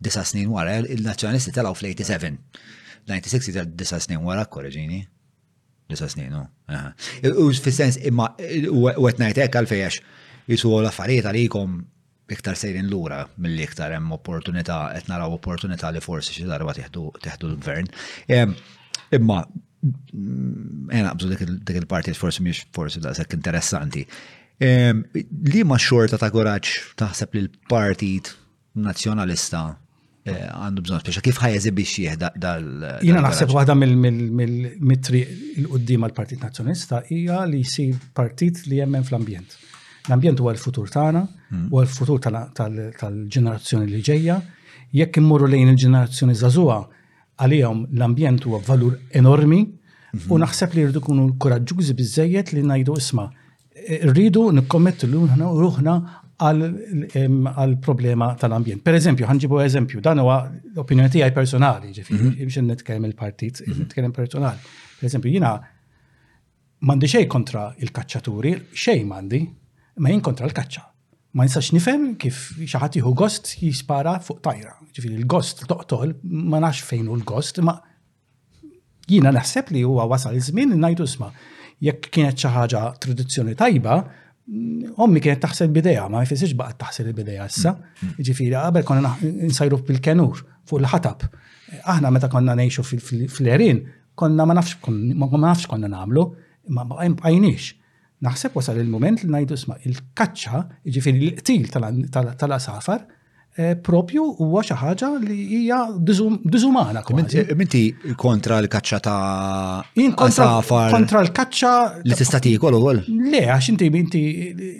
Disa' snin wara, il-Nazzjonalisti telgħu fl-87. 96 ta' disa' snin wara, korreġini. Disa' snin, u. U fis-sens imma u qed ngħid hekk għalfejn għax jisu l-affarijiet għalikom iktar sejrin lura mill-li iktar hemm opportunità, qed naraw opportunità li forsi xi darba teħdu l-gvern. Imma ejna naqbżu dik il-parti forsi mhix forsi daqshekk interessanti. Li ma xorta ta' kuraġġ taħseb li l-partit Nazzjonalista eh, għandu bżonn speċa kif ħajezi biex jihda dal. Jina naħseb waħda mill-mitri il-qoddim għal-Partit Nazzjonalista hija li jsir partit li jemmen fl-ambjent. L-ambjent huwa l-futur tagħna, mm. huwa l-futur tal-ġenerazzjoni li ġejja. Jekk immorru lejn il-ġenerazzjoni żagħżugħa, għalihom l-ambjent huwa valur enormi u mhm. naħseb li jirdu kunu koraġġużi biżejjed li ngħidu isma' rridu nikkommettu li ruħna għal problema tal-ambjent. Per eżempju, ħanġibu eżempju, dan huwa opinjoni tiegħi personali, ġifieri, mhm. biex nitkellem il-partit, mhm. nitkellem personali. Per eżempju, jiena m'għandi xejn kontra il-kaċċaturi, xejn m'għandi, ma jien kontra l-kaċċa. Ma nistax nifhem kif xi ħadd jieħu gost jispara fuq tajra. Ġifieri l-gost toqtol ma nafx fejn hu l-gost, ma Jiena naħseb li huwa wasal żmien li ngħidu isma' jekk kienet xi ħaġa tradizzjoni tajba, ommi kienet taħsel bidejha, ma jfissirx baqgħet taħsel il-bidejha issa. Mm. Ġifieri qabel konna nsajru bil-kenur fuq il-ħatab. Aħna meta konna ngħixu fl-erin, konna ma nafx ma nafx konna nagħmlu, ma bqajniex. Naħseb wasal il-moment li ngħidu isma' il-kaċċa, jiġifieri l-qtil tal-asafar, Eh, propju huwa xi ħaġa li hija diżumana. Minti kontra l-kaċċa ta' safar. Kontra l-kaċċa. Li tista' tiekol ukoll. Le, għax inti inti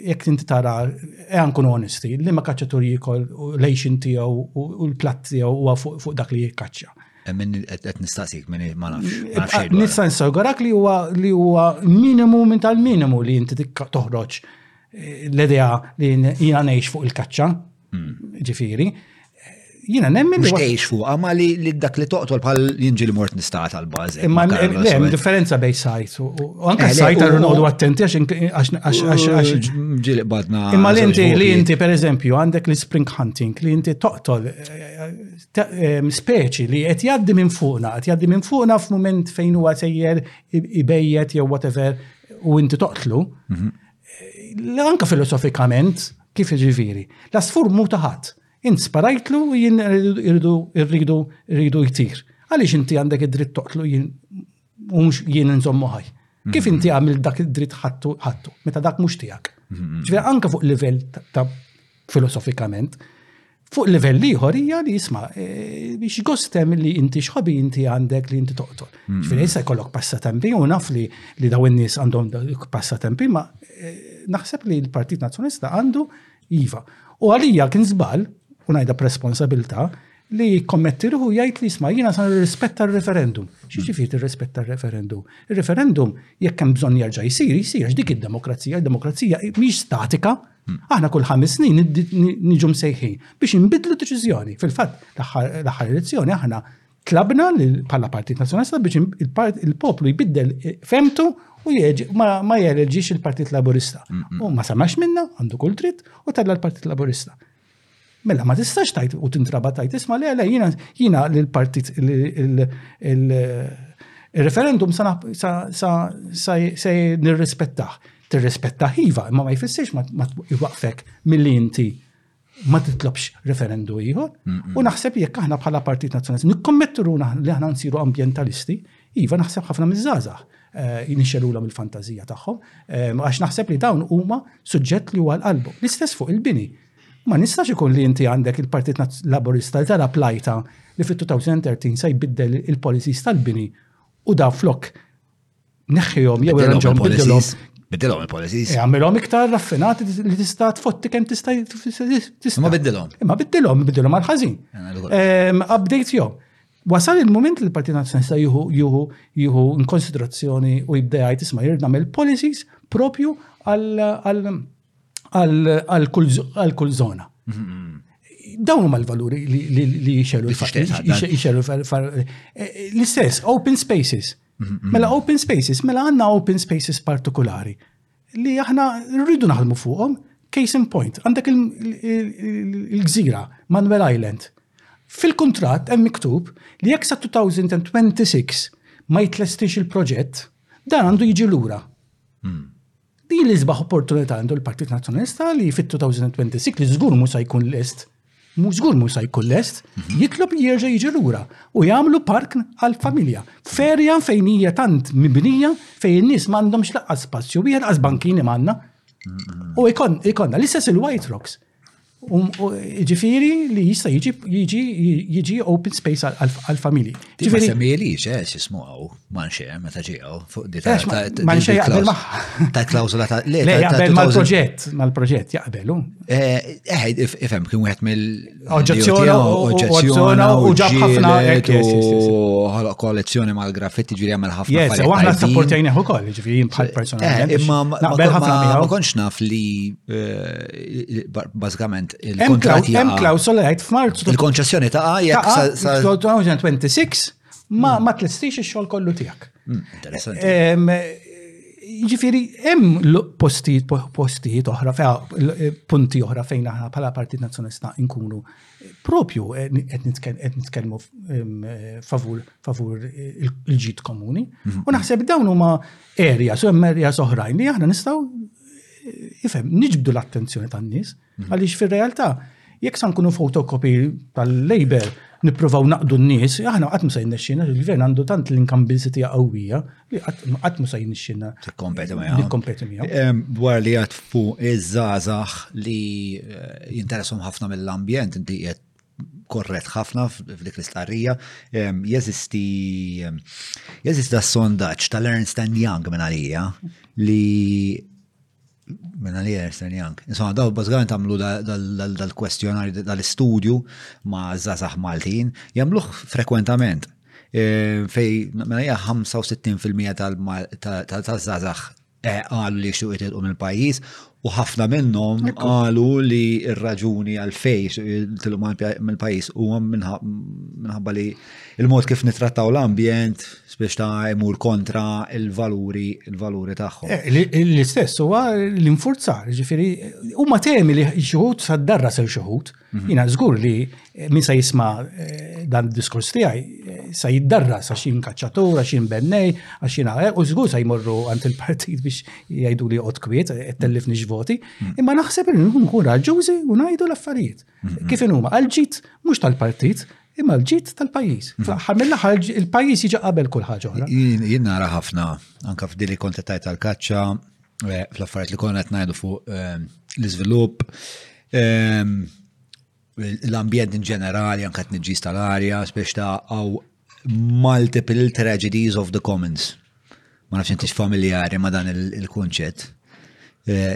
jekk inti tara e nkun onesti, li ma kaċċatur jiekol lejxin tiegħu u l-platt tiegħu huwa fuq dak li jikkaċċa. Eh, minn qed nistaqsik minn ma nafx. Eh, nista' nsawgarak li huwa li huwa minimu minn tal-minimu li inti toħroġ L-idea li jiena ngħix fuq il-kaċċa, hmm. ġifieri, jina nemmen. Mux teħx fuq, ma li dak li toqtol bħal jinġi li mort nistat għal bazi. Imma hemm differenza bej sajt. U anka eh, sajt għarru nodu attenti għax ġili badna. Imma li inti li inti per eżempju għandek li spring hunting li inti toqtol eh, eh, speċi li qed jgħaddi minn fuqna, qed jgħaddi minn fuqna f'mument fejn huwa sejjer ibejjet jew whatever u inti toqtlu. Mhm. Anka filosofikament, kif ġiviri, l-asfur mu taħat. Int sparajtlu u jien irridu irridu irridu jtir. Għaliex inti għandek id-dritt toqtlu jien u mhux jien nżommu ħaj. Kif inti mhm. għamil dak id-dritt ħattu ħattu, meta dak mhux tiegħek. Mhm. Ġifieri anke fuq livell ta' filosofikament, Fuq livell ieħor hija li jisma' eh, biex gost hemm li inti xħobi inti għandek li inti toqtol. Hmm. Ġifieri issa jkollok passatempi u naf li li daw in-nies għandhom passatempi ma eh, naħseb li l-Partit Nazzjonista għandu iva. U għalija kien żball u ngħidha b'responsabilità li kommetti ruħu jgħid li jisma' jiena san rispetta r-referendum. Xi ġifiet ir-rispetta r-referendum? Ir-referendum jekk hemm bżonn jerġa' jsir, jsir għax dik id-demokrazija, id-demokrazija mhix statika, Aħna kull ħames snin niġu msejħin biex inbidlu deċiżjoni. Fil-fatt, l-aħħar elezzjoni aħna tlabna bħala Partit Nazzjonalista biex il-poplu jbiddel eh, femtu u jieġ ma jeleġġix il-Partit Laburista. U ma samax minna, għandu kull dritt, u tella l-Partit Laburista. Mela ma tistax tajt u tintraba tajt isma' le le jiena jiena l-partit il-referendum sa se nirrispettah. Tirrispettah iva, imma ma jfissirx ma jwaqfek milli inti ma titlobx referendu ieħor. U naħseb jekk aħna bħala Partit Nazzjonalist nikkommettu ruħna li aħna nsiru ambjentalisti, iva naħseb ħafna miż-żgħażagħ eh, jinixxelulhom il-fantażija tagħhom, eh, għax naħseb li dawn huma suġġett li huwa l-qalbu. L-istess fuq il-bini. Ma nistax ikun li inti għandek il-Partit Laburista li tal plajta li fit-2013 se jbiddel il-policies tal-bini u da flok neħħihom jew irranġhom bidilhom. Bidilhom il-policies. Eh, għamilhom iktar raffinati li tista' tfotti kemm tista' tista'. Ma bidilhom. Ma bidilhom, bidilhom għal ħażin. Ehm, update jom. Wasal il-moment li l-Partit Nazzjonalista juhu juhu juhu in konsiderazzjoni u jibda jgħid isma' jirda mill-policies propju għal għal kull zona. Dawn huma l-valuri li jixelu l-istess, open spaces. Mela open spaces, mela għanna open spaces partikolari li aħna rridu naħdmu fuqhom, case in point, għandek il-gżira, Manuel Island. Fil-kontrat hemm miktub li jekk sa 2026 ma jitlestix il-proġett, dan għandu jiġi lura. Hmm. Din l-isbaħ opportunità għandu l-Partit Nazzjonalista li fit-2026 li żgur mhux se jkun lest mhux żgur mhux se jkun lest, mhm. jitlob li jerġa' jiġi lura u jagħmlu park għall-familja. Ferja fejn hija tant mibnija fejn in-nies m'għandhomx laqgħa spazju wieħed għaż bankini m'għandna. U ikonna l-istess il-White Rocks. Um, ġifiri li jista jiġi jiġi jiġi open space għal-familji. Ġifiri. Semmi li xe, eh, xismu għaw, manxe, eh, meta ġijaw, fuq di ta' manxe jaqbel maħħa. Ta' klawzula ta' le. Le, jaqbel mal-proġett, mal-proġett jaqbelu. Eh, eh ifem, kien wieħed mill. Oġġezzjona, oġġezzjona, u ġab ħafna. U ħalaq kollezzjoni mal-graffiti ġiri għamil ħafna. Yes, u għahna s-sapportajni ukoll, ġifiri bħal personalment. Imma ma konx naf li bażikament il-kontratt hemm klawsola jgħid f'Marzu. Il-konċessjoni ta' jekk sa 2026 ma mm. ma tlestix ix-xogħol kollu tiegħek. Mm, interessanti. Ġifiri, hemm postijiet postijiet oħra eh, punti oħra fejn aħna bħala Partit Nazzjonalista nkunu propju eh, qed nitkellmu eh, favur favur il-ġid komuni. Mhm. U naħseb dawn huma areas u hemm areas oħrajn li aħna nistgħu ifhem, niġbdu l-attenzjoni tan-nies, mhm. għaliex fir-realtà jekk sa nkunu fotokopi tal-label nippruvaw naqdu n-nies, aħna qatt ma se jinnexxina, il-gvern għandu tant l-inkambilsi tiegħu qawwija li qatt ma se jinnexxina. Tikkompeti miegħu. Tikkompeti miegħu. Dwar li għad fuq iż-żgħażagħ li eh, jinteressum ħafna mill-ambjent inti qed korrett ħafna f'dik l-istqarrija, jeżisti jeżisti da sondaġġ tal-Ernst Young minn għalija li minn għalija Ernst Young. Insomma, daw bażgħan tagħmlu dal-kwestjonarju dal-istudju ma' żazax Maltin, jagħmluh frekwentament e, fej mela hija 65% tal-żazax Eh, qalu li xtuq jitilqu mill-pajjiż u ħafna minnhom qalu li r-raġuni għal fej jitilqu mill-pajjiż huwa minħabba li il-mod kif nitrattaw l-ambjent biex ta' imur kontra il-valuri il-valuri tagħhom. Eh, l-istess huwa l-infurzar, ġifieri huma temi li xi ħut sad-darra sew xi ħut Mhm. Jina żgur li eh, min sa jisma eh, dan id-diskors tiegħi eh, sa jiddarra sa xin kaċċatur, għax xin bennej, għax xin u żgur sa jmorru għand il-partit biex jgħidu li qod kwiet, tellif nixvoti. Mhm. Imma naħseb li nkun kun raġużi u ngħidu l-affarijiet. Mhm. Kif inhuma għal-ġid mhux tal-partit, imma l-ġid tal-pajjiż. Fl-aħħar mill-aħħar il-pajjiż jiġi qabel kull ħaġa oħra. Jien nara ħafna anke f'dili kontetajt tal-kaċċa eh, fl-affarijiet li konna qed ngħidu fuq eh, l-iżvilupp, eh, l-ambjent in ġenerali anke t-nġis tal-arja, spiex ta' għaw multiple tragedies of the commons. Ma nafx intix familjari ma dan il-kunċett.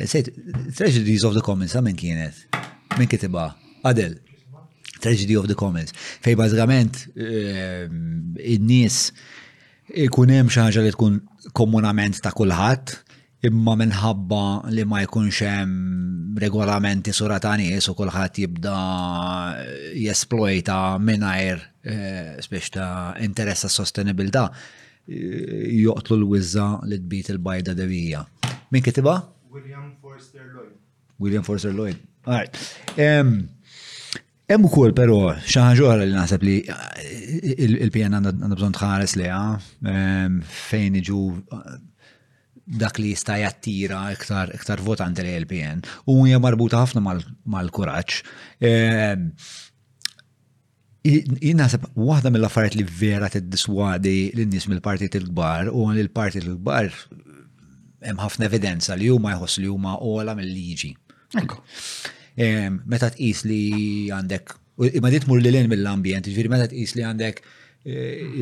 Sejt, tragedies of the commons, sa' minn kienet? Minn kitiba? Adel, tragedy of the commons. Fej bażgament in-nies ikun hemm xi ħaġa li tkun komunament ta' kulħadd, imma minħabba li ma jkunx hemm regolamenti sura ta' nies u kulħadd jibda jesplojta mingħajr eh, spiex ta' interess ta' sostenibilità eh, joqtlu l-wizza li tbit il-bajda dewija. Min kitiba? William Forster Lloyd. William Forster Lloyd. All right. Um, Hemm ukoll però xi ħaġa oħra li naħseb li il-PN għandha bżonn tħares leha ehm, fejn iġu dak li jista' jattira iktar iktar votanti li l-PN u hija marbuta ħafna mal-kuraġġ. Ehm, Jinaħseb waħda mill-affarijiet li vera tiddiswadi l-nies mill-partit il-kbar u li l-partit il-kbar hemm ħafna evidenza li huma jħoss li huma ola mill-liġi. Ekku. Meta tqis li għandek, ma dit mur li l-in mill-ambjent, ġviri meta tqis li għandek eh,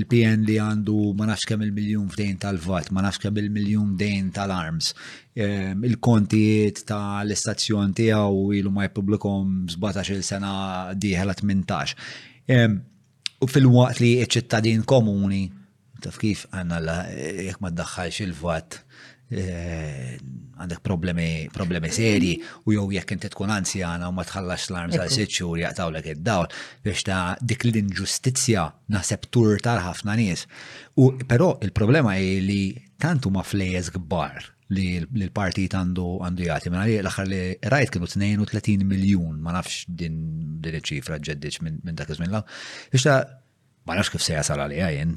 il-PN li għandu ma nafx kemm il-miljun f'dejn tal-vat, ma nafx kemm il-miljun dejn tal-arms, il-kontijiet tal-istazzjon tiegħu ilu ma jpublikom 17 sena diħla 18. U fil-waqt li ċittadin komuni Taf kif, għan Alla, jekk ma ddaħħalx il-vat, eh, għandek problemi, problemi serji, u jew jekk inti tkun anzjana u ma tħallax l-arm sa' sitt xhur jaqtawlek id-dawl, biex ta' dik l-inġustizzja naħseb tur tal-ħafna nies. U però il-problema hi li tantu ma flejes kbar li l-partit għandu għandu jagħti. Mela li l-aħħar li rajt kienu 32 miljun, ma nafx din din iċ-ċifra ġeddiċ minn dak iż-żmien. Biex ta' Ma nafx kif se jasal għalija jien.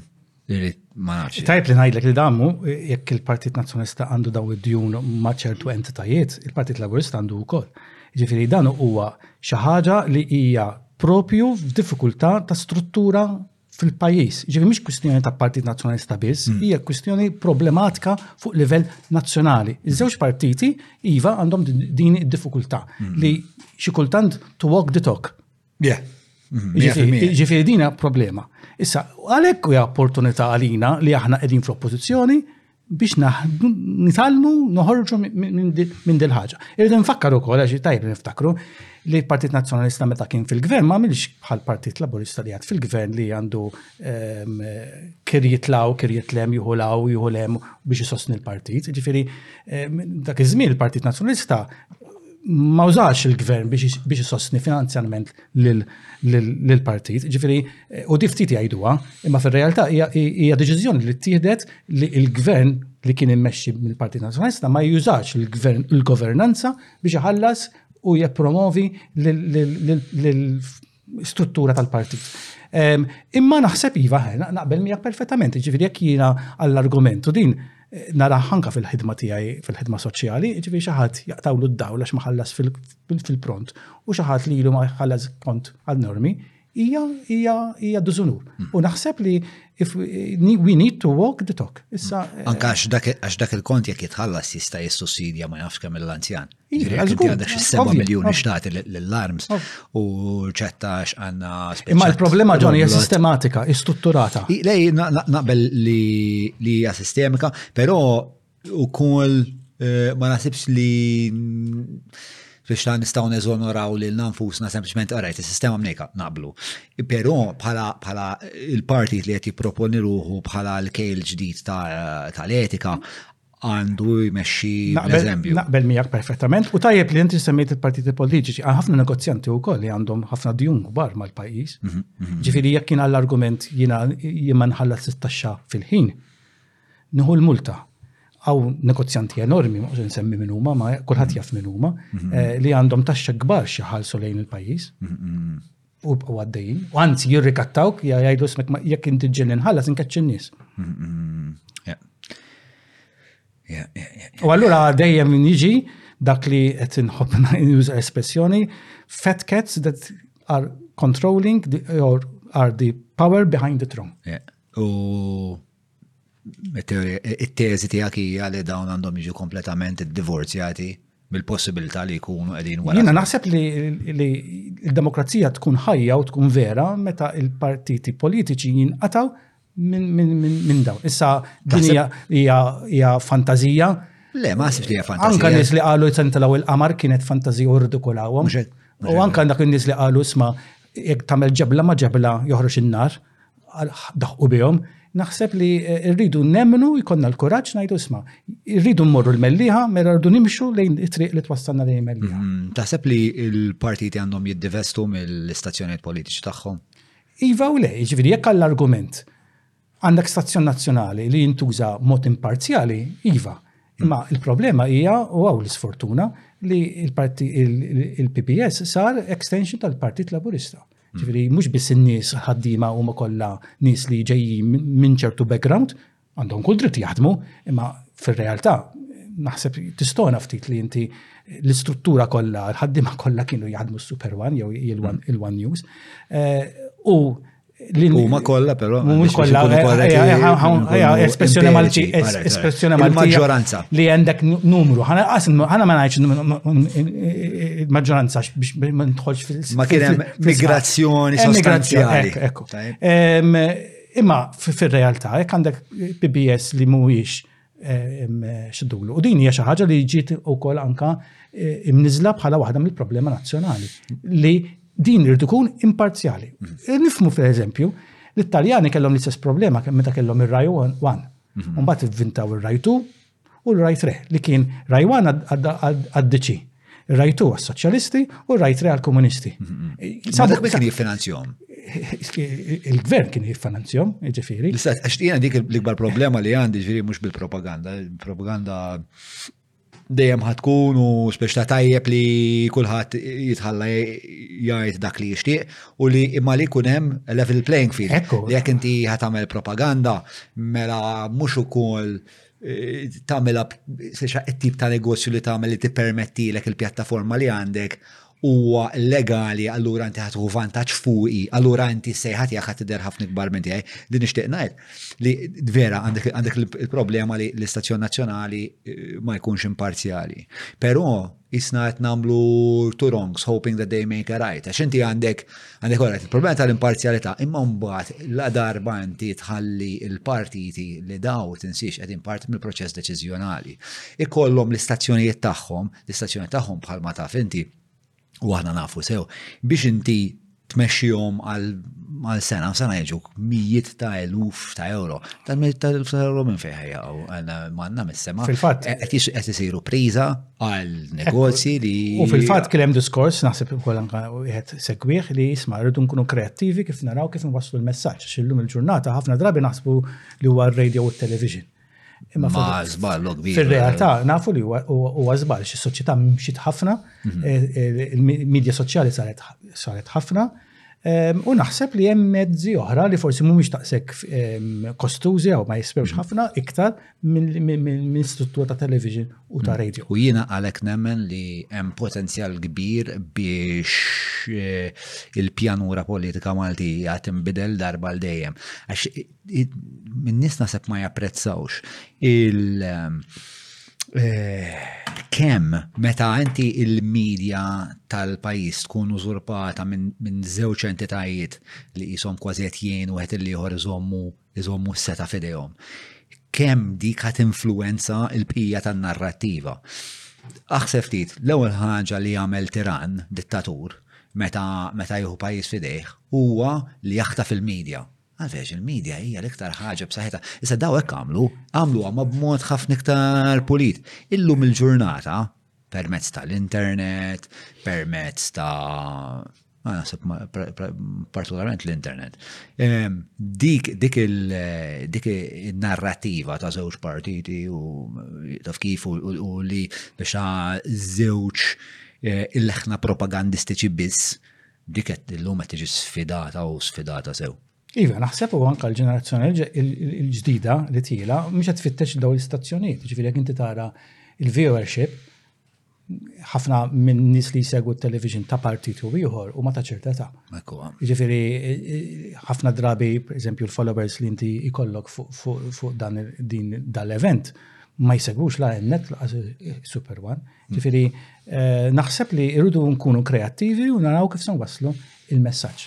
Ma nafx. Tajb li ngħidlek li damu jekk il-Partit Nazzjonalista għandu daw id-djun ma' ċertu entitajiet, il-Partit Laburista għandu wkoll. Ġifieri dan huwa xi ħaġa li hija propju f'diffikultà ta' struttura fil-pajjiż. Ġifieri mhix kwistjoni ta' Partit Nazzjonalista biss, hmm. hija kwistjoni problematika fuq livell nazzjonali. Iż-żewġ partiti iva għandhom din id-diffikultà hmm. li xi kultant to walk the talk. Yeah. Mm-hmm. Ġifiri dina problema. Issa, għalek u opportunità għalina li aħna edin fl-oppozizjoni biex nitalmu noħorġu minn dil ħaġa. Irridu nfakkaru kol, għaxi tajb niftakru, li l-Partit Nazjonalista meta kien fil-gvern ma għamilx bħal Partit Laburista li għad fil-gvern li għandu ehm, kir jitlaw, kir jitlem, juhulaw, juhulem biex jisosni l-partit. Ġifiri, ehm, dak iż-żmien il-Partit Nazjonalista ma użax il-gvern biex jisostni finanzjalment l-partit. Ġifiri, eh, u diftit jgħiduha, imma fil-realtà hija deċiżjoni li tieħdet li il-gvern li kien immexxi mill-Partit Nazzjonalista ma jużax il-gvern il-governanza biex iħallas u jippromovi struttura tal-partit. Imma naħseb iva, naqbel miegħek perfettament, ġifieri jekk jiena għall-argumentu din eh, nara ħanka fil-ħidma tiegħi fil-ħidma soċjali, ġifieri xi ħadd jaqtawlu d-dawl għax ma ħallas fil-pront u xi ħadd li ilu ma ħallas pront għal normi, hija hija hija dużunur. Hmm. U naħseb li If we, we need to walk the talk. Issa. Mm. Eh, Anka għax dak il-kont jek jitħallas jista' jissussidja ma jafx kemm l-anzjan. Għandek xi 7 miljoni xtati l-arms u ċetta għanna. Imma il-problema ġon hija sistematika, istrutturata. Lej naqbel li hija sistemika, però U kol eh, ma nasibx li biex ta' nistaw neżonoraw li l-nanfusna sempliciment għarajt il-sistema mnejka naqblu. Pero bħala il-parti li għet jiproponi ruħu bħala l-kejl ġdid tal-etika għandu jmexxi l-eżempju. Naqbel miegħek perfettament u tajjeb li inti semmejt il-partiti politiċi għal ħafna negozjanti wkoll li għandhom ħafna djun kbar mal-pajjiż. Mhm, mhm. Ġifieri jekk kien għall-argument jiena jimman ħallas taxxa fil-ħin. nieħu l-multa. Għaw negozjanti enormi, ma nsemmi minn huma, ma kulħadd jaf minn huma, mhm. eh, li għandhom taxxa kbar xi ħalsu lejn il-pajjiż. Mhm, mhm. U bqgħu għaddejjin. U anzi jirrikattawk jgħidu smek jekk inti ġenni nħallas inkeċċ in-nies. U allura dejjem jiġi dak li qed inħobb user espressjoni fat cats that are controlling the, or are the power behind the throne. U it-teżi tiegħek hija li dawn għandhom jiġu kompletament iddivorzjati mill-possibilità li jkunu qegħdin wara. Jiena naħseb li l-demokrazija tkun ħajja u tkun vera meta il-partiti politiċi jinqataw minn dawn. Issa dinja hija fantazija. Le, ma sibx li hija fantazija. Anka nies li qalu jtentalaw il-qamar kienet fantazija u rdikulawhom. U anka dak in-nies li qalu isma' jekk tagħmel ġebla ma ġebla joħroġ in-nar. daħqu bihom, naħseb li eh, rridu nemmnu jkollna l-kuraġġ ngħidu isma, rridu mmorru l-melliħa mela rridu nimxu lejn it-triq li twassalna lejn melliħa. Mm, taħseb li l-partiti għandhom jiddivestu mill-istazzjonijiet politiċi tagħhom? Iva u le, jiġifieri jekk għall-argument għandek stazzjon nazzjonali li jintuża mod imparzjali, iva. Imma il-problema hija u għaw l-isfortuna li il-PPS sar extension tal-Partit Laburista. Mm. Ġifiri, mux biss n-nis ħaddima u kollha nis li ġejji minn ċertu background, għandhom kull dritt jaħdmu, imma fil-realtà, naħseb tistona ftit li inti l-istruttura kollha, l-ħaddima kollha kienu jaħdmu s-Super One jew mm. il-One News. Eh, u Huma kollha però. Mhux kollha. Espressjoni Malti, espressjoni Malti. Maġġoranza. Li għandek numru. Ħana ma ngħidx maġġoranza biex ma nidħolx fil Ma kien hemm migrazzjoni eh, sostanzjali. Imma fir-realtà jekk għandek PBS li mhuwiex xidulu. U din hija xi ħaġa li ġiet ukoll anka imniżla bħala waħda mill-problema nazzjonali li din irid ikun imparzjali. Mm-hmm. Nifmu per eżempju, l-Italjani kellhom l-istess problema meta kellhom ir-Raju 1. Mm-hmm. Mbagħad ivvintaw ir-Raju 2, u l-Right Re, li kien Rai One għad-DC. Rai Two għas-Soċjalisti u Rai Tre għall-Komunisti. Sabuk min kien jiffinanzjom? Il-gvern kien jiffinanzjom, ġifiri. L-istat, għax jena dik l-ikbar problema li għandi ġifiri mux bil-propaganda. Il-propaganda dejjem ħatkun u speċta tajjeb li kulħadd jitħalla jgħid dak li jixtieq u li imma li jkun hemm level playing field. Jekk inti ħatamel propaganda mela mhux ukoll tagħmilha sexa it-tip ta' negozju li tagħmel li tippermettilek il-pjattaforma li għandek huwa legali allura inti ħatuħu vantaġġ fuqi, allura inti sejħat jekk ħadd tidher ħafna ikbar minn tiegħi. Din nixtieq ngħid li vera għandek il-problema li l-istazzjon nazzjonali eh, ma jkunx imparzjali. Però Qisna qed nagħmlu two wrongs hoping that they make a right. Għax inti għandek għandek oret il-problema tal-imparzjalità imma mbagħad la darba inti tħalli l-partiti li daw tinsiex qegħdin parti mill-proċess deċiżjonali. Ikollhom l-istazzjonijiet tagħhom, l-istazzjonijiet tagħhom bħalma taf inti u aħna nafu sew biex inti tmexxihom għal sena, sena jiġu mijiet ta' eluf ta' euro. Ta' mijiet ta' eluf ta' euro minn fejħa jaqaw għanna manna mis-sema. Fil-fat. Għet jisiru priza għal negozji li. U fil-fat kienem diskors naħseb ukoll anka jħed segwieħ li jisma rridu nkunu kreattivi kif naraw kif nwaslu l-messaġġ. Xillum il-ġurnata ħafna drabi naħsbu li huwa r-radio u t-television. Imma ma żball kbir. Fir-realtà nafu li huwa żball xi soċjetà mxiet ħafna, mhm. eh, eh, il-medja soċjali saret ħafna, ehm, u naħseb li hemm mezzi oħra li forsi mhumiex taqsek ehm, kostużi jew ma jispewx mhm. ħafna iktar minn struttura ta' television u ta' mhm. radio. U jiena għalhekk nemmen li hemm potenzjal kbir biex eh, il-pjanura politika Malti għat imbidel darba l dejjem. Min nies naħseb ma japprezzawx il- ehm, eh, kem meta inti il-medja tal-pajis tkun użurpata minn min żewġ entitajiet li jisom kważi qed jgħinu qed il-ieħor iżommu iżommu s-seta fidejhom. Kemm dik qed influenza l-bqija tan-narrattiva. Aħseb ftit, l-ewwel ħaġa li jagħmel tiran, dittatur, meta meta jieħu pajjiż fidejh, huwa li jaħta fil-medja Għalfejx il-medja hija l-iktar ħaġa b'saħħitha. Issa daw hekk għamlu, għamlu għamma b'mod ħafna iktar pulit. Illum il-ġurnata, permezz tal-internet, permezz ta' naħseb partikolarment l-internet. Ehm, dik dik il-narrativa ta' żewġ partiti u taf kif u li biex żewġ eh, il-ħna propagandistiċi biss Dik qed illum qed tiġi sfidata u sfidata sew. Iva, naħseb u anka l-ġenerazzjoni l-ġdida li tila, mhux qed tfittex daw l-istazzjonijiet, ġifieri jekk inti tara il-viewership, ħafna minn nis li jsegwu t-television ta' partit u ieħor u ma ta' ċerta ta'. Ġifieri ħafna drabi, eżempju, l-followers li inti ikollok fuq dan din dal-event ma jsegwux la emnet la Super One. Ġifieri naħseb li rridu nkunu kreattivi u naraw kif se waslu il-messaġġ.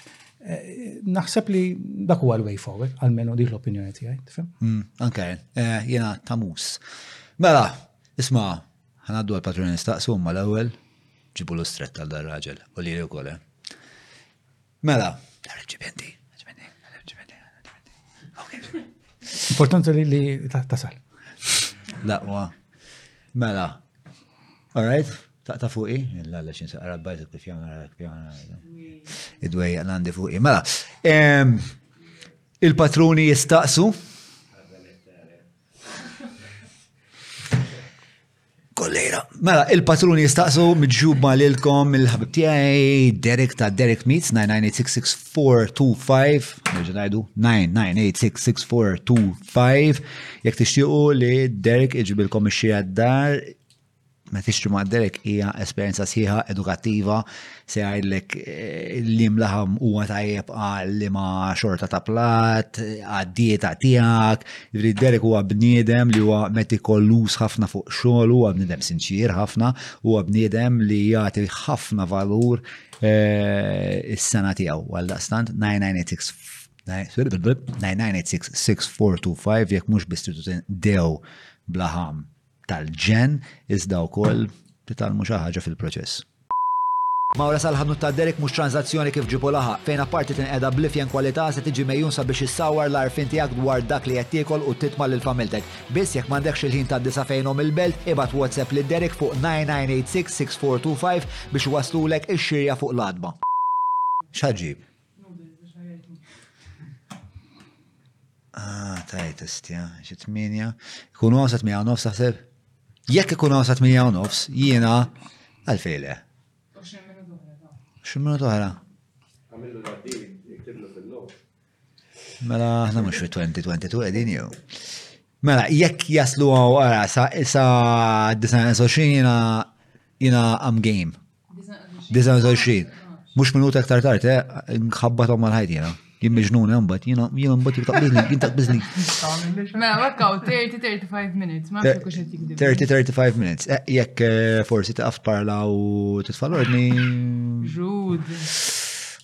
Naħseb li dak huwa l-way forward, għalmenu dik l-opinjoni tiegħi, tifhem? Mm, anke, jiena tamus. Mela, isma' ħanaddu għal-patruni nistaqsu ma l-ewwel ġibu l-ustrett għal dar raġel u li wkoll. Eh? Mela. Reċipjenti. Importanti li li tasal. Laqwa. Mela. All right? Taqta fuqi, illa l xin saqra bajt kif jgħamna kif jgħamna. Id-dwej għandi fuqi. Mela. Il-patruni jistaqsu. Kollejra. Mela, il-patruni jistaqsu mġubba lilkom il-ħabib tiegħi Derek ta' Derek Meets 9986425, nerġa' ngħidu 9986425. Jekk tixtiequ li Derek iġibilkom ix-xi għad-dar, ma tixtru ma' Derek hija esperjenza sħiħa edukattiva se jgħidlek eh, li mlaħam huwa tajjeb għal li ma xorta ta' plat, għad-dieta tiegħek, jrid Derek huwa bniedem li huwa metikolus ħafna fuq xogħol, huwa bniedem sinċier ħafna, huwa bniedem li jagħti ħafna valur eh, is-sena tiegħu għal daqstant 9986 9986 6425 jekk mhux bistitutin dew blaħam tal-ġenn iżda wkoll titgħallmu xi ħaġa fil-proċess. Mawra sal-ħanut ta' Derek mhux tranżazzjoni kif ġieb u laħaq, fejn apparti tinqeda bl-ifjen kwalità se tiġi megħjun sabiex issawwar l-għarfien tiegħek dwar dak li qed tiekol u titma' lil familtek. Biss jekk m'għandekx il-ħin tad-disgħa fejn omm il-belt, ibgħat WhatsApp lil Derek fuq 9986 6425 biex iwasslulek ix-xirja fuq l-għatba. X'għaġib, Ah, tajt istja, xi tminja. Kun għawsat mija nofs taħseb? Jekk ikun għawsat mija nofs, jiena għalfejle. Xi minuta oħra? Għamillu l-għaddin, jiktiblu fil-log. Mela, ħna mux fi 2022 għedin jew. Mela, jekk jaslu għaw għara sa' 29 jiena jiena am game. 29. Mux minut aktar tard, eh, nħabbatom mal ħajtina. Jien miġnuna eh, mbagħad, jien jien mbagħad taqbiżni, jien taqbiżni. Mela, wakkaw 30-35 minutes, ma nafx qed jikdib. 30-35 minutes. Eh, Jekk eh, forsi taqaf parla u titfall ordni. Rude.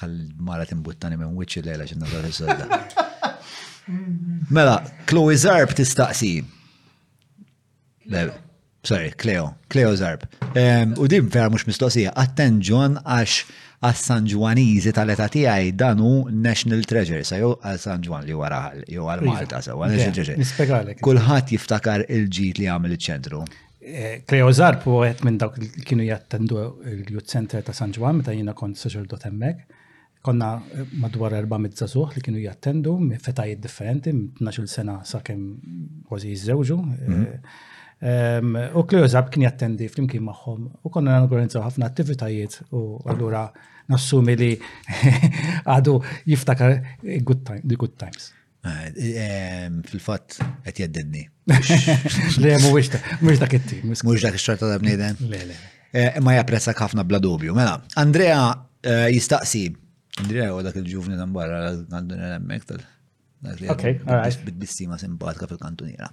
Ħall mara timbuttani minn wiċċi lejla xi nazar is-solda. Mela, Chloe Zarb tistaqsi. Sorry, Cleo, Cleo Zarb. U din vera mhux mistoqsija, attent John għax għas-San Ġwaniżi tal-età tiegħi dan hu National Treasure, sa jew għal San Ġwan li wara jew għal iva. Malta sewa National Treasure. Kulħadd jiftakar il-ġid li għamel iċ-ċentru. Cleo Zarb u għet minn dawk li kienu jattendu il-Youth Center ta' San Ġwan meta jiena kont saċerdot hemmhekk. Konna eh, madwar 400 zazuħ li kienu jattendu minn fetajiet differenti, minn 12 sena sa' kem kważi jizzewġu. Mhm. Eh, u Cleo Zarb kien jattendi flimkien magħhom u konna n-organizzaw ħafna attivitajiet u allura nassumi li għadu jiftakar good times. Fil-fatt qed jeddidni. Le mhuwiex mhux dak it Mhux dak ix-xorta ta' bniedem. Le le. Eh, imma japprezzak ħafna bla dubju. Mela, Andrea eh, jistaqsi. Andrea u dak il-ġuvni ta' barra għandu hemmhekk tal. Ok, alright. Bit-bissima simpatika fil-kantuniera.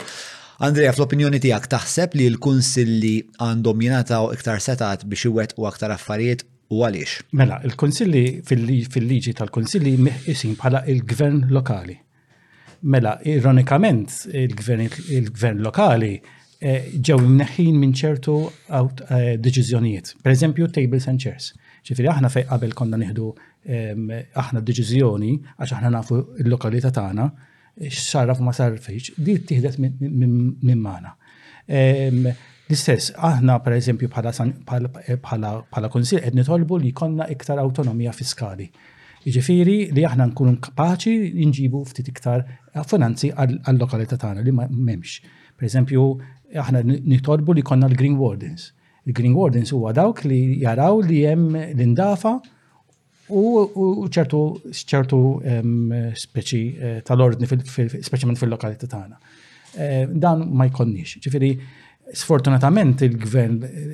Andrea, fl-opinjoni tiegħek taħseb li l-kunsilli għandhom jingħataw iktar setat biex iwettqu aktar affarijiet u għaliex? Mela, il-konsilli fil-liġi tal-konsilli jisim bħala il-gvern lokali. Mela, ironikament, il-gvern lokali eh, ġew imneħħin minn ċertu eh, deċiżjonijiet. Per eżempju, tables and chairs. Ġifiri, aħna fej qabel konna nieħdu ehm, aħna deċiżjoni għax aħna nafu l-lokalità tagħna, Sarraf ma sarrafx, di tieħdet minn magħna. L-istess, aħna per eżempju bħala konsil qed nitolbu li jkollna iktar autonomija fiskali. Ġifiri li aħna nkunu kapaċi nġibu ftit iktar finanzi għal-lokalità tagħna li m'hemmx. Per eżempju, aħna nitolbu li konna l-Green Wardens. Il-Green Wardens huwa dawk li jaraw li hemm l-indafa U ċertu ċertu speċi eh, tal-ordni, speċjalment fil-lokalità tagħna. Eh, dan ma jkonniex. Ġifieri, sfortunatament il-gvern eh,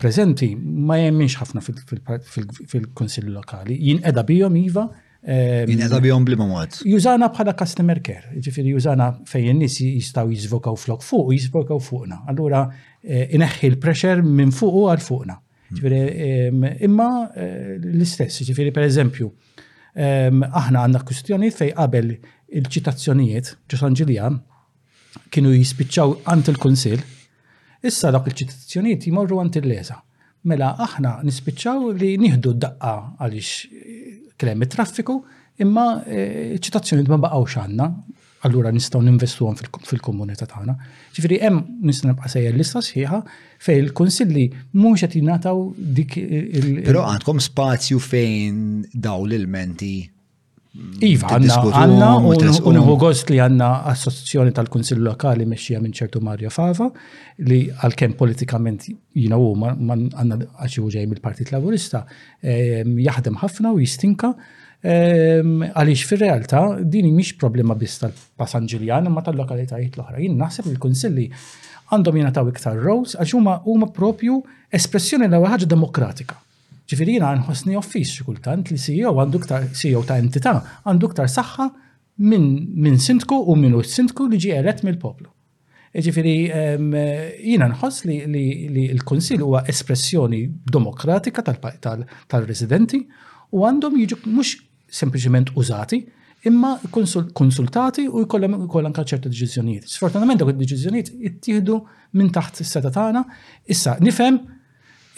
preżenti ma jemminx ħafna fil-konsilli lokali. Jien edha bijom iva. Jien edha bijom bli mod. Jużana bħala customer care, ġifiri jużana fejn nis jistaw jizvokaw flok fuq, jizvokaw fuqna. Allura, ineħħi l-pressure minn fuq u għal fuqna. Imma l-istess, ġifiri per eżempju, aħna għanna kustjoni fej qabel il-ċitazzjonijiet ġo San Ġiljan kienu jispiċċaw għand il-Kunsil, issa dak il-ċitazzjonijiet jmorru għand il-leza. Mela aħna nispiċċaw li nieħdu d-daqqa għaliex klem it-traffiku, imma ċitazzjonijiet ma baqgħux għandna. allura nistgħu ninvestuhom fil-komunità tagħna. Ġifieri hemm nista' nibqa' sejjer lista sħiħa fejn il-kunsilli mhux qed jingħataw dik il- Però għandkom spazju fejn daw l-ilmenti Iva, għanna unħu gost li għanna assozzjoni tal-Kunsill Lokali meċxija minn ċertu Mario Fava li għal-kem politikament jina u għanna għaxi uġej mill-Partit Laburista jaħdem ħafna u jistinka għaliex fir-realtà din mhix problema biss tal-Pasanġiljan imma tal-lokalitajiet l-oħra. Jien naħseb li l-kunsilli għandhom jingħataw iktar rows għax huma huma propju espressjoni l ħaġa demokratika. Ġifieri jiena nħossni offis xi kultant li CEO għandu iktar CEO ta' entità għandu iktar saħħa minn min sindku u minn sindku li ġie elett mill-poplu. Jiġifieri jiena nħoss li l-Kunsill huwa espressjoni demokratika tal-residenti u għandhom jiġu mhux sempliċement użati imma konsultati u jkollhom ukoll anke ċerta deċiżjonijiet. Sfortunatament dawk id-deċiżjonijiet ittieħdu minn taħt is-seta tagħna. Issa nifhem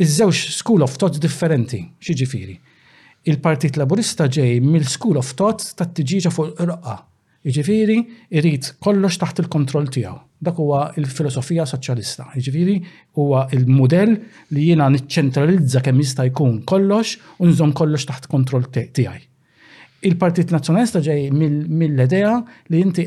iż-żewġ school of thoughts differenti, x'jiġifieri. Il-Partit Laburista ġej mill-school of thought tat-tiġieġa fuq ir-roqqa. Jiġifieri jrid kollox taħt il-kontroll tiegħu. Dak huwa l-filosofija soċjalista. Jiġifieri huwa l-mudell li jiena niċċentralizza kemm jista' jkun kollox u nżomm kollox taħt kontroll tiegħi. Il-Partit Nazzjonalista ġej mill-idea li inti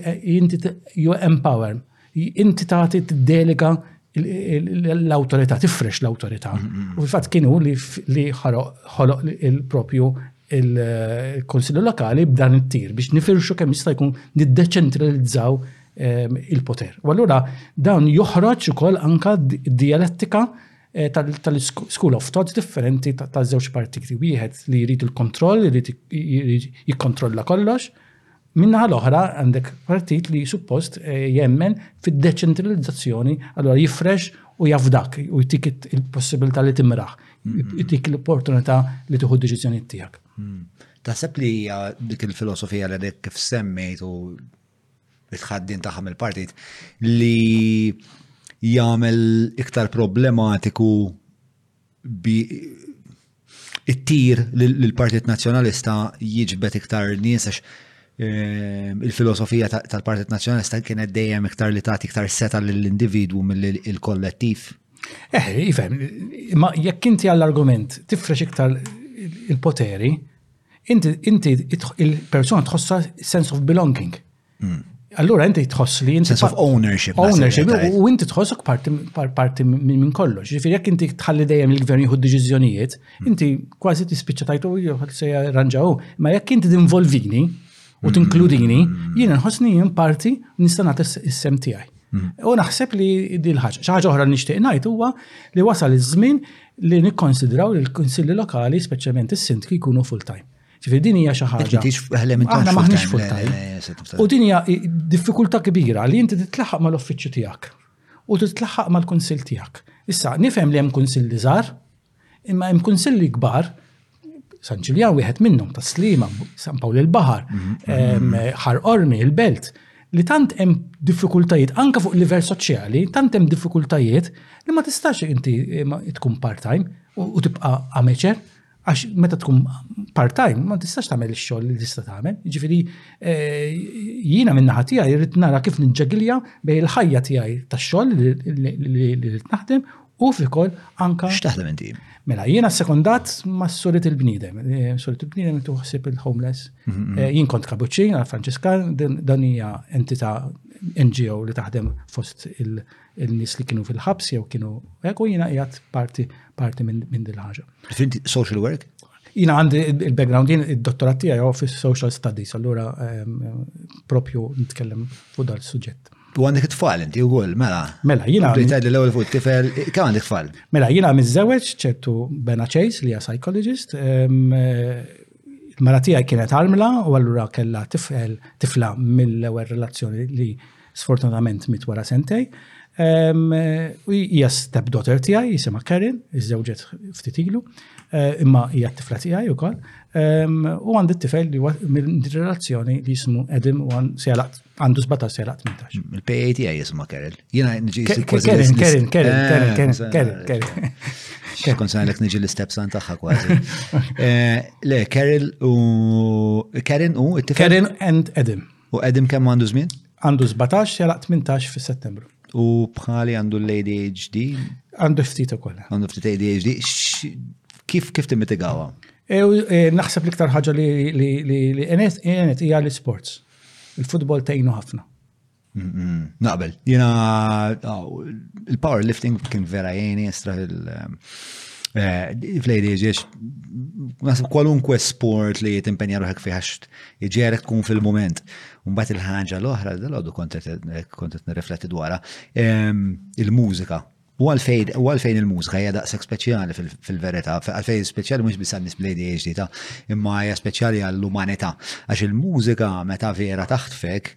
you empower Inti tagħti delega l-awtorità, tifrex l-awtorità. U fil-fatt kienu li ħoloq il-propju il-Konsilju Lokali b'dan it-tir biex nifirxu kemm jista' jkun niddeċentralizzaw ehm, il-poter. U allura dan joħroġ ukoll anka dialettika Eh, tal-school of thought differenti tal-żewġ partiti. Wieħed li jrid il-kontroll, jrid jikkontrolla kollox, Min-naħa l-oħra għandek partit li suppost jemmen fid-deċentralizzazzjoni, allura jifrex u jafdak u jtik il-possibilità li timraħ, jtik l-opportunità li tieħu d-deċiżjonijiet tiegħek. Hmm. Taħseb li hija dik il-filosofija li dik kif semmejt u tħaddin taħam il-partit li jagħmel iktar problematiku bi it-tir l-Partit Nazzjonalista jiġbet iktar nies għax Ehm, il-filosofija tal-Partit Nazzjonalista kienet dejjem iktar li tagħti iktar seta lill-individwu mill-kollettiv. Eh, jifhem, ma jekk inti għall-argument tifrex iktar il-poteri, inti il-persuna tħossha sense of belonging. Hmm. Allura inti tħoss li inti. Sense of ownership. Ownership, u inti tħossok parti minn kollox. Ġifiri, jekk inti tħalli dejjem il-gvern jieħu deċiżjonijiet, hmm. inti kważi tispiċċa tajtu jieħu se jarranġaw. Ma jekk inti tinvolvini u hmm. tinkludini, jiena nħossni jien parti nista' nagħti s-sem tiegħi. Hmm. U naħseb li dil ħaġa. Xi ħaġa oħra nixtieq ngħid huwa li wasal iż-żmien li nikkonsidraw li l-kunsilli lokali, speċjalment is-sindki, jkunu full-time. Ġifieri din hija xi ħaġa. Aħna maħniex full time. U din hija diffikultà kbira li inti titlaħaq mal-uffiċċju tiegħek u titlaħaq mal-kunsill tiegħek. Issa nifhem li hemm kunsill li żgħar, imma hemm kunsill li kbar San Ġiljan wieħed minnhom ta' Slima, San Pawl il-Baħar, Ħar Ormi, il-Belt, li tant hemm diffikultajiet anka fuq livell soċjali, tant hemm diffikultajiet li ma tistax inti tkun part-time u tibqa' amateur Għax meta tkun part-time, ma tistax tagħmel ix-xogħol li tista' tagħmel. Ġifieri eh, jiena minn naħa tiegħi rrid nara kif ninġegilja bej il-ħajja tiegħi tax-xogħol li rrid naħdem u fikoll anka. X'taħdem inti? Mela, jiena sekundat ma' surit il-bniedem. Eh, surit il-bniedem intu ħsib il-homeless. Mhm, eh, mhm. Jien kont kabuċin għal Franċiska, dan hija entità NGO li taħdem fost il- il-nis li kienu fil-ħabs jew kienu hekk u jiena qiegħed parti parti minn din ħaġa. Fint social work? Jiena għandi il-background jien id-dottorat tiegħi jew fis-social studies, allura ehm, propju nitkellem fuq dal suġġett. U għandek tfal inti u għol, mela. Mela, jina. Bdejt li l-ewel fuq tifel, ka għandek tfal. Mela, jina mizzewċ ċertu Bena Chase li hija psychologist. Ehm, il-mara ehm, tiegħi kienet armla u allura kellha tifel tifla mill-ewwel relazzjoni li Sfortunatament mit wara sentej. Hija step daughter tiegħi jisimha Karen, iżżewġet ftit ilu, eh, imma hija t-tifla tiegħi wkoll. U għandi t-tifel li minn relazzjoni li jismu Edim u għandu 17 selaqt 18. Il-PA tiegħi jisma Karen. Jiena nġi Karen, Karen, Karen, Karen, eh, Karen, Karen. Kon sanlek nġi l-stepson tagħha kważi. Eh, le, Karen u Karen u Karen and Edim. U Adam kemm għandu żmien? Għandu 17 jala 18 fis settembru U bħali għandu l-ADHD? Għandu ftit ukoll. Għandu ftit ADHD. Kif kif timmitigawa? E, e, naħseb l-iktar ħaġa li li enet hija l-sports. Il-futbol tgħinu ħafna. Naqbel. Jena il-powerlifting kien vera jeni estra il- eh, fl-ADHD, naħseb kwalunkwe sport li timpenja ruħek fiħax iġerek tkun fil-moment. Mbagħad il-ħaġa l-oħra, dal-għodu kontet nirrifletti dwarha, ehm, il-mużika. U għalfejn il-mużika hija daqshekk speċjali fil-verità, għalfejn speċjali mhux biss għan-nies bl ta' imma hija speċjali għall-umanità. Għax il-mużika meta vera taħtfek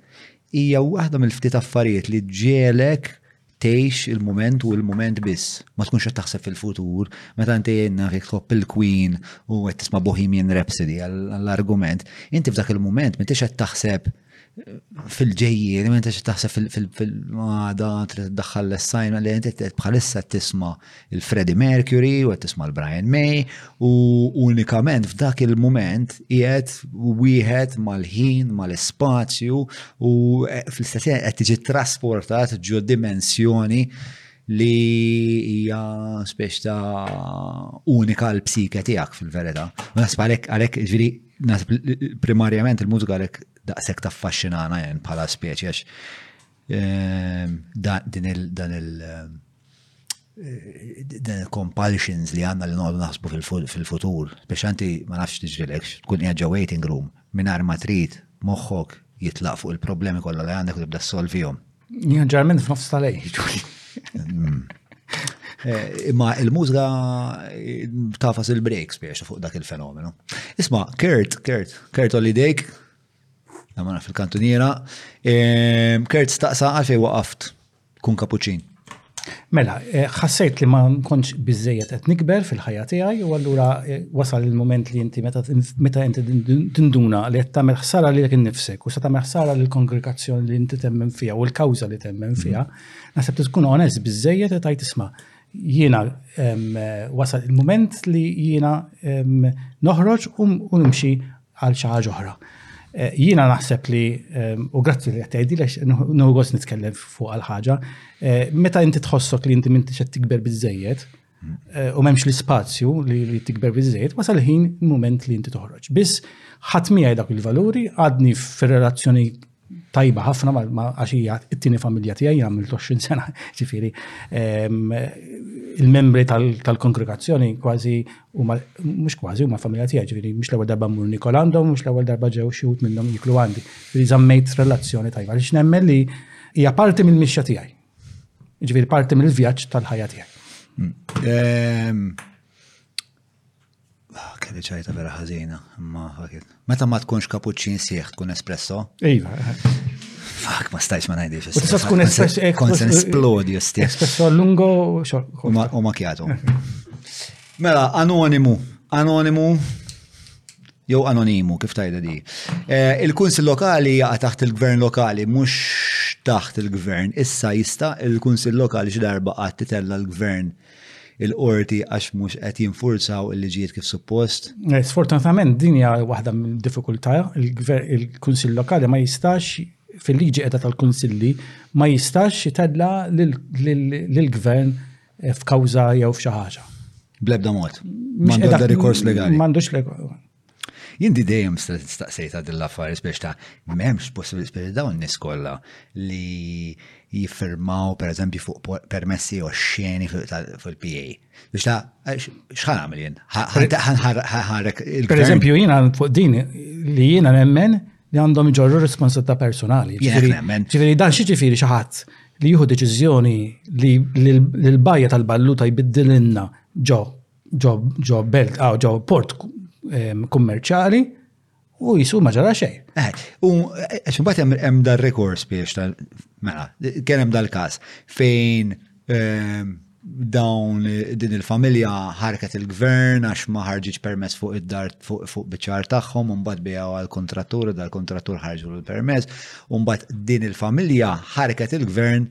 hija waħda mill-ftit affarijiet li ġelek Tgħix il-mument u l-mument biss. Ma tkunx qed taħseb fil-futur. Meta inti naf jekk tħobb il-Queen u qed tisma' Bohemian Rhapsody għall-argument, inti f'dak il-mument m'intix qed taħseb fil-ġejjien, m'intix qed taħseb fil-għada, trid daħħal l-essajna li inti bħalissa tisma' il-Freddie Mercury u qed tisma' l-Brian May u unikament f'dak il-mument qiegħed wieħed mal-ħin, mal-ispazju u eh, fl-istess qed tiġi trasportat ġo dimensjoni li hija spiex ta' unika l-psike tiegħek fil-verità. U nasib għalhekk għalhekk ġifieri nasib primarjament il-mużika għalhekk daqshekk taffaxxinana jen bħala speċi għax Dan il- dan il- dan il-compulsions li għanna li noqdu naħsbu fil-futur, biex għanti ma nafx tiġrilek, tkun jgħadġa ġo waiting room, minar ma trid moħħok jitlaq fuq il-problemi kollha li għandek u tibda solvijom. Jgħanġar minn f'nofs tal-lej. Mm. Eh, imma il-mużga eh, tafas il-breaks biex fuq dak il-fenomenu. Isma, Kurt, Kurt, Kurt Olidejk, Għamana fil-kantuniera. Ehm, Kert staqsa għalfej waqaft kun kapuċin. Mela, eh, ħassejt li ma nkunx bizzejet qed nikber fil-ħajja tiegħi u allura eh, wasal il-moment li inti meta inti tinduna li qed tagħmel ħsara li kien nifsek u se tagħmel ħsara lill kongregazzjoni li inti temmen fiha u l-kawża li temmen fiha, mm-hmm. naħseb tkun onest biżejjed qed tgħid isma' jiena eh, wasal il-moment li jiena noħroġ u nimxi għal xi ħaġa oħra. Eh, jiena naħseb li, eh, u grazzi li għattajdi, lex nħugos nitkellem fuq għal-ħagġa, eh, meta inti tħossok li inti minti xed tikber bizzejiet, u memx li spazju li tikber bizzejiet, wasal ħin moment li inti toħroġ. Biss ħatmijaj dak il-valuri, għadni f-relazzjoni tajba ħafna għax hija t-tieni familja tiegħi għamilt 20 sena, ġifieri ehm, il-membri tal-kongregazzjoni kważi huma mhux kważi huma familja tiegħi, ġifieri mhux l-ewwel darba mmur Nikol għandhom, mhux l-ewwel darba ġew xi minnhom jiklu għandi. Ġifieri żammejt relazzjoni tajba għaliex nemmen li hija parti mill-mixja tiegħi. Ġifieri parti mill-vjaġġ tal-ħajja tiegħi. Hmm. Ehm, Ah, kelli ċajta vera ħażina, imma ħakit. Meta ma tkunx kapuċċin sieħ tkun espresso? Iva. Fak, ma stajx ma ngħidix. Tista' tkun espresso. Eh, kont se nisplodi sti. Espresso lungo u makjato. Mela, anonimu, anonimu jew anonimu, kif tajda di. Eh, Il-Kunsil Lokali jaqa' taħt il-Gvern Lokali, mhux taħt il-Gvern. Issa jista' il-Kunsil Lokali xi darba qatt titella l-Gvern il-qorti għax mhux qed jinfurzaw il-liġijiet kif suppost? Eh, sfortunatament din hija waħda minn diffikultà il-Kunsill Lokali ma jistax fil-liġi qiegħda tal-Kunsilli ma jistax jitella lill-gvern eh, f'kawża jew f'xi ħaġa. Blebda mod. M'għandux rikors legali. M'għandux Jien di dejjem staqsejta din l-affar biex ta' m'hemmx possibilità biex dawn nies kollha li jiffirmaw pereżempju fuq permessi oxxeni fil-PA. Biex ta' x'ħan għamil jien? Ħanħarrek il Per eżempju jiena fuq din li jiena nemmen li għandhom iġorru responsabilità personali. Ġifieri dan xi ġifieri xi ħadd li jieħu deċiżjoni li l-bajja tal-balluta jbiddililna ġo ġo belt, għaw ġo port kummerċali u jisu ma ġara xejn. Eh, u eh, għax mbagħad hemm hemm dar rekors biex tal mela, kien hemm dal-każ fejn ehm, dawn din il-familja ħarket il-gvern għax ma ħarġitx permess fuq id-dar fuq biċar tagħhom u mbagħad bijaw għal kontrattur u dal-kontrattur ħarġu l-permess u mbagħad din il-familja ħarket il-gvern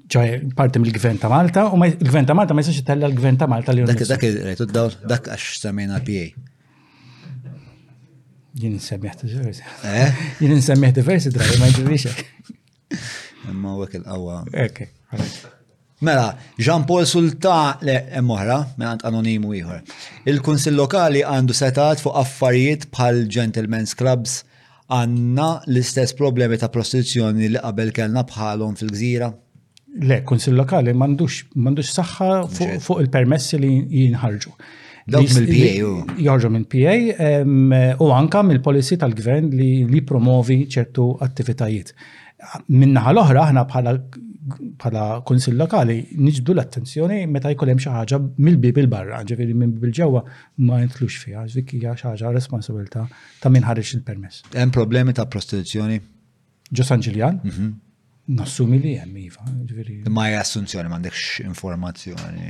ġaj parti mill-gvern ta' Malta, u l-gvern ta' Malta ma jistax jitella l-gvern ta' Malta li Dak dak il-rejtu dawl, dak għax semmejna PA. Jien nsemmiħ diversi. Eh? Jien nsemmiħ diversi drabi, ma jġurix. Imma u il-qawa. Eke. Mela, Jean Paul Sulta le moħra, mela anonimu ieħor. Il-Kunsill Lokali għandu setat fuq affarijiet bħal gentlemen's clubs, Għandna l-istess problemi ta' prostituzzjoni li qabel kellna bħalhom fil-gżira? Le, kunsill lokali m'għandux saħħa fuq il-permessi li jinħarġu. Dawk mill-PA u. Joħorġu minn PA u anka mill-policy tal-gvern li jippromovi ċertu attivitajiet. Minnaħa l-oħra aħna bħala bħala kunsill lokali niġbdu l-attenzjoni meta jkun hemm xi ħaġa mill-bib il-barra, ġifieri minn bib il-ġewwa ma jintlux fiha, dik hija xi ħaġa responsabilità ta' min ħareġ il-permess. Hemm problemi ta' prostituzzjoni? Ġo San Ġiljan? Mhm. Nassumi li hemm iva, ġifieri. Ma hija assunzjoni, m'għandekx informazzjoni.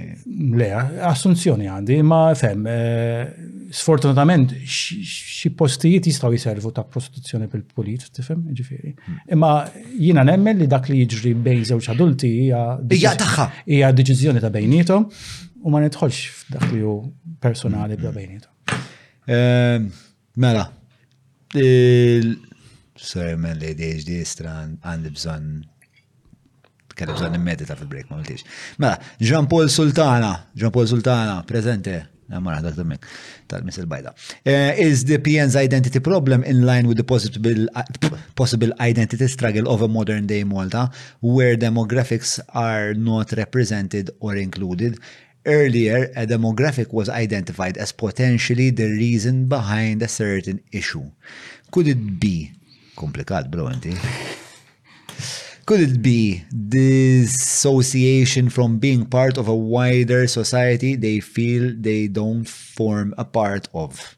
Le, assunzjoni għandi, ma fem, eh, sfortunatament x- x- xi postijiet jistgħu jiservu ta' prostituzzjoni bil-pulit, tifhem, ġifieri. Hmm. Imma jiena nemmen li dak li jiġri bejn żewġ adulti hija Hija tagħha. hija deċiżjoni ta' bejnietom u ma nidħolx f'dak li hu personali Hmm. ta' bejnietom. Ehm, mela, Sorry, man, li DHD stran għandi bżon kelli bżon immedita fil-break, ma mtix. Mela, Jean Paul Sultana, Jean Paul Sultana, prezente, għamma għadha t-tummek, tal-mis il-bajda. Eh, is the PN's identity problem in line with the possible, possible identity struggle of a modern day Malta, where demographics are not represented or included? Earlier, a demographic was identified as potentially the reason behind a certain issue. Could it be Komplikat, bro, inti. Could it be dissociation from being part of a wider society they feel they don't form a part of?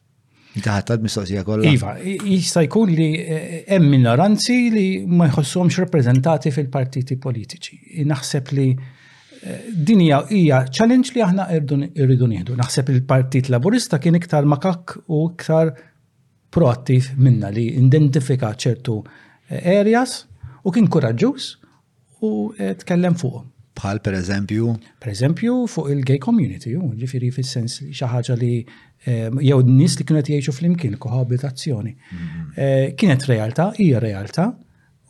Daħta l-mistoqsija kollha. Iva, jista' jkun li eh, hemm minoranzi li ma jħossuhomx rappreżentati fil-partiti politiċi. Naħseb li eh, din hija challenge li aħna rridu nieħdu. Naħseb il-Partit Laburista kien iktar makak u iktar proattiv minna li identifika ċertu eh, areas u kien kuraġġuż u eh, tkellem fuqhom. Bħal per eżempju? Per eżempju fuq il-gay community, ġifiri fil-sens li xaħġa li eh, jew nis li kienet jgħixu fl-imkien kohabitazzjoni. Mm-hmm. Eh, kienet realtà, hija realtà,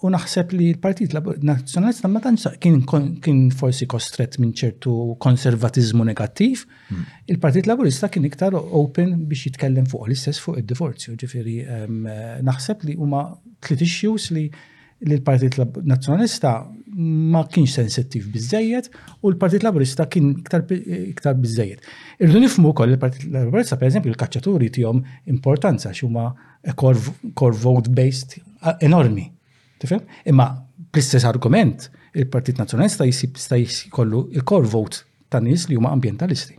u naħseb li l-Partit Nazzjonalista ma tantx kien forsi kostret minn ċertu konservatizmu negattiv, mm. il-Partit Laburista kien iktar open biex jitkellem fuq l-istess fuq id-divorzju, ġifiri naħseb li huma tliet issues li li l-Partit Nazzjonalista ma kienx sensittiv biżejjed u l-Partit Laburista kien iktar biżejjed. Irdu nifmu wkoll il-Partit Laburista pereżempju l-kaċċaturi tihom importanza x'huma core vote based enormi. Tifhem? Imma bl-istess argument il-Partit Nazzjonalista jisib jista' jkollu il-core vote ta' nies li huma ambjentalisti.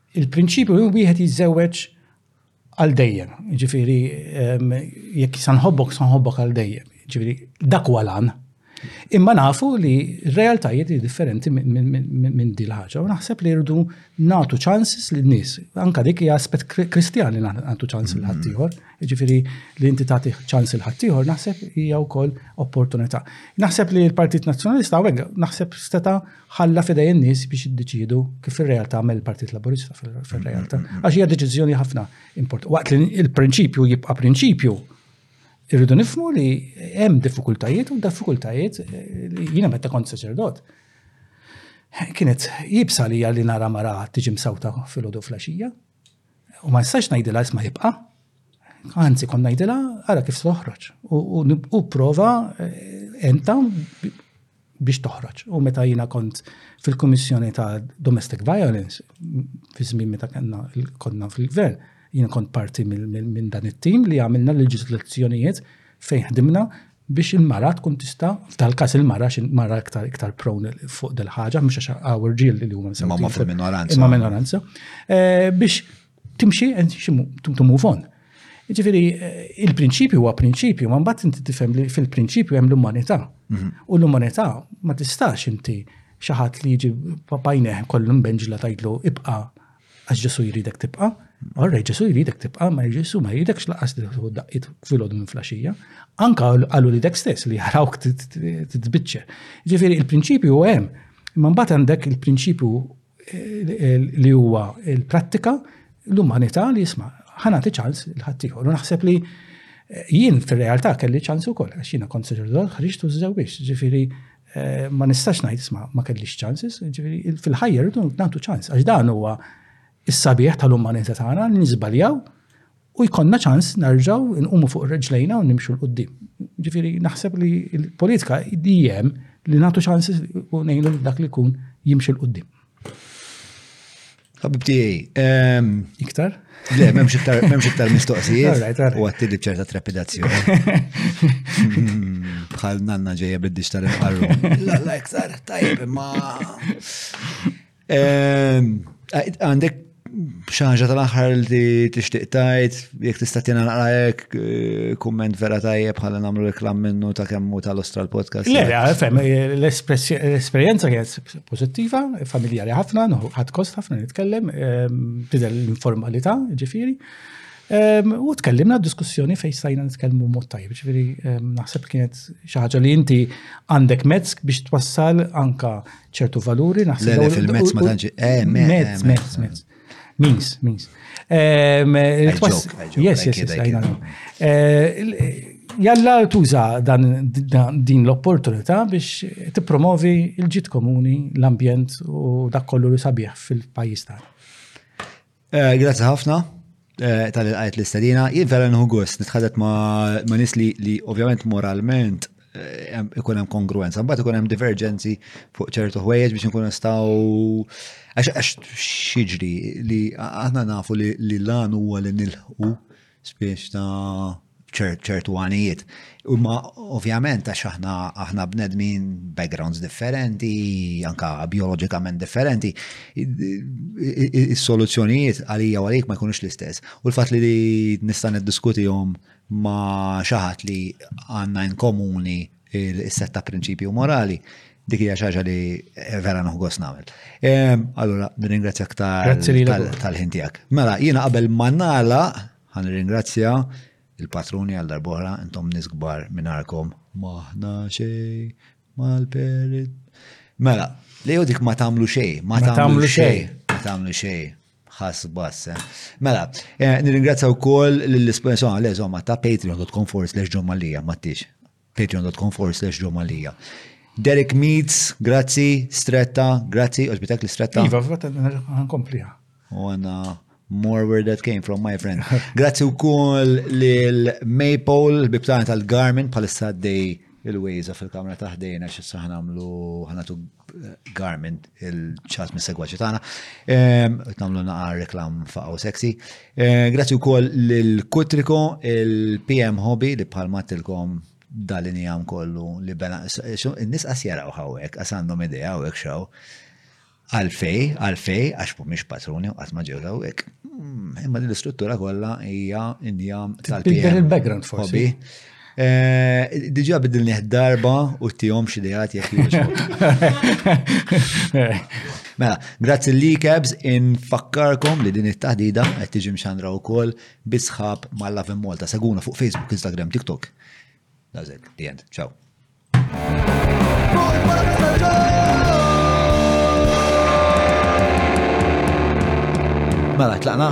Il-prinċipju hu wieħed jiżżewweġ għal dejjem, ġifiri, ehm, jekk sanħobbok, sanħobbok għal dejjem, ġifiri, dak walan. Imma nafu li realtajiet li differenti minn dil ħaġa u naħseb li rridu natu ċansis li n-nis, anka dik hija aspet kristjan li natu ċans il ħaddieħor ġifiri li inti tagħti ċans il ħaddieħor naħseb hija wkoll opportunità. Naħseb li l-Partit Nazzjonalista hawnhekk naħseb steta' ħalla fidej in-nies biex jiddeċiedu kif ir-realtà għamel il-Partit Laburista fil-realtà. Mm, mm, mm. Għax hija deċiżjoni ħafna importanti. Waqt li il-prinċipju jibqa' prinċipju, irridu nifmu li hemm diffikultajiet u diffikultajiet eh, li jiena meta kont saċerdot. Kienet jibsa li li nara mara tiġi msawta fil-ħodu flaxija, U ma nistax ngħidilha isma' jibqa'. Anzi kon ngħidilha ara kif toħroġ. U prova eh, enta biex toħroġ. U meta jina kont fil-Kummissjoni ta' Domestic Violence, fi żmien meta konna fil-gvern, jina kont parti minn dan it-tim li għamilna l-leġislazzjonijiet fejn ħdimna biex il-mara tkun tista' f'dal-każ il-mara għax il-mara iktar iktar prone fuq dil-ħaġa mhux għax hawn irġiel li huma Imma huma fil-minoranza. Imma minoranza. Eh, biex timxi and to move on. Ġifieri eh, il-prinċipju huwa prinċipju, ma mbagħad inti tifhem li fil-prinċipju hemm l-umanità. Mhm. U l-umanità ma tistax inti xi ħadd li jiġi papajneħ kollu mbenġla tgħidlu ibqa' Għax Ġesu jridek tibqa, orrej Ġesu jridek tibqa, ma Ġesu ma jridek xlaqas li tħu daqqit fil-ħodu minn flaxija. Anka għallu li dek stess li jarawk t-tbitċe. Ġifiri, il-prinċipju u għem, imma mbagħad għandek il-prinċipju eh, li huwa il-prattika, l-umanità li jisma' ħana ċans il-ħaddieħor. U naħseb li eh, jien fil-realtà kelli ċans ukoll għax jiena kont saġerdot ħriġt u żewwiex, ġifieri Ma nistax ngħid isma' ma kellix ċanses, ġifieri fil-ħajja rridu nagħtu ċans għax dan huwa is-sabiħ tal-umanità tagħna li niżbaljaw u jkollna ċans narġgħu nqumu fuq reġlejna u nimxu l-qudiem. Ġifieri naħseb li l-politika dejjem li nagħtu ċanses u ngħidu dak li jkun jimxi l-qudiem. Ħabib tiegħi. Ehm, iktar? Le, memx iktar, memx iktar mistoqsijiet. U għatti li ċerta trepidazzjoni. Bħal nanna ġeja bid tal imqarru. La, iktar, tajb, ma. Ehm, għandek Xaħġa tal-axħar li tixtieq tajt, jek tista' tina naqrajek, eh, kumment vera tajjeb bħala namlu reklam minnu ta' kemmu tal-ostra l-podcast. Le, le, fem, eh, l-esperienza kienet pozittiva, familjari ħafna, ħad kost ħafna nitkellem, ehm, tidher l-informalita, ġifiri. Ehm, u tkellimna diskussjoni fej stajna nitkellmu mod tajjeb, ġifiri ehm, naħseb kienet xi ħaġa li inti għandek mezz biex twassal anka ċertu valuri naħseb. Le, fil-mezz ma tanġi. Eh, mezz, mezz, mezz. Mins, mins. Ehm, yes, yes, yes, Jalla tuża din l-opportunità biex tippromovi il-ġit komuni, l-ambjent u dak kollu li sabiħ fil-pajjiż tagħna. Eh, Grazie ħafna eh, tal għajt l-istadina. Jien vera nħu għus, nitħadet ma' nis li ovvjament moralment eh, ikun hemm kongruenza, mbagħad ikun hemm divergenzi fuq ċertu ħwejjeġ biex nkun nistgħu għax xiġri li aħna nafu li l-lan huwa li nilħu Spiex ta' ċertu għanijiet. Imma ovvjament għax aħna aħna bnedmin backgrounds differenti, anka biologikament differenti, is-soluzzjonijiet għalija u għalik ma jkunux l-istess. U l-fatt li nista' niddiskutihom ma' xi ħadd li għandna in komuni il-set ta' prinċipji u morali, dik hija xi ħaġa li eh, vera nħugos nagħmel. Ehm, allura nirringrazzjak tal-ħin tiegħek. Mela, jiena qabel ma nagħlaq ħan nirringrazzja il-patruni għal darbohra intom nisgbar minarkom maħna xej mal-perit. Mela, li dik ma tagħmlu xej, ma tagħmlu xej, ma tagħmlu xej. ħas bass. Eh. Mela, eh, nirringrazzja wkoll lill-isponsor li żomma ta' patreon.com force lex ġomalija, mattix. patreon.com force lex ġomalija. Derek Meets, grazzi, stretta, grazzi, oġbitek li stretta. Iva, vata, nkompliha. U għanna more where that came from, my friend. Grazzi u koll l-Maple, bibtan tal-Garmin, palissa dej il-Waze fil-kamra taħdejna xissa ħanamlu ħanatu Garment il-ċat mis segwaċi tagħna. Tagħmlu naqa reklam faqaw sexy. Grazzi wkoll lil Kutriko il-PM Hobby li bħal mattilkom dalini għam kollu li bena. Nis qas jaraw hawnhekk, qas għandhom idea hawnhekk xaw. Għalfej, għalfej, għax mhumiex patruni u qatt ma ġew hawnhekk. Hmm, imma l-istruttura kollha hija injam tal-PM. Il-background forsi. Eh, Diġa bidilni darba u t-tijom xidijat jek Mela, grazzi li kebs infakkarkom li din it-taħdida qed tiġi mxandra wkoll bisħab ma' Love Malta. Seguna fuq Facebook, Instagram, TikTok. Dażel, the end. Ciao. Mela, tlaqna.